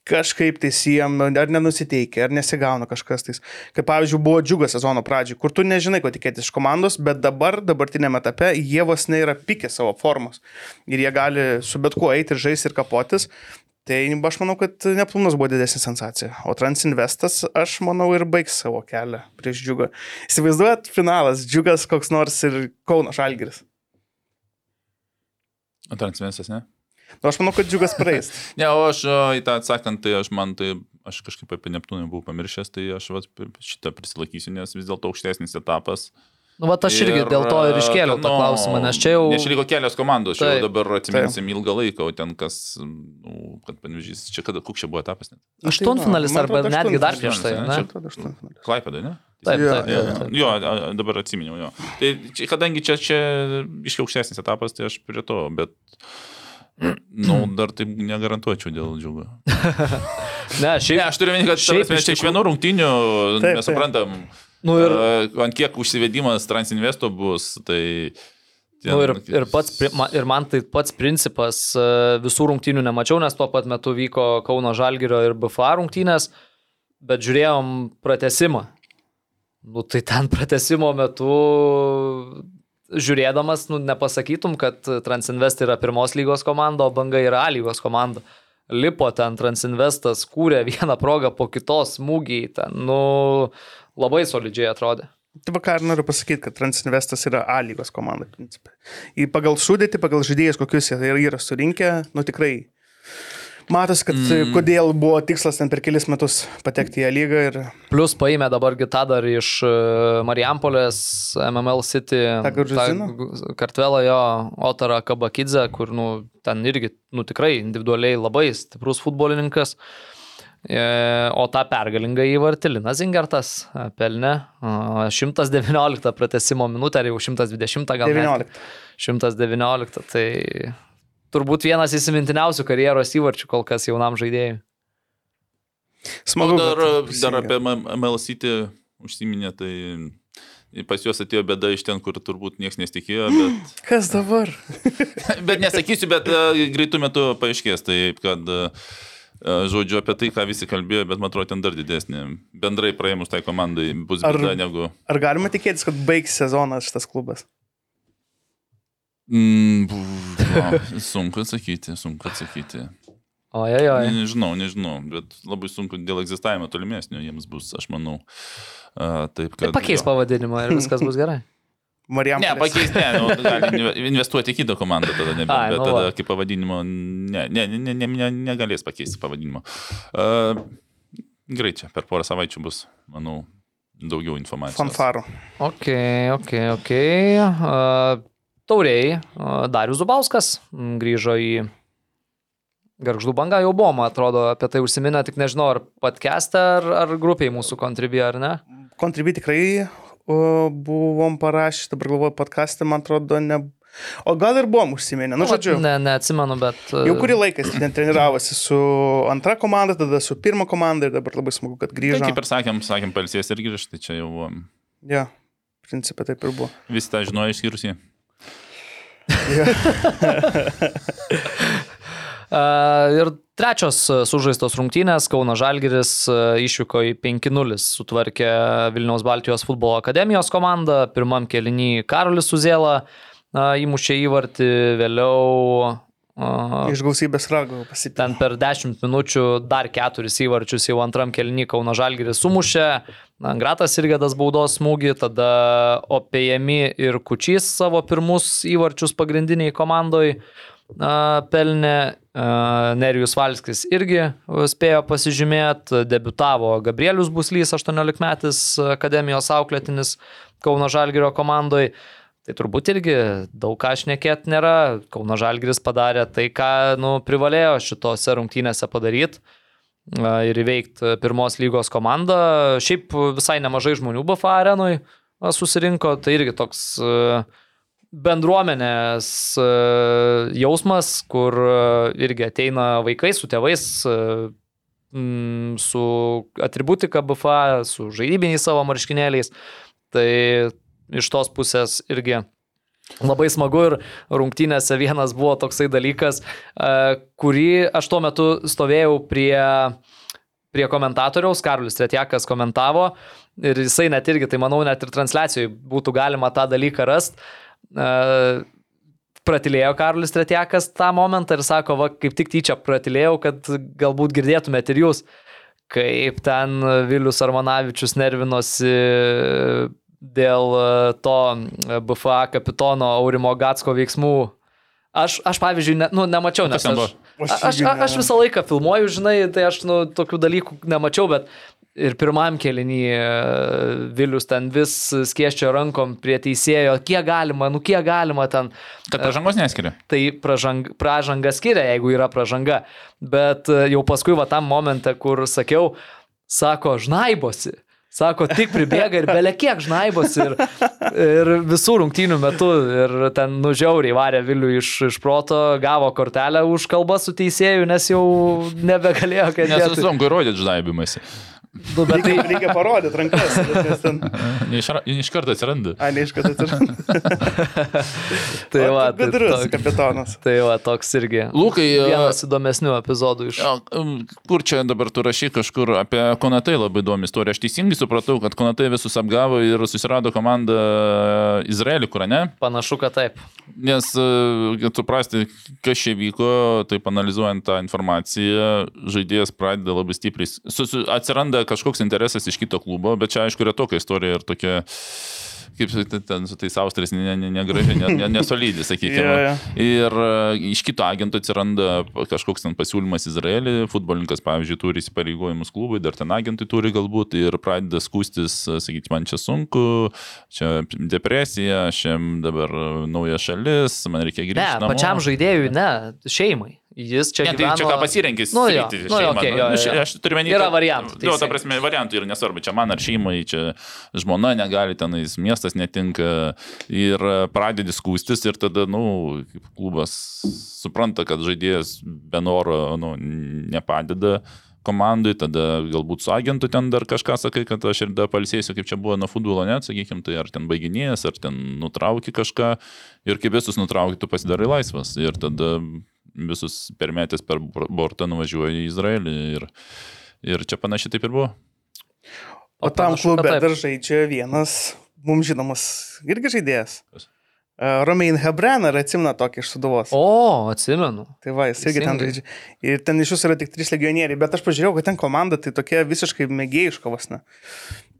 S3: kažkaip tais jiem ar nenusiteikia, ar nesigauna kažkas tais. Kaip pavyzdžiui, buvo džiugas sezono pradžioj, kur tu nežinai, ko tikėtis iš komandos, bet dabar, dabartinėme etape, jie vos ne yra pikę savo formos. Ir jie gali su bet kuo eiti ir žaisti ir kapotis. Tai aš manau, kad Neptūnas buvo didesnė sensacija. O Transinvestas, aš manau, ir baigs savo kelią prieš džiugą. Įsivaizduojat, finalas, džiugas koks nors ir Kauno Žalgiris.
S2: Transmesas, ne?
S3: Nu, aš manau, kad džiugas praeis.
S2: Ne, o aš į tą atsakant, tai aš man tai, aš kažkaip apie Neptūną buvau pamiršęs, tai aš vat, šitą prisilaikysiu, nes vis dėlto aukštesnis etapas.
S1: Nu, va, aš irgi dėl to ir iškėliau tą
S2: nu,
S1: klausimą, nes čia jau...
S2: Nes čia liko kelios komandos, čia
S1: Taip.
S2: jau dabar atsiminsim ilgą laiką, o ten kas, nu, kad panvežys, čia kada, koks čia buvo etapas net?
S1: Aštuntfinalis arba
S3: atrodo,
S1: netgi dar prieš tai,
S2: ne? Klaipėda, ne?
S1: Taip,
S3: Jo,
S1: taip,
S3: jo,
S1: taip, taip.
S2: Jo, dabar atsiminiau jo. Tai čia, kadangi čia, čia iškiaukštesnis etapas, tai aš prie to, bet Nu, dar taip negarantuočiau dėl džiugo.
S1: Ne, šiaip,
S2: Ne, aš turiu minėti, kad
S1: Šiaip
S2: šiaip
S1: iš
S2: iš, vienų rungtynių
S3: Taip,
S2: mes suprantam,
S1: nu ir,
S2: ir... ant kiek užsivedimas Transinvesto bus, tai... ten-
S1: nu ir, ir, pats, ir man tai pats principas e, visų rungtynių nemačiau, nes tuo pat metu vyko Kauno Žalgirio ir BFA rungtynės, bet žiūrėjom pratesimą. Nu tai ten pratesimo metu žiūrėdamas, nu, nepasakytum, kad Transinvest yra pirmos lygos komanda, o banga yra A lygos komanda. Lipo ten Transinvestas, kūrė vieną progą po kitos smūgiai, ten, nu, labai solidžiai atrodė.
S3: Taip, ką ir noriu pasakyti, kad Transinvestas yra A lygos komanda, principai. Į pagal sudėti, pagal žaidėjus, kokius jie yra surinkę, nu tikrai matosi, kad mm. kodėl buvo tikslas ten per kelis metus patekti į lygą ir
S1: Plus paėmė dabar gitą dar iš e, Marijampolės, MML City, Kartvelą jo, Otarą Kabakidze, kur, nu, ten irgi, nu, tikrai individualiai labai stiprus futbolininkas. E, O tą pergalingą įvartį Linas Zingertas e, pelnė e, 119 pratesimo minutę, ar jau 120 gal. net.
S3: 19.
S1: 119, tai turbūt vienas įsimintiniausių karjeros įvarčių kol kas jaunam žaidėjui.
S3: Smagu.
S2: Dar, dar apie MLCT užsiminė, tai pas juos atėjo bėda iš ten, kur turbūt niekas nesitikėjo, bet,
S3: Kas dabar?
S2: bet nesakysiu, bet e, greitų metų paaiškės, taip kad, e, e, žodžiu, apie tai, ką visi kalbėjo, bet man atrodo, ten dar didesnė. Bendrai praėmus tai komandai bus
S3: Ar-
S2: bėda negu...
S3: Ar galima tikėtis, kad baigs sezonas šitas klubas?
S2: Mm, va, sunku atsakyti, sunku atsakyti.
S1: Ojojoj.
S2: Ne, nežinau, nežinau, bet labai sunku dėl egzistavimo tolimesnio jiems bus, aš manau. A, taip,
S1: Tai
S2: kad...
S1: pakeis
S2: jo.
S1: pavadinimą ir viskas bus gerai.
S3: Marijam.
S2: Ne, pakeis, ne, nu, investuoti į kitą komandą tada, nebe,
S1: Ai,
S2: bet
S1: nu
S2: tada
S1: va.
S2: kaip pavadinimo, ne, ne, ne, ne, ne, negalės pakeisti pavadinimo. Uh, gerai, čia per porą savaičių bus, manau, daugiau informacijos.
S3: Fanfaro.
S1: Ok, ok, ok. Uh, tauriai, Darius Zubauskas grįžo į Garždų bangą, jau buvo, man atrodo, apie tai užsiminę, tik nežinau, ar podcast'e, ar, ar grupiai mūsų kontribį, ar ne.
S3: Kontribį tikrai o, buvom parašę, dabar galvoju, podcast'ą, man atrodo, ne. O gal ir buvom užsiminę, nu žodžiu.
S1: Ne, neatsimenu, bet... uh,
S3: Jau kurį laiką jis ten treniravosi su antra komanda, tada su pirma komanda ir dabar labai smagu, kad
S2: Tai
S3: grįžo.
S2: kaip ir sakėm, sakėm, palsės ir grįžti, tai čia jau um,
S3: Ja, principė taip ir buvo.
S2: visi tą žinojo išskyrus jį.
S1: Ir trečios sužaistos rungtynės. Kauno Žalgiris išvyko į 5-0, sutvarkė Vilniaus Baltijos futbolo akademijos komandą, pirmam kelinį Karolis Suzėla įmušė įvartį, vėliau uh,
S3: Iš gausybės rago pasipildė.
S1: ten per 10 minučių dar keturis įvarčius jau antram kelnį Kauno Žalgiris sumušė, Gratas irgi das baudos smūgį, tada Opėjami ir Kučys savo pirmus įvarčius pagrindiniai komandoj a, pelnė, a, Nerijus Valskis irgi spėjo pasižymėti, debutavo Gabrielius Buslys, 18 metis akademijos auklėtinis Kauno Žalgirio komandoj. Tai turbūt irgi daug ką šnekėti nėra. Kauno Žalgiris padarė tai, ką nu, privalėjo šitose rungtynėse padaryti ir įveikti pirmos lygos komandą. Šiaip visai nemažai žmonių BFA arenui susirinko, tai irgi toks bendruomenės jausmas, kur irgi ateina vaikai su tėvais, su atributika BFA, su žaidybiniais savo marškinėliais. Tai iš tos pusės irgi Labai smagu ir rungtynėse vienas buvo toksai dalykas, e, kurį aš tuo metu stovėjau prie, prie komentatoriaus, Karolis Tretjakas komentavo ir jisai net irgi, tai manau, net ir transliacijoje būtų galima tą dalyką rasti. Pratilėjo Karolis Tretjakas tą momentą ir sako, va, kaip tik tyčia pratilėjau, kad galbūt girdėtumėt ir jūs, kaip ten Vilius Armanavičius nervinosi dėl e, to BFA kapitono Aurimo Gatsko veiksmų. Aš, aš pavyzdžiui, ne, nu, nemačiau, nes aš, aš, aš, aš visą laiką filmuoju, žinai, tai aš nu, tokių dalykų nemačiau, bet ir pirmam kelinį Vilius ten vis skieščio rankom prie teisėjo, kiek galima, nu kiek galima ten.
S2: Kad pažangos neskiria.
S1: Tai pražang, pražanga skiria, jeigu yra pražanga. Bet e, jau paskui va tam momente, kur sakiau, sako, žnaibosi. Sako, tik pribėga ir belie kiek žnaibos ir, ir visų rungtynių metu. Ir ten nužiauriai varė Vilių iš, iš proto, gavo kortelę už kalbą su teisėju, nes jau nebegalėjo, kad
S2: Nes sunku įrodyti žnaibimąsi.
S1: Nu, bet tai,
S3: Reikia, reikia parodyti rankas. ten-
S2: Ne iš, ne iš karto atsiranda.
S3: A, ne iš karto atsiranda.
S1: tai
S3: O,
S1: va, tai,
S3: Gudrus
S1: toks,
S3: kapitonas.
S1: tai va, toks irgi.
S2: Lukai, e,
S1: Vienas įdomesnių epizodų iš...
S2: Jo, um, Kur čia dabar tu rašy kažkur apie Konatai labai įdomi istorija. Aš teisingai supratau, kad Konatai visus apgavo ir susirado komandą Izraelį, kur ne?
S1: Panašu, kad taip.
S2: Nes, e, kad suprasti, kas čia vyko, taip analizuojant tą informaciją, žaidėjas pradeda labai stipriai. Susi, atsiranda kažkoks interesas iš kito klubo, bet čia aišku yra tokia istorija ir tokia kaip sakyti, ten su tais austrais negraži, ne, ne, ne, ne, nesolidį, sakykime.
S3: Jo, jo.
S2: Ir e, iš kito agento atsiranda kažkoks ten pasiūlymas Izraelį, futbolininkas, pavyzdžiui, turi įsipareigojimus klubui, dar ten agentai turi galbūt ir pradeda skūstis, sakyti, man čia sunku, čia depresija, šiam dabar nauja šalis, man reikia grįžti.
S1: Ne,
S2: namo.
S1: pačiam žaidėjui, ne, šeimai. Jis čia
S2: Ne, tai
S1: gyveno...
S2: čia ką pasirinkis.
S1: Nu, jo,
S2: sakyti,
S1: nu,
S2: šeimą, nu,
S1: jo,
S2: nu,
S1: jo.
S2: Aš turiu menį.
S1: Yra variantų,
S2: Jo, ta prasme, variantų yra nesvarbu, čia man ar šeimai, čia žmona negali tenais, miestas netinka ir pradedi skūstis ir tada, nu, kaip klubas supranta, kad žaidėjas be noro, nu, nepadeda komandai, tada galbūt su agentu ten dar kažką sakai, kad aš ir dar palsėsiu, kaip čia buvo nuo futbolo, net, sakykime, tai ar ten baiginėjas, ar ten nutrauki kažką ir kaip visus nutrauki, tu pasidarai laisvas ir tada visus per bor- bortą nuvažiuoja į Izraelį ir, ir čia panašiai taip ir buvo.
S3: O tam
S1: panašu, kad
S3: klube dar žaidžia vienas mums žinomas irgi žaidėjas.
S2: Kas?
S3: E, Romain Hebran, ar atsimna tokį iš Suduvos?
S1: O, atsimenu.
S3: Tai va, jis irgi ten žaidžia. Ir ten iš jūsų yra tik trys legionieriai, bet aš pažiūrėjau, kad ten komanda tai tokia visiškai mėgėjiška vos ne.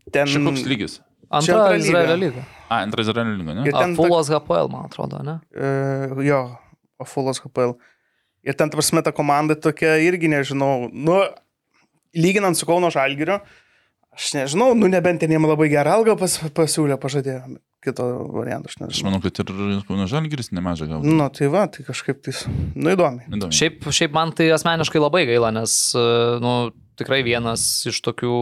S3: Ten...
S2: Čia koks lygis?
S1: Antra
S3: antra.
S1: Izraelio lyga.
S2: A, antras Izraelio lyga, ne?
S3: Ir
S1: A,
S3: ten
S1: Fulas HPL, man atrodo, ne?
S3: Uh, jo, Afulos HPL. Ir ten, ta prasme, ta komanda tokia irgi nežinau, nu, lyginant su Kauno Žalgiriu, aš nežinau, nu, nebent ten jiem labai gerą algą pas, pasiūlė, pažadėjo, kito varianto aš
S2: Aš
S3: nežinau.
S2: manau, kad ir Kauno Žalgiris nemažai gautų.
S3: Nu, tai va, tai kažkaip tai, nu, įdomi.
S2: Įdomu.
S1: Šiaip, šiaip man tai asmeniškai labai gaila, nes, e, nu, tikrai vienas iš tokių...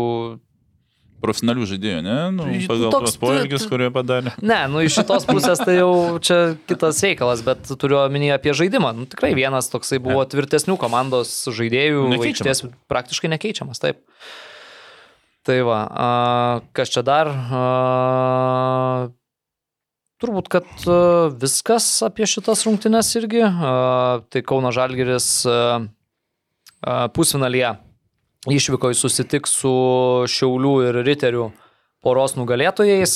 S2: Profesionalių žaidėjų, ne? Nu,
S1: Tai
S2: pagal
S1: toks-
S2: tos poelgius, kurie padarė.
S1: Ne, nu iš šitos pusės tai jau čia kitas reikalas, bet turiu omenyje apie žaidimą. Nu, tikrai vienas toksai buvo tvirtesnių komandos žaidėjų,
S2: Nekeičiamas.
S1: aikštės praktiškai nekeičiamas, taip. Tai va, a, kas čia dar? A, turbūt, kad viskas apie šitas rungtynes irgi. A, tai Kauno a, pusfinalyje išvyko į susitik su Šiaulių ir Riterių poros nugalėtojais.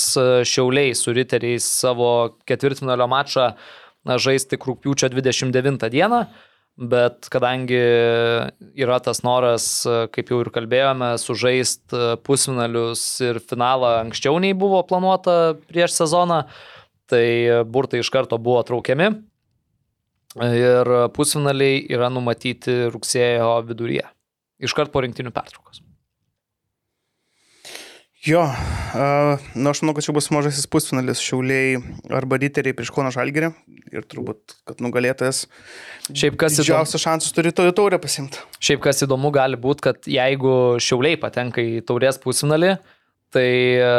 S1: Šiauliai su Riteriais savo ketvirtfinalio mačą žais tik rūpiučio 29 dieną. Bet kadangi yra tas noras, kaip jau ir kalbėjome, sužaisti pusfinalius ir finalą anksčiau nei buvo planuota prieš sezoną, tai burtai iš karto buvo traukiami. Ir pusfinaliai yra numatyti rugsėjo viduryje. Iškart po rinktinių pertraukos.
S3: Jo, uh, nu, aš manau, kad čia bus mažasis pusfinalis Šiauliai arba Riteriai prieš Kauno Žalgirį ir turbūt, kad nugalėtojas
S1: Šiaip kas
S3: didžiausias šansas turi to taurę pasimti.
S1: šiaip kas įdomu gali būti, kad jeigu Šiauliai patenka į taurės pusfinalį, tai e,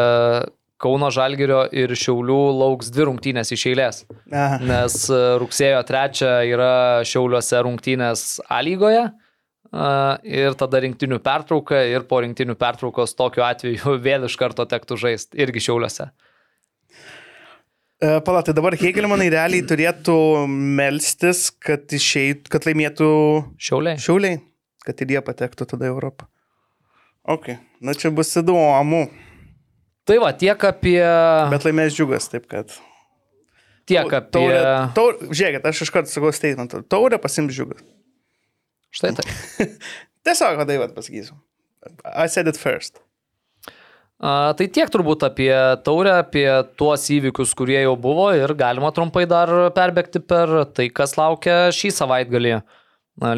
S1: Kauno Žalgirio ir Šiaulių lauks dvi rungtynės iš eilės.
S3: Aha.
S1: Nes e, rugsėjo 3 yra Šiauliuose rungtynės A lygoje. Ir tada rinktinių pertrauka ir po rinktinių pertraukos tokiu atveju vėl iš karto tektų žaisti irgi Šiauliuose.
S3: E, Pala, tai dabar Hegelmanai realiai turėtų melstis, kad, išeit, kad laimėtų
S1: Šiauliai.
S3: Šiauliai, kad ir jie patektų tada į Europą. Ok, na čia bus įdomu,
S1: Tai va, tiek apie...
S3: bet laimės džiugas, taip kad.
S1: Tiek apie...
S3: Taurė, taur, žiūrėkit, aš iš karto sakau statementą. Taurė pasims džiugas.
S1: Štai tai.
S3: Tiesiog, kad tai vad pasakysiu. I said it first.
S1: A, tai tiek turbūt apie taurę, apie tuos įvykius, kurie jau buvo ir galima trumpai dar perbėgti per tai, kas laukia šį savaitgalį.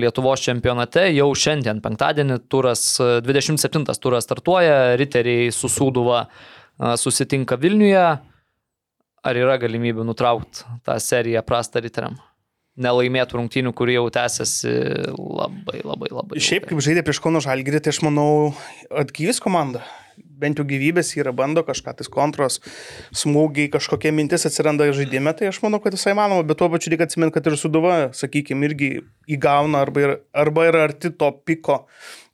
S1: Lietuvos čempionate jau šiandien, penktadienį, turas, 27 turas startuoja, riteriai su Sūduva a, susitinka Vilniuje. Ar yra galimybių nutraukti tą seriją prastą riteriam? Nelaimėtų rungtynių, kurie jau tęsiasi labai, labai, labai.
S3: Šiaip, kaip žaidė prieš Kauno Žalgirį, tai aš manau, atgyvis komanda. bent jau gyvybės yra bando kažką, tais kontros, smūgiai, kažkokie mintis atsiranda žaidime, tai aš manau, kad visai manoma, bet tuo pačiu reikia atsiminti, kad ir suduva, sakykime, irgi įgauna arba, ir, arba yra arti to piko,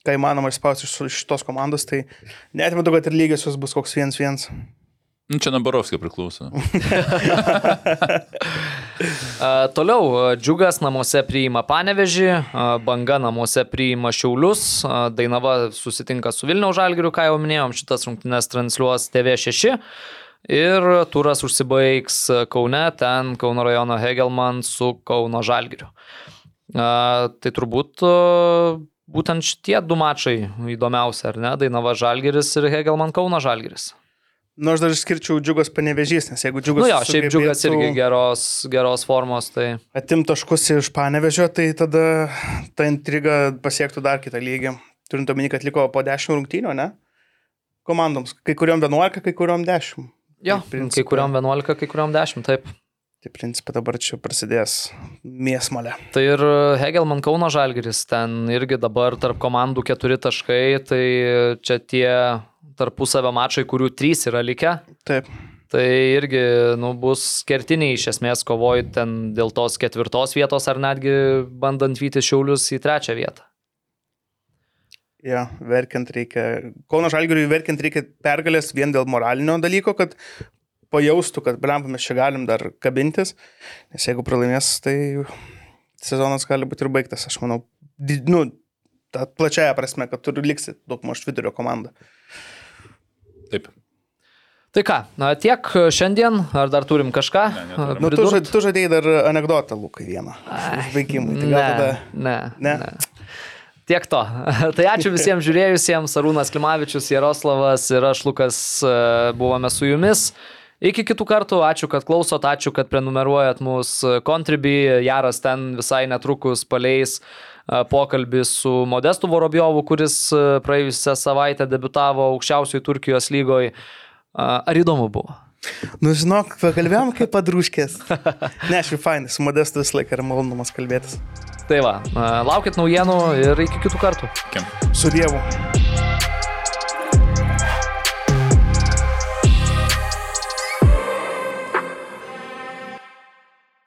S3: ką įmanoma išspausti iš, šitos komandos, tai netmetu, kad ir lygiosios bus koks 1-1.
S2: Nu, čia Nabarovskio priklauso.
S1: A, toliau, Džiugas namuose priima Panevežį, a, Banga namuose priima Šiaulius, Dainava susitinka su Vilniaus Žalgiriu, ką jau minėjom, šitas rungtynes transliuos TV6. Ir turas užsibaigs Kaune, ten Kauno rajono Hegelman su Kauno Žalgiriu. A, tai turbūt būtent šitie du mačai įdomiausi, ar ne? Dainava Žalgiris ir Hegelman Kauno Žalgiris.
S3: Nu, aš dar išskirčiau džiugos panevežys, nes jeigu džiugas...
S1: Nu jo, šiaip Džiugas irgi geros, geros formos, tai...
S3: Atim taškus iš panevežio, tai tada ta intriga pasiektų dar kitą lygį. Turint omeny, kad liko po 10 rungtynių, ne? Komandoms. Kai kuriuom 11, kai kuriuom 10.
S1: Jo,
S3: Tai
S1: kai kuriuom 11, kai kuriuom 10, taip.
S3: Tai principė dabar čia prasidės mėsmalė.
S1: Tai ir Hegelman Kauno Žalgiris, ten irgi dabar tarp komandų keturi taškai, tai čia tie tarpusavio mačai, kurių trys yra likę.
S3: Taip.
S1: Tai irgi nu, bus kertiniai iš esmės kovojant ten dėl tos ketvirtos vietos ar netgi bandant vyti šiaulius į trečią vietą.
S3: Ja, verkiant reikia. Kauno Žalgiriui verkiant reikia pergalės vien dėl moralinio dalyko, kad pajaustų, kad blempa mes čia galim dar kabintis. Nes jeigu pralaimės, tai sezonas gali būti ir baigtas, aš manau. Nu, ta plačiaja prasme, kad turi liksi daug maž vidurio komanda.
S2: Taip.
S1: Tai ką, na, tiek šiandien, ar dar turim kažką?
S2: Ne, neturim.
S3: Nu, tu, žad, tu žadėjai dar anegdotą, Lukai, vieną. Užbaigimui. Tai
S1: Ne,
S3: tada...
S1: ne,
S3: Ne?
S1: ne. Tiek to. tai ačiū visiems žiūrėjusiems. Arūnas Klimavičius, Jaroslavas ir aš Lukas e, buvome su jumis. Iki kitų kartų, ačiū, kad klausot, ačiū, kad prenumeruojat mūsų Contribui. Jaras ten visai netrukus paleis e, pokalbį su Modestu Vorobjovu, kuris praėjusią savaitę debitavo aukščiausioje Turkijos lygoje. Ar įdomu buvo?
S3: Nu, žinok, pakalbėjom kaip padrūškės. Ne, aš jau fainas, su modestu visą laiką yra malonumas kalbėtis.
S1: Tai va, laukit naujienų ir iki kitų kartų.
S2: Kim.
S3: Su Dievu.